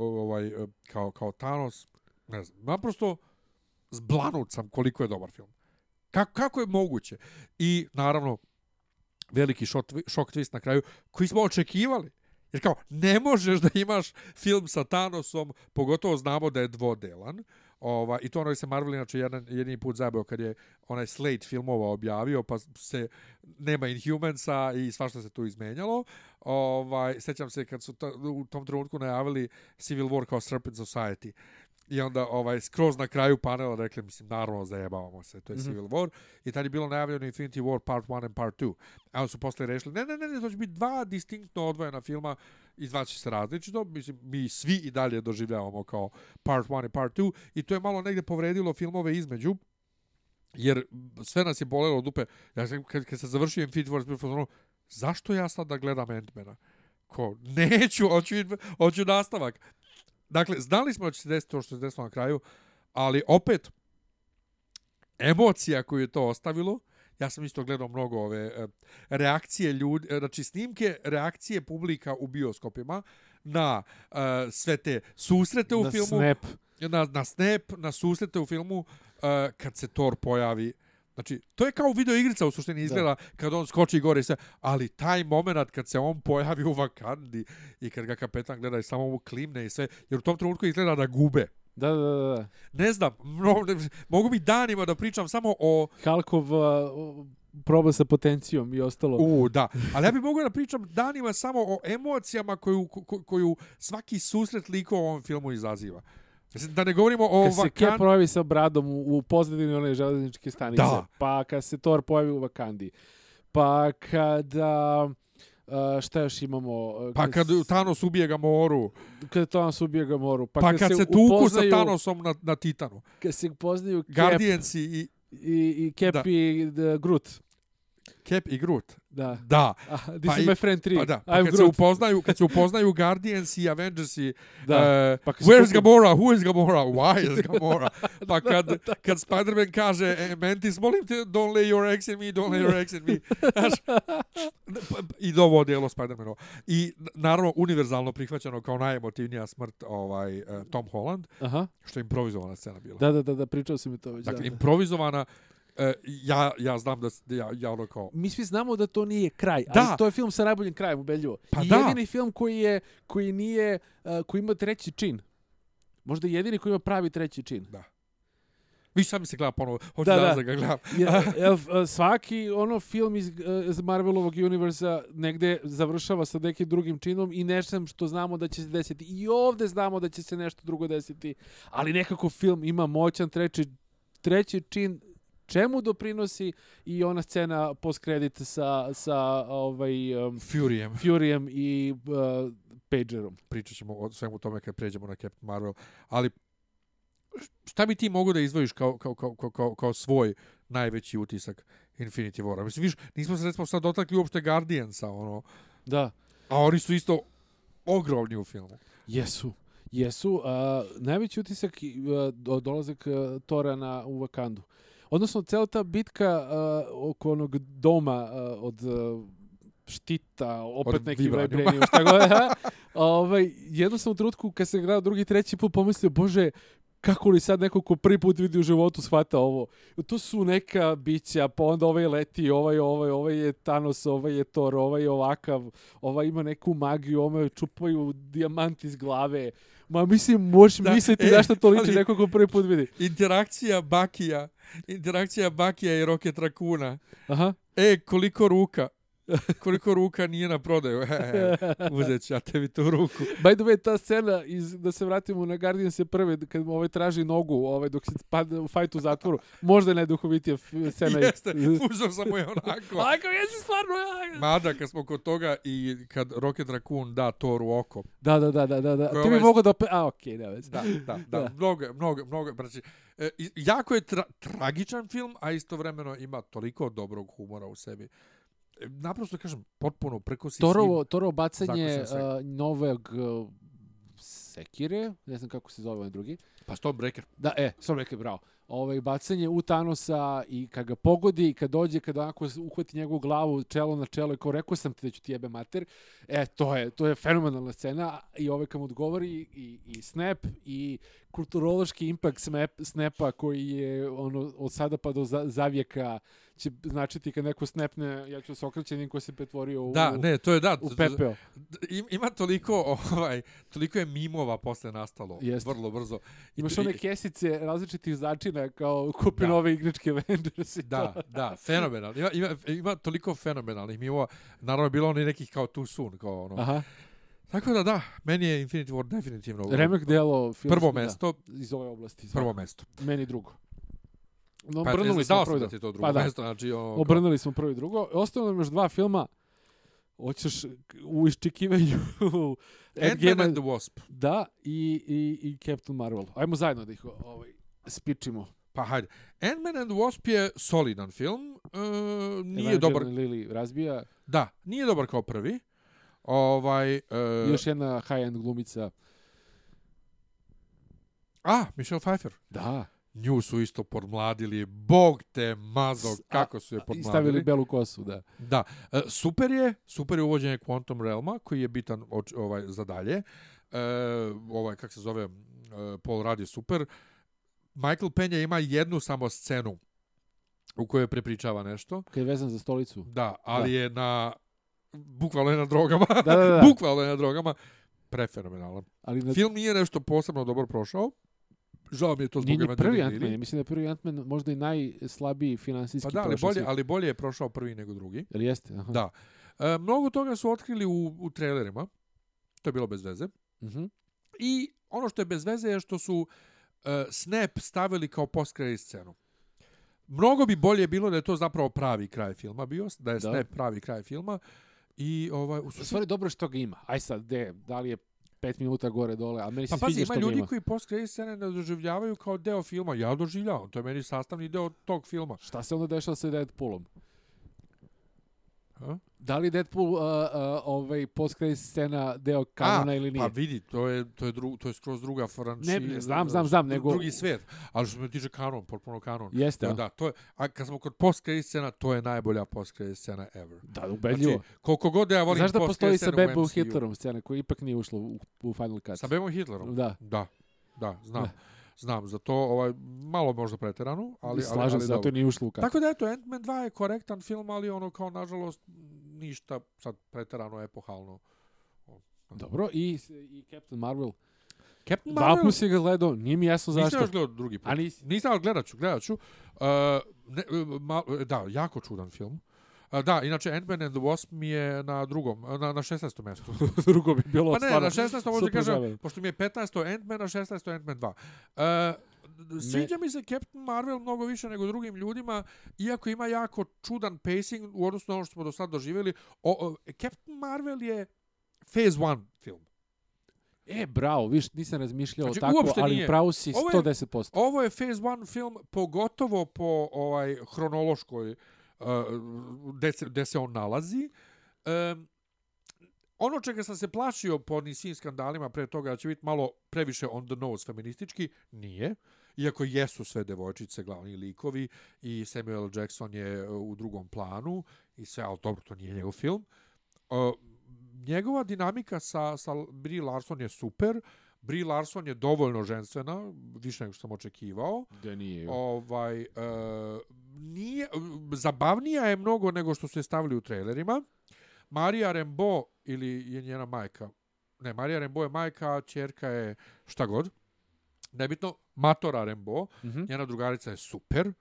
ovaj, e, kao, kao Thanos, ne znam, naprosto zblanut sam koliko je dobar film. Kako, kako je moguće? I, naravno, veliki šok, šok twist na kraju, koji smo očekivali. Jer kao, ne možeš da imaš film sa Thanosom, pogotovo znamo da je dvodelan. Ova, I to ono se Marvel inače jedan, jedini put zabeo kad je onaj slate filmova objavio, pa se nema Inhumansa i svašta se tu izmenjalo. Ovaj, sećam se kad su ta, u tom trenutku najavili Civil War kao Serpent Society. I onda ovaj skroz na kraju panela rekli, mislim, naravno zajebavamo se, to je Mhm. Civil War. I tad je bilo najavljeno Infinity War Part 1 and Part 2. A onda su posle rešili, ne, ne, ne, ne, to će biti dva distinktno odvojena filma, izvaće se različito. Mislim, mi svi i dalje doživljavamo kao Part 1 i Part 2. I to je malo negde povredilo filmove između, jer sve nas je bolelo dupe. Ja sam, kad, kad se završio Infinity War, bio fazonu, zašto ja sad da gledam Ant-Mana? Ko, neću, hoću, hoću nastavak. Dakle, znali smo da će se desiti to što se desilo na kraju, ali opet, emocija koju je to ostavilo, ja sam isto gledao mnogo ove e, reakcije ljudi, e, znači snimke reakcije publika u bioskopima na e, sve te susrete u Na filmu, Snap. na, na snap, na susrete u filmu, uh, kad se Thor pojavi. Znači, to je kao video igrica u suštini izgleda da. kad on skoči gore i sve, ali taj moment kad se on pojavi u Vakandi i kad ga kapetan gleda i samo mu klimne i sve, jer u tom trenutku izgleda da gube. Da, da, da. Ne znam, mno, ne, mogu bi danima da pričam samo o... Halkov uh, proba sa potencijom i ostalo. U, da. Ali ja bih mogao da pričam danima samo o emocijama koju, ko, koju svaki susret likova u ovom filmu izaziva. Da ne govorimo o kad se Cap Vakandi. pojavi sa bradom u, u pozadini one železničke stanice, Da. pa kad se Thor pojavi u Vakandi, pa kada... Uh, šta još imamo? Uh, Pa kad s- Thanos ubije ga moru. kad Thanos ubije Gamoru, pa, Pa, kad se tuku sa upoznaju- Thanosom na, na Titanu. Kad se poznaju Cap Guardiansi i i, i Cap Da. i the Groot. Cap i Groot. Da. Da. Ah, this Pa is i- my friend 3. Pa da, pa I'm kad se Groot. upoznaju, kad se upoznaju Guardians i Avengers i Da. uh, Pa se Where's tuku- Gamora? Who is Gamora? Why is Gamora? Pa kad, kad Spider-Man kaže e, Mantis, molim te, don't lay your eggs in me, don't lay your eggs in me. Znaš, I ovo delo Spider-Manova. I naravno univerzalno prihvaćeno kao najemotivnija smrt ovaj, uh, Tom Holland, Aha. što je improvizovana scena bila. Da, da, da, da, pričao si mi to već. Dakle, da, da. improvizovana E, ja, ja znam da, da ja, ja ono kao... Mi svi znamo da to nije kraj, Da. ali to je film sa najboljim krajem, ubedljivo. Pa I da. jedini film koji je koji nije uh, koji ima treći čin. Možda jedini koji ima pravi treći čin. Vi sad mi se gleda ponovo, hoću Da, da, da. da ga gledam. Jer, jer, uh, svaki ono film iz, iz Marvelovog univerza negde završava sa nekim drugim činom i nešto što znamo da će se desiti. I ovde znamo da će se nešto drugo desiti. Ali nekako film ima moćan treći, treći čin čemu doprinosi i ona scena post kredit sa, sa ovaj, um, Furijem. Furijem i uh, Pagerom. Pričat ćemo o svemu tome kad pređemo na Captain Marvel. Ali šta bi ti mogo da izdvojiš kao, kao, kao, kao, kao, kao svoj najveći utisak Infinity War? Mislim, viš, nismo se recimo sad dotakli uopšte Guardiansa, ono, Da. a oni su isto ogromni u filmu. Jesu. Jesu. Uh, najveći utisak uh, do- dolazak uh, Tora na, u Wakandu. Odnosno, cela ta bitka uh, oko onog doma uh, od uh, štita, opet Od neki vibranium, šta god. aha. ovaj, jedno sam u trenutku kad sam gledao drugi, treći put pomislio, bože, kako li sad neko ko prvi put vidi u životu shvata ovo. To su neka bića, pa onda ovaj leti, ovaj, ovaj, ovaj je Thanos, ovaj je Thor, ovaj je ovakav, ovaj ima neku magiju, ovaj čupaju dijamant iz glave. Ma mislim, možeš Da, misliti e, da što to liči ali- neko ko prvi put vidi. Interakcija Bakija, interakcija Bakija i Rocket Rakuna. Aha. E, koliko ruka, koliko ruka nije na prodaju. E, uzet ću ja tebi tu ruku. By the way, ta scena, iz, da se vratimo na Guardians je prve, kad mu ovaj traži nogu ovaj, dok se pada u fajtu u zatvoru, možda je najduhovitija scena. Jeste, uzeo sam je onako. Ajko, jesi stvarno ja. Mada, kad smo kod toga i kad Rocket Raccoon da Toru oko. Da, da, da, da, da. Ti bi ovaj- mogao da... Pe... A, okej, okay, ne. Da, da, da, Da. mnogo, mnogo, mnogo, znači, e, jako je tra tragičan film, a istovremeno ima toliko dobrog humora u sebi. Naprosto kažem, potpuno preko si Torovo, Torovo bacanje uh, novog uh, Sekire, ne znam kako se zove ovaj drugi. svim. Pa Stormbreaker. Da, e, Stormbreaker, bravo. Ovaj, bacanje u Thanosa i kad ga pogodi, kad dođe, kad onako uhvati njegovu glavu čelo na čelo i kao rekao sam ti da ću ti jebe mater, e, to je, to je fenomenalna scena i ovaj kam odgovori i, i Snap i kulturološki impact snap, Snapa koji je ono, od sada pa do za, zavijeka će značiti kad neko snapne, ja ću se okrećenim ko se pretvorio u, Da, ne, to je da. u pepeo. Im- Ima toliko, ovaj, toliko je mimova posle nastalo. Jeste. Vrlo brzo. Imaš one kesice različitih začina kao kupi Da. nove igračke Avengers i Da, to. da, fenomenalno. Ima, ima, ima toliko fenomenalnih mimova. Naravno, je bilo oni nekih kao Too Soon. Kao ono. Aha. Tako da, da, meni je Infinity War definitivno Remek delo prvo mesto. Da, iz ove oblasti. Prvo mesto. Meni drugo. No, Pa, obrnuli ne smo prvi drugo. Pa da. mesto. Znači, ono, Obrnuli smo prvi i drugo. Ostalo nam još dva filma. Hoćeš u iščekivanju Ant-Man and the Wasp. Da, i, i, i Captain Marvel. Ajmo zajedno da ih ovaj, spičimo. Pa hajde. Ant-Man and the Wasp je solidan film. E, nije Evangeline dobar. Lily razbija. Da, nije dobar kao prvi. Ovaj, e, još jedna high-end glumica. a, Michelle Pfeiffer. Da. Nju su isto podmladili. Bog te mazo, kako su je I podmladili. stavili belu kosu, da. Da, e, super je, super je uvođenje Quantum Realma, koji je bitan ovaj, za dalje. E, ovaj, kak se zove, e, Paul je super. Michael Penja ima jednu samo scenu u kojoj prepričava nešto. Kad je vezan za stolicu. Da, ali je na, bukvalno je na drogama. Da, da, da. bukvalno je na drogama. Prefenomenalan. Ali na, Film nije nešto posebno dobro prošao. Žao mi je to zbog Nije ni prvi Ant-Man. Mislim da je prvi Ant-Man možda i najslabiji finansijski Pa da, ali prošao bolje, ali bolje je prošao prvi nego drugi. Jel jeste? Aha. Da. E, mnogo toga su otkrili u, u trailerima. To je bilo bez veze. Mhm. I ono što je bez veze je što su e, Snap stavili kao post scenu. Mnogo bi bolje bilo da je to zapravo pravi kraj filma bio, da je Da. Snap pravi kraj filma. I ovaj, u suštini- stvari dobro što ga ima. Aj sad, de, da li je pet minuta gore dole, a meni se Pa pazi, sviđa ima što ga ljudi ima. koji post scene ne doživljavaju kao deo filma. Ja doživljavam, to je meni sastavni deo tog filma. Šta se onda dešava sa Deadpoolom? Ha? Da li Deadpool uh, uh, ovaj post scena deo kanona A, ili nije? Pa vidi, to je to je dru, to je skroz druga franšiza. Ne, znam, znam, znam, nego- drugi svijet. Ali što se tiče kanon, potpuno kanon. Jeste, Da, da, to je, a kad smo kod post scena, to je najbolja post scena ever. Da, ubedljivo. Znači, koliko god ja volim Znaš da post postoji sa Bebom. Hitlerom scena koja ipak nije ušla u, u Final Cut? Sa Bebom Hitlerom? Da. Da, da, znam. Da. Znam za to, ovaj, malo možda preterano, ali, ali, Slažem ali se, zato nije ušlo u kartu. Tako da eto, Ant-Man 2 je korektan film, ali ono kao, nažalost, ništa sad preterano epohalno. Dobro, i, i Captain Marvel. Captain Dva Marvel, put si ga gledao, nije mi jasno nisam zašto. još gledao drugi put. A nisi? Nisam, ali gledat ću, gledat ću. Uh, ne, ma, da, jako čudan film. Da, inače Ant-Man and the Wasp mi je na drugom, na, na 16. mjestu. Drugo bi bilo Pa ne, stvarno na 16. možda kažem, zabavno. pošto mi je 15. Ant-Man, na 16. Ant-Man 2. Uh, sviđa mi se Captain Marvel mnogo više nego drugim ljudima, iako ima jako čudan pacing u odnosu na ono što smo do sad doživjeli. O, o, Captain Marvel je Phase 1 film. E, bravo, viš, nisam razmišljao Znači, tako, ali nije. pravo si Ovo je- 110%. Ovo je Phase 1 film, pogotovo po ovaj hronološkoj uh, Eh, gde, se, gde se on nalazi. Um, ono čega sam se plašio po onim svim skandalima pre toga da će biti malo previše on the nose feministički, nije. Iako jesu sve devojčice glavni likovi i Samuel Jackson je eh, u drugom planu i sve, ali dobro, to nije njegov film. Uh, njegova dinamika sa, sa Brie Larson je super. Brie Larson je dovoljno ženstvena, više nego što sam očekivao. Da nije. Ovaj, e, nije, zabavnija je mnogo nego što su je stavili u trailerima. Marija Rembo, ili je njena majka, ne, Marija Rembo je majka, čerka je šta god. Nebitno, Matora Rembo, Mhm. njena drugarica je super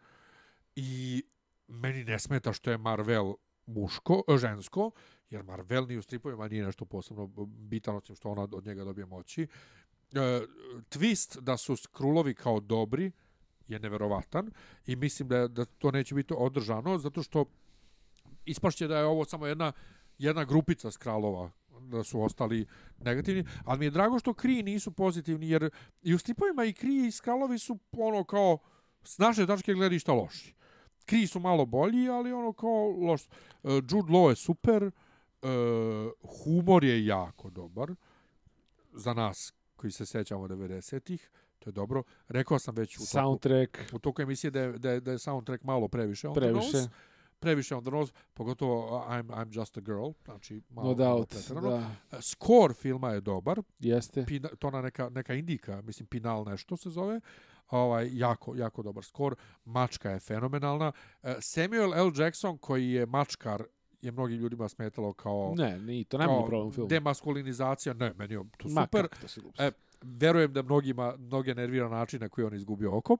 i meni ne smeta što je Marvel muško, e, žensko, jer Marvel ni u stripovima nije nešto posebno bitan, osim što ona od njega dobije moći. E, twist da su skrulovi kao dobri je neverovatan i mislim da, da to neće biti održano, zato što ispašće da je ovo samo jedna, jedna grupica skralova da su ostali negativni, ali mi je drago što kri nisu pozitivni, jer i u stripovima i kri i skralovi su ono kao s naše tačke gledišta loši. Kri su malo bolji, ali ono kao loš. E, Jude Law je super, uh, humor je jako dobar za nas koji se sećamo 90-ih, to je dobro. Rekao sam već u toku, Soundtrack, u toku emisije da je, da, je, da je soundtrack malo previše on the previše. nose. Previše on the nose, pogotovo I'm, I'm just a girl, znači malo, No malo doubt, pretjerano. da, Score filma je dobar, jeste. Pina, to na neka, neka indika, mislim Pinal nešto se zove, ovaj, jako, jako dobar skor, mačka je fenomenalna. Uh, Samuel L. Jackson koji je mačkar je mnogim ljudima smetalo kao, Ne, ni to nema ni problem u filmu. demaskulinizacija, ne, meni je to Ma, super. kako to si. E, verujem da mnogima mnoge nervira način na koji on izgubio oko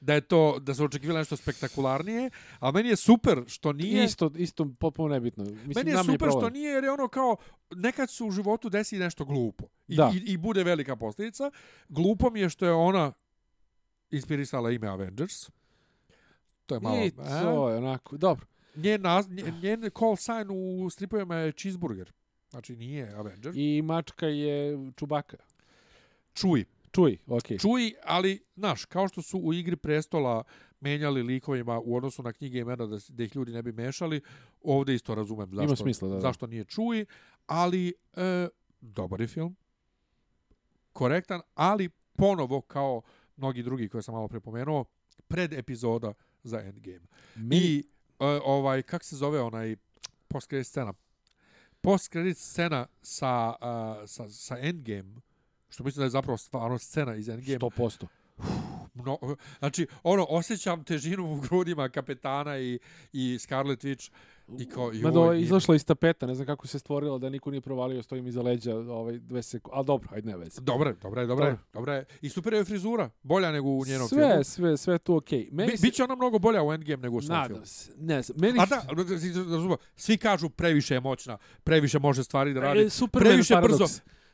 da je to da se očekivalo nešto spektakularnije, a meni je super što nije Isto, isto potpuno nebitno. Mislim, Meni je super što problem. nije, jer je ono kao, nekad se u životu desi nešto glupo. I, Da. i, i bude velika posljedica. Glupo mi je što je ona inspirisala ime Avengers. To je malo... I e? to je onako, dobro. Njen, naz, njen, call sign u stripovima je cheeseburger. Znači nije Avenger. I... Mačka je čubaka. Čuj. Čuj, okej. Čuj, ali, znaš, kao što su u igri prestola menjali likovima u odnosu na knjige imena da, da ih ljudi ne bi mešali, ovdje isto razumem zašto, Ima smisla, da, da. zašto nije čuj, ali e, dobar je film, korektan, ali ponovo kao mnogi drugi koje sam malo prepomenuo, pred epizoda za Endgame. Meni, I ovaj, kak se zove onaj post scena? Post scena sa, uh, sa, sa Endgame, što mislim da je zapravo stvarno scena iz Endgame, 100%. Mno, znači, ono, osjećam težinu u grudima kapetana i, i Scarlet Witch i kao... joj, Mada izašla iz tapeta, ne znam kako se stvorilo da niko nije provalio, stojim iza leđa ovaj, dve sekunde. Ali dobro, ajde ne veze. Dobro dobro dobro Dobro. je. I super je frizura, bolja nego u njenom sve, filmu. sve, sve tu okej. Meni Bi, se- biće ona mnogo bolja u Endgame nego u svom filmu. Se. Ne znam, meni... A da, razumem, svi kažu previše je moćna, previše može stvari da radi. E, Superman previše brzo,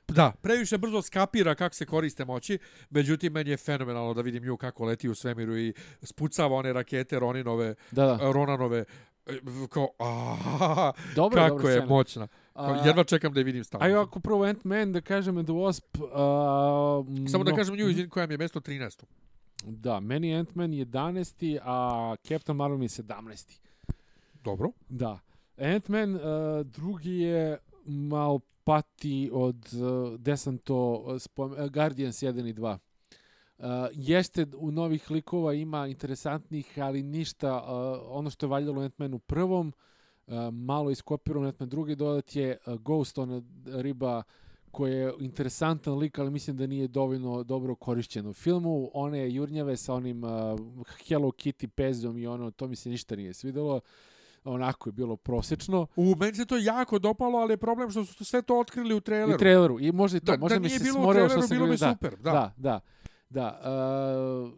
Da, previše brzo skapira kako se koriste moći, međutim, meni je fenomenalno da vidim nju kako leti u svemiru i spucava one rakete Roninove, Da, da. Ronanove, e, kao, aaa, Dobro, kako dobro je scena. moćna. Kao, A- jedva čekam da je vidim stavno. A ja ako prvo Ant-Man da kažem the Wasp... Uh, Samo da no, kažem nju, izvini, koja mi je mjesto 13. Da, meni je Ant-Man 11. a Captain Marvel mi je 17. Dobro. Da. Ant-Man uh, drugi je malo pati od uh, gde sam to uh, spom... uh, Guardians 1 i 2. Uh, jeste u novih likova ima interesantnih, ali ništa uh, ono što je valjalo u Ant-Manu prvom, uh, malo iskopirao Ant-Man drugi, dodat je uh, Ghost, ona riba koji je interesantan lik, ali mislim da nije dovoljno dobro korišćen u filmu. One jurnjave sa onim uh, Hello Kitty pezom i ono, to mi se ništa nije svidelo. Onako je bilo prosečno. U meni se to jako dopalo, ali je problem što su sve to otkrili u traileru. I traileru. I možda i to. Da, možda da mi se bilo u smorilo što sam bilo bi gledao. super, da. Da, da da. Uh,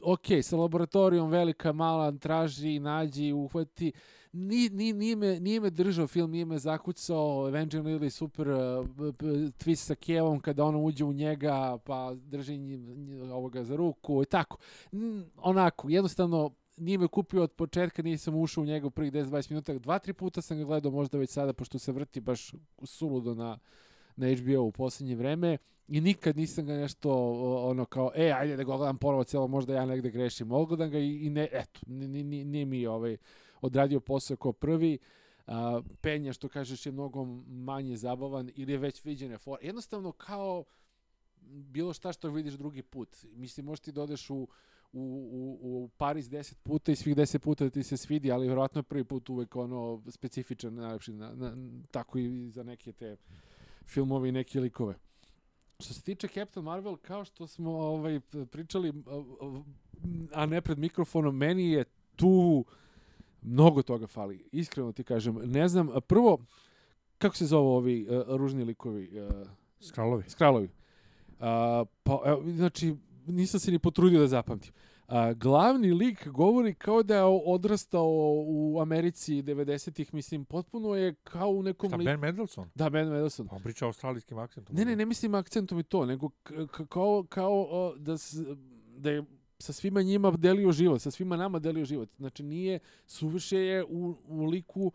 ok, sa laboratorijom velika, mala, traži, nađi, uhvati. Ni, ni, nije, me, nije me držao film, nije me zakucao Evangeline ili super uh, twist sa Kevom kada ono uđe u njega pa drži nj, nj, ovoga za ruku i tako. N, onako, jednostavno nije me kupio od početka, nisam ušao u njega u prvih 10-20 minuta. Dva, tri puta sam ga gledao možda već sada, pošto se vrti baš suludo na, na HBO u posljednje vreme i nikad nisam ga nešto ono kao, e, ajde da ga gledam ponovo celo, možda ja negde grešim. Ogledam ga i, i ne, eto, nije, mi ovaj, odradio posao kao prvi. A, penja, što kažeš, je mnogo manje zabavan ili je već viđene for. Jednostavno kao bilo šta što vidiš drugi put. Mislim, možeš ti da odeš u, u, u, u Pariz 10 puta i svih 10 puta ti se svidi, ali vjerojatno je prvi put uvek ono specifičan, najlepši, na, na, tako i za neke te filmove i neke likove. Što se tiče Captain Marvel, kao što smo ovaj pričali, a ne pred mikrofonom, meni je tu mnogo toga fali. Iskreno ti kažem. Ne znam, prvo, kako se zove ovi uh, ružni likovi? Uh, Skralovi. Skralovi. Uh, pa, evo, znači, nisam se ni potrudio da zapamtim. A, glavni lik govori kao da je odrastao u Americi 90-ih, mislim, potpuno je kao u nekom... Šta, li... Ben Mendelsohn? Da, Ben Mendelsohn. On priča australijskim akcentom. Ne, ne, ne mislim akcentom i to, nego kao, kao o, da, s, da je sa svima njima delio život, sa svima nama delio život. Znači, nije, suviše je u, u liku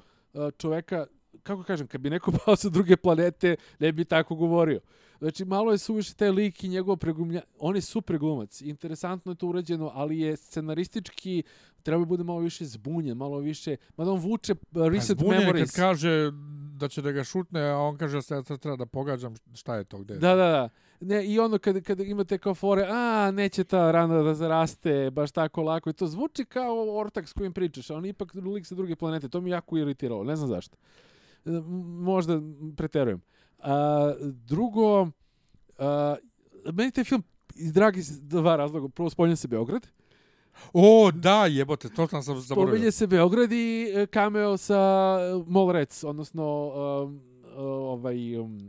čoveka, kako kažem, kad bi neko pao sa druge planete, ne bi tako govorio. Znači, malo je suviše taj lik i njegov pregumlja... On je super glumac, interesantno je to urađeno, ali je scenaristički, treba bude malo više zbunjen, malo više... Mada on vuče recent zbunjen memories. kad kaže da će da ga šutne, a on kaže da ja treba da pogađam šta je to gde. Da, da, da. Ne, I ono kad, kad imate kao fore, a, neće ta rana da zaraste, baš tako lako. I to zvuči kao ortak s kojim pričaš, a on ipak lik sa druge planete. To mi jako iritiralo, ne znam zašto. Možda preterujem. A, drugo, a, meni taj film iz dragi dva razloga. Prvo, spominje se Beograd. O, da, jebote, to sam sam zaboravio. Spominje se Beograd i cameo sa Molrec, odnosno um, ovaj um,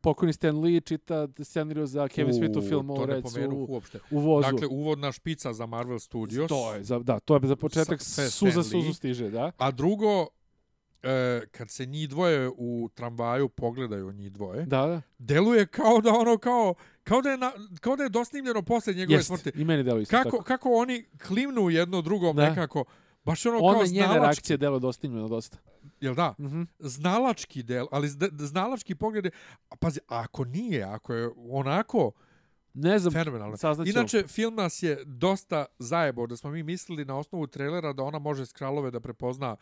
pokojni Stan Lee čita scenariju za Kevin Smith u filmu to Rec u, uopšte. u vozu. Dakle, uvodna špica za Marvel Studios. To je, za, da, to je za početak Sa, suza suzu stiže, da. A drugo, e, kad se njih dvoje u tramvaju pogledaju njih dvoje, da, da. deluje kao da ono kao kao da je na, kao da je dosnimljeno posle njegove Jest, smrti. I meni deluje isto kako, tako. kako oni klimnu jedno drugom da. nekako baš ono Ona kao njene znalački. reakcije deluje dosnimljeno dosta. Jel da? Mm -hmm. Znalački del, ali znalački pogled a pazi, ako nije, ako je onako ne znam, fenomenalno. Saznaću. Inače, film nas je dosta zajebao da smo mi mislili na osnovu trailera da ona može skralove da prepozna uh,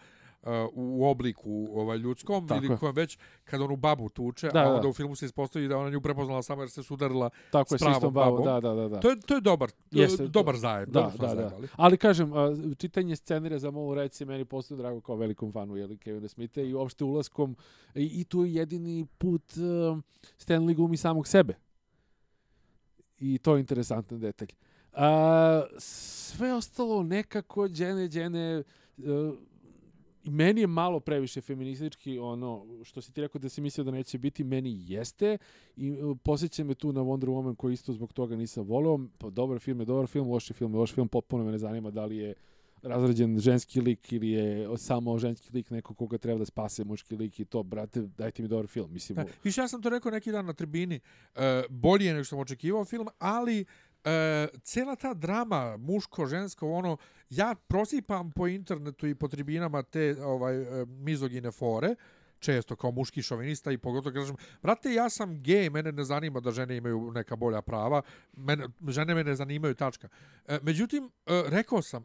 u obliku ovaj ljudskom Tako ili kojem već kad onu babu tuče, da, a onda da. u filmu se ispostavi da ona nju prepoznala samo jer se sudarila Tako s pravom babom. Da, da, da, da. To je, to je dobar, Jeste, dobar zajeb. Da, da, da. Ali kažem, čitanje scenarija za Molu Reci meni postoje drago kao velikom fanu jeli, Kevina Smitha i uopšte ulaskom i, i tu je jedini put uh, Stan Lee glumi samog sebe. I to je interesantan detalj. A, sve ostalo nekako džene, džene, uh, meni je malo previše feministički ono što si ti rekao da si mislio da neće biti meni jeste i uh, posjeća me tu na Wonder Woman koji isto zbog toga nisam voleo pa dobar film je dobar film loš film je loš film potpuno me ne zanima da li je razrađen ženski lik ili je samo ženski lik neko koga treba da spase muški lik i to, brate, dajte mi dobar film. Mislim, da, Viš, ja sam to rekao neki dan na tribini, uh, bolje je nego što sam očekivao film, ali uh, cela ta drama, muško, žensko, ono, ja prosipam po internetu i po tribinama te ovaj uh, mizogine fore, često kao muški šovinista i pogotovo kažem, brate, ja sam gej, mene ne zanima da žene imaju neka bolja prava, mene, žene me ne zanimaju, tačka. E, međutim, e, rekao sam,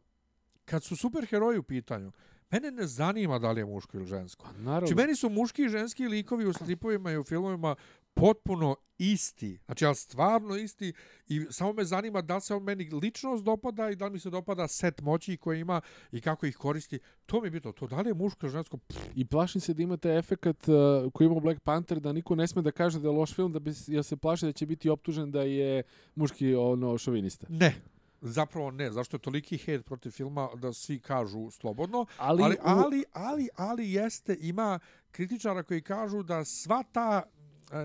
kad su superheroji u pitanju, Mene ne zanima da li je muško ili žensko. Pa naravno. Znači, meni su muški i ženski likovi u stripovima i u filmovima potpuno isti. Znači, ali stvarno isti. I samo me zanima da li se on meni ličnost dopada i da li mi se dopada set moći koje ima i kako ih koristi. To mi je bitno. To da li je muško žensko? Pff, I plašim se da ima taj efekat uh, koji ima Black Panther, da niko ne sme da kaže da je loš film, da bi, ja se plaši da će biti optužen da je muški ono šovinista. ne. Zapravo ne, zašto je toliki hejt protiv filma da svi kažu slobodno, Ali, ali, u- ali, ali, ali jeste, ima kritičara koji kažu da sva ta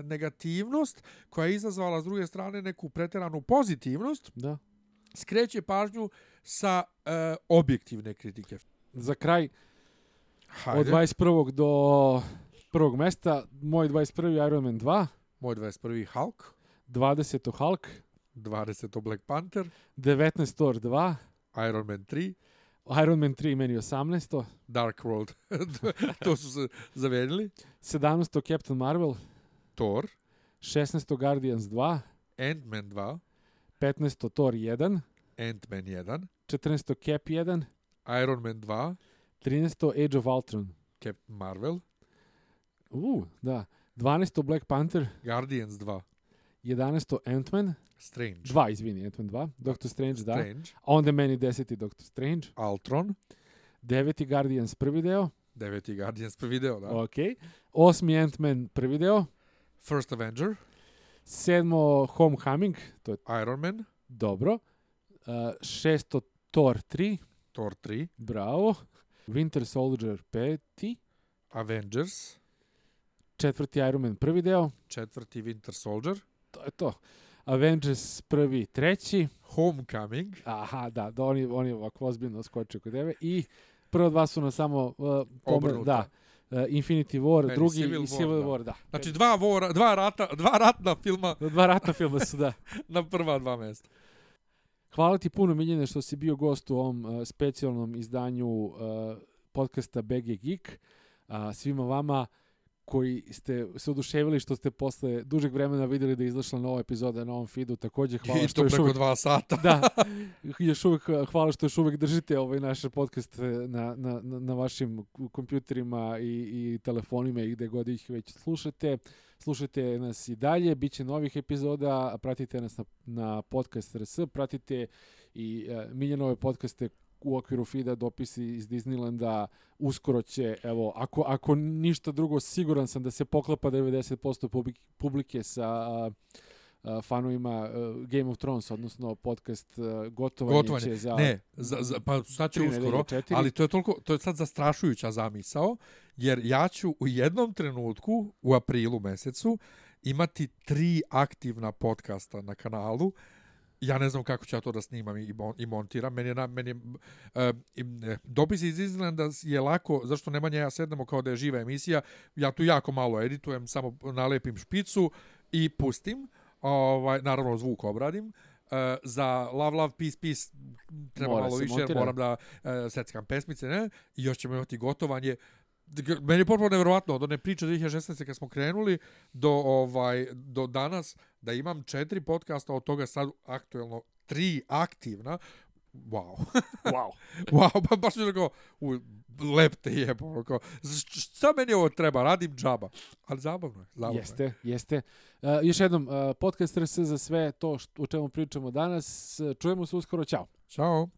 negativnost koja je izazvala s druge strane neku preteranu pozitivnost, Da. skreće pažnju sa e, objektivne kritike. Za kraj, Hajde, od 21. do prvog mesta, moj 21. Iron Man 2, moj 21. Hulk, 20. Hulk, 20. Black Panther, 19. Thor 2, Iron Man 3, Iron Man 3 meni 18. Dark World, to su se zavedili, 17. Captain Marvel, Thor, 16. Guardians 2, Ant-Man 2, 15. Thor 1, Ant-Man 1, 14. Cap 1, Iron Man 2, 13. Age of Ultron. Captain Marvel, U, da. 12. Black Panther, Guardians 2, 11. Ant-Man, Strange, 2, izvini, Ant-Man 2, Doctor Strange, da. Strange, A onda meni 10. Doctor Strange, Ultron, 9. Guardians prvi deo, deveti Guardians prvi deo, da. ok. 8. Ant-Man prvi deo, First Avenger, 7. Homecoming, to je Iron Man, dobro. Uh, 6. Thor 3, Thor 3, bravo. Winter Soldier 5. Avengers, Četvrti Iron Man prvi deo, četvrti Winter Soldier, to je to. Avengers prvi, treći. Homecoming, Aha, da, da oni, oni ovako ozbiljno skočio kod tebe. I prvo dva su na samo... Uh, pomer, Obrnuto. da, uh, Infinity War, Meni drugi Civil i War, Civil da. War, da. Znači dva, vora, dva, rata, dva ratna filma Dva ratna filma su, da. na prva dva mesta. Hvala ti puno, Miljene, što si bio gost u ovom uh, specijalnom izdanju uh, podcasta BG Geek. A svima vama koji ste se oduševili što ste posle dužeg vremena vidjeli da je izašla nova epizoda na ovom feedu. Također hvala I što to još uvijek dva sata. da, još uvijek, hvala što još uvijek držite ovaj naš podcast na, na, na, na vašim kompjuterima i, i telefonima i gde god ih već slušate. Slušajte nas i dalje, bit će novih epizoda, pratite nas na, na podcast RS, pratite i uh, Miljanove podcaste u okviru FIDA dopisi iz Disneylanda uskoro će, evo, ako, ako ništa drugo, siguran sam da se poklapa 90% publik- publike sa a, a, fanovima uh, Game of Thrones, odnosno podcast uh, gotovanje, Gotovanje. će za Ne, za, za, pa sad će uskoro, ali to je toliko, to je sad zastrašujuća zamisao, jer ja ću u jednom trenutku, u aprilu mesecu, imati tri aktivna podcasta na kanalu, ja ne znam kako ću ja to da snimam i, mon, i montiram. Meni je, na, meni je uh, dopis iz Islanda je lako, zašto Nemanja i ja sednemo kao da je živa emisija, ja tu jako malo editujem, samo nalepim špicu i pustim, ovaj, naravno zvuk obradim, Uh, za Love Love Peace Peace treba Mora malo više, jer montira. moram da uh, seckam pesmice, ne? I još ćemo imati gotovanje. D- Meni je potpuno nevjerovatno od one priče 2016. kad smo krenuli do ovaj do danas da imam četiri podcasta od toga sad aktuelno tri aktivna. Wow. wow. wow, pa baš mi je rekao, u, lep te je, kao, šta meni ovo treba, radim džaba. Ali zabavno je, zabavno je. Jeste, jeste. Uh, još jednom, uh, podcast RS za sve to što, o čemu pričamo danas. Čujemo se uskoro, ćao. Ćao.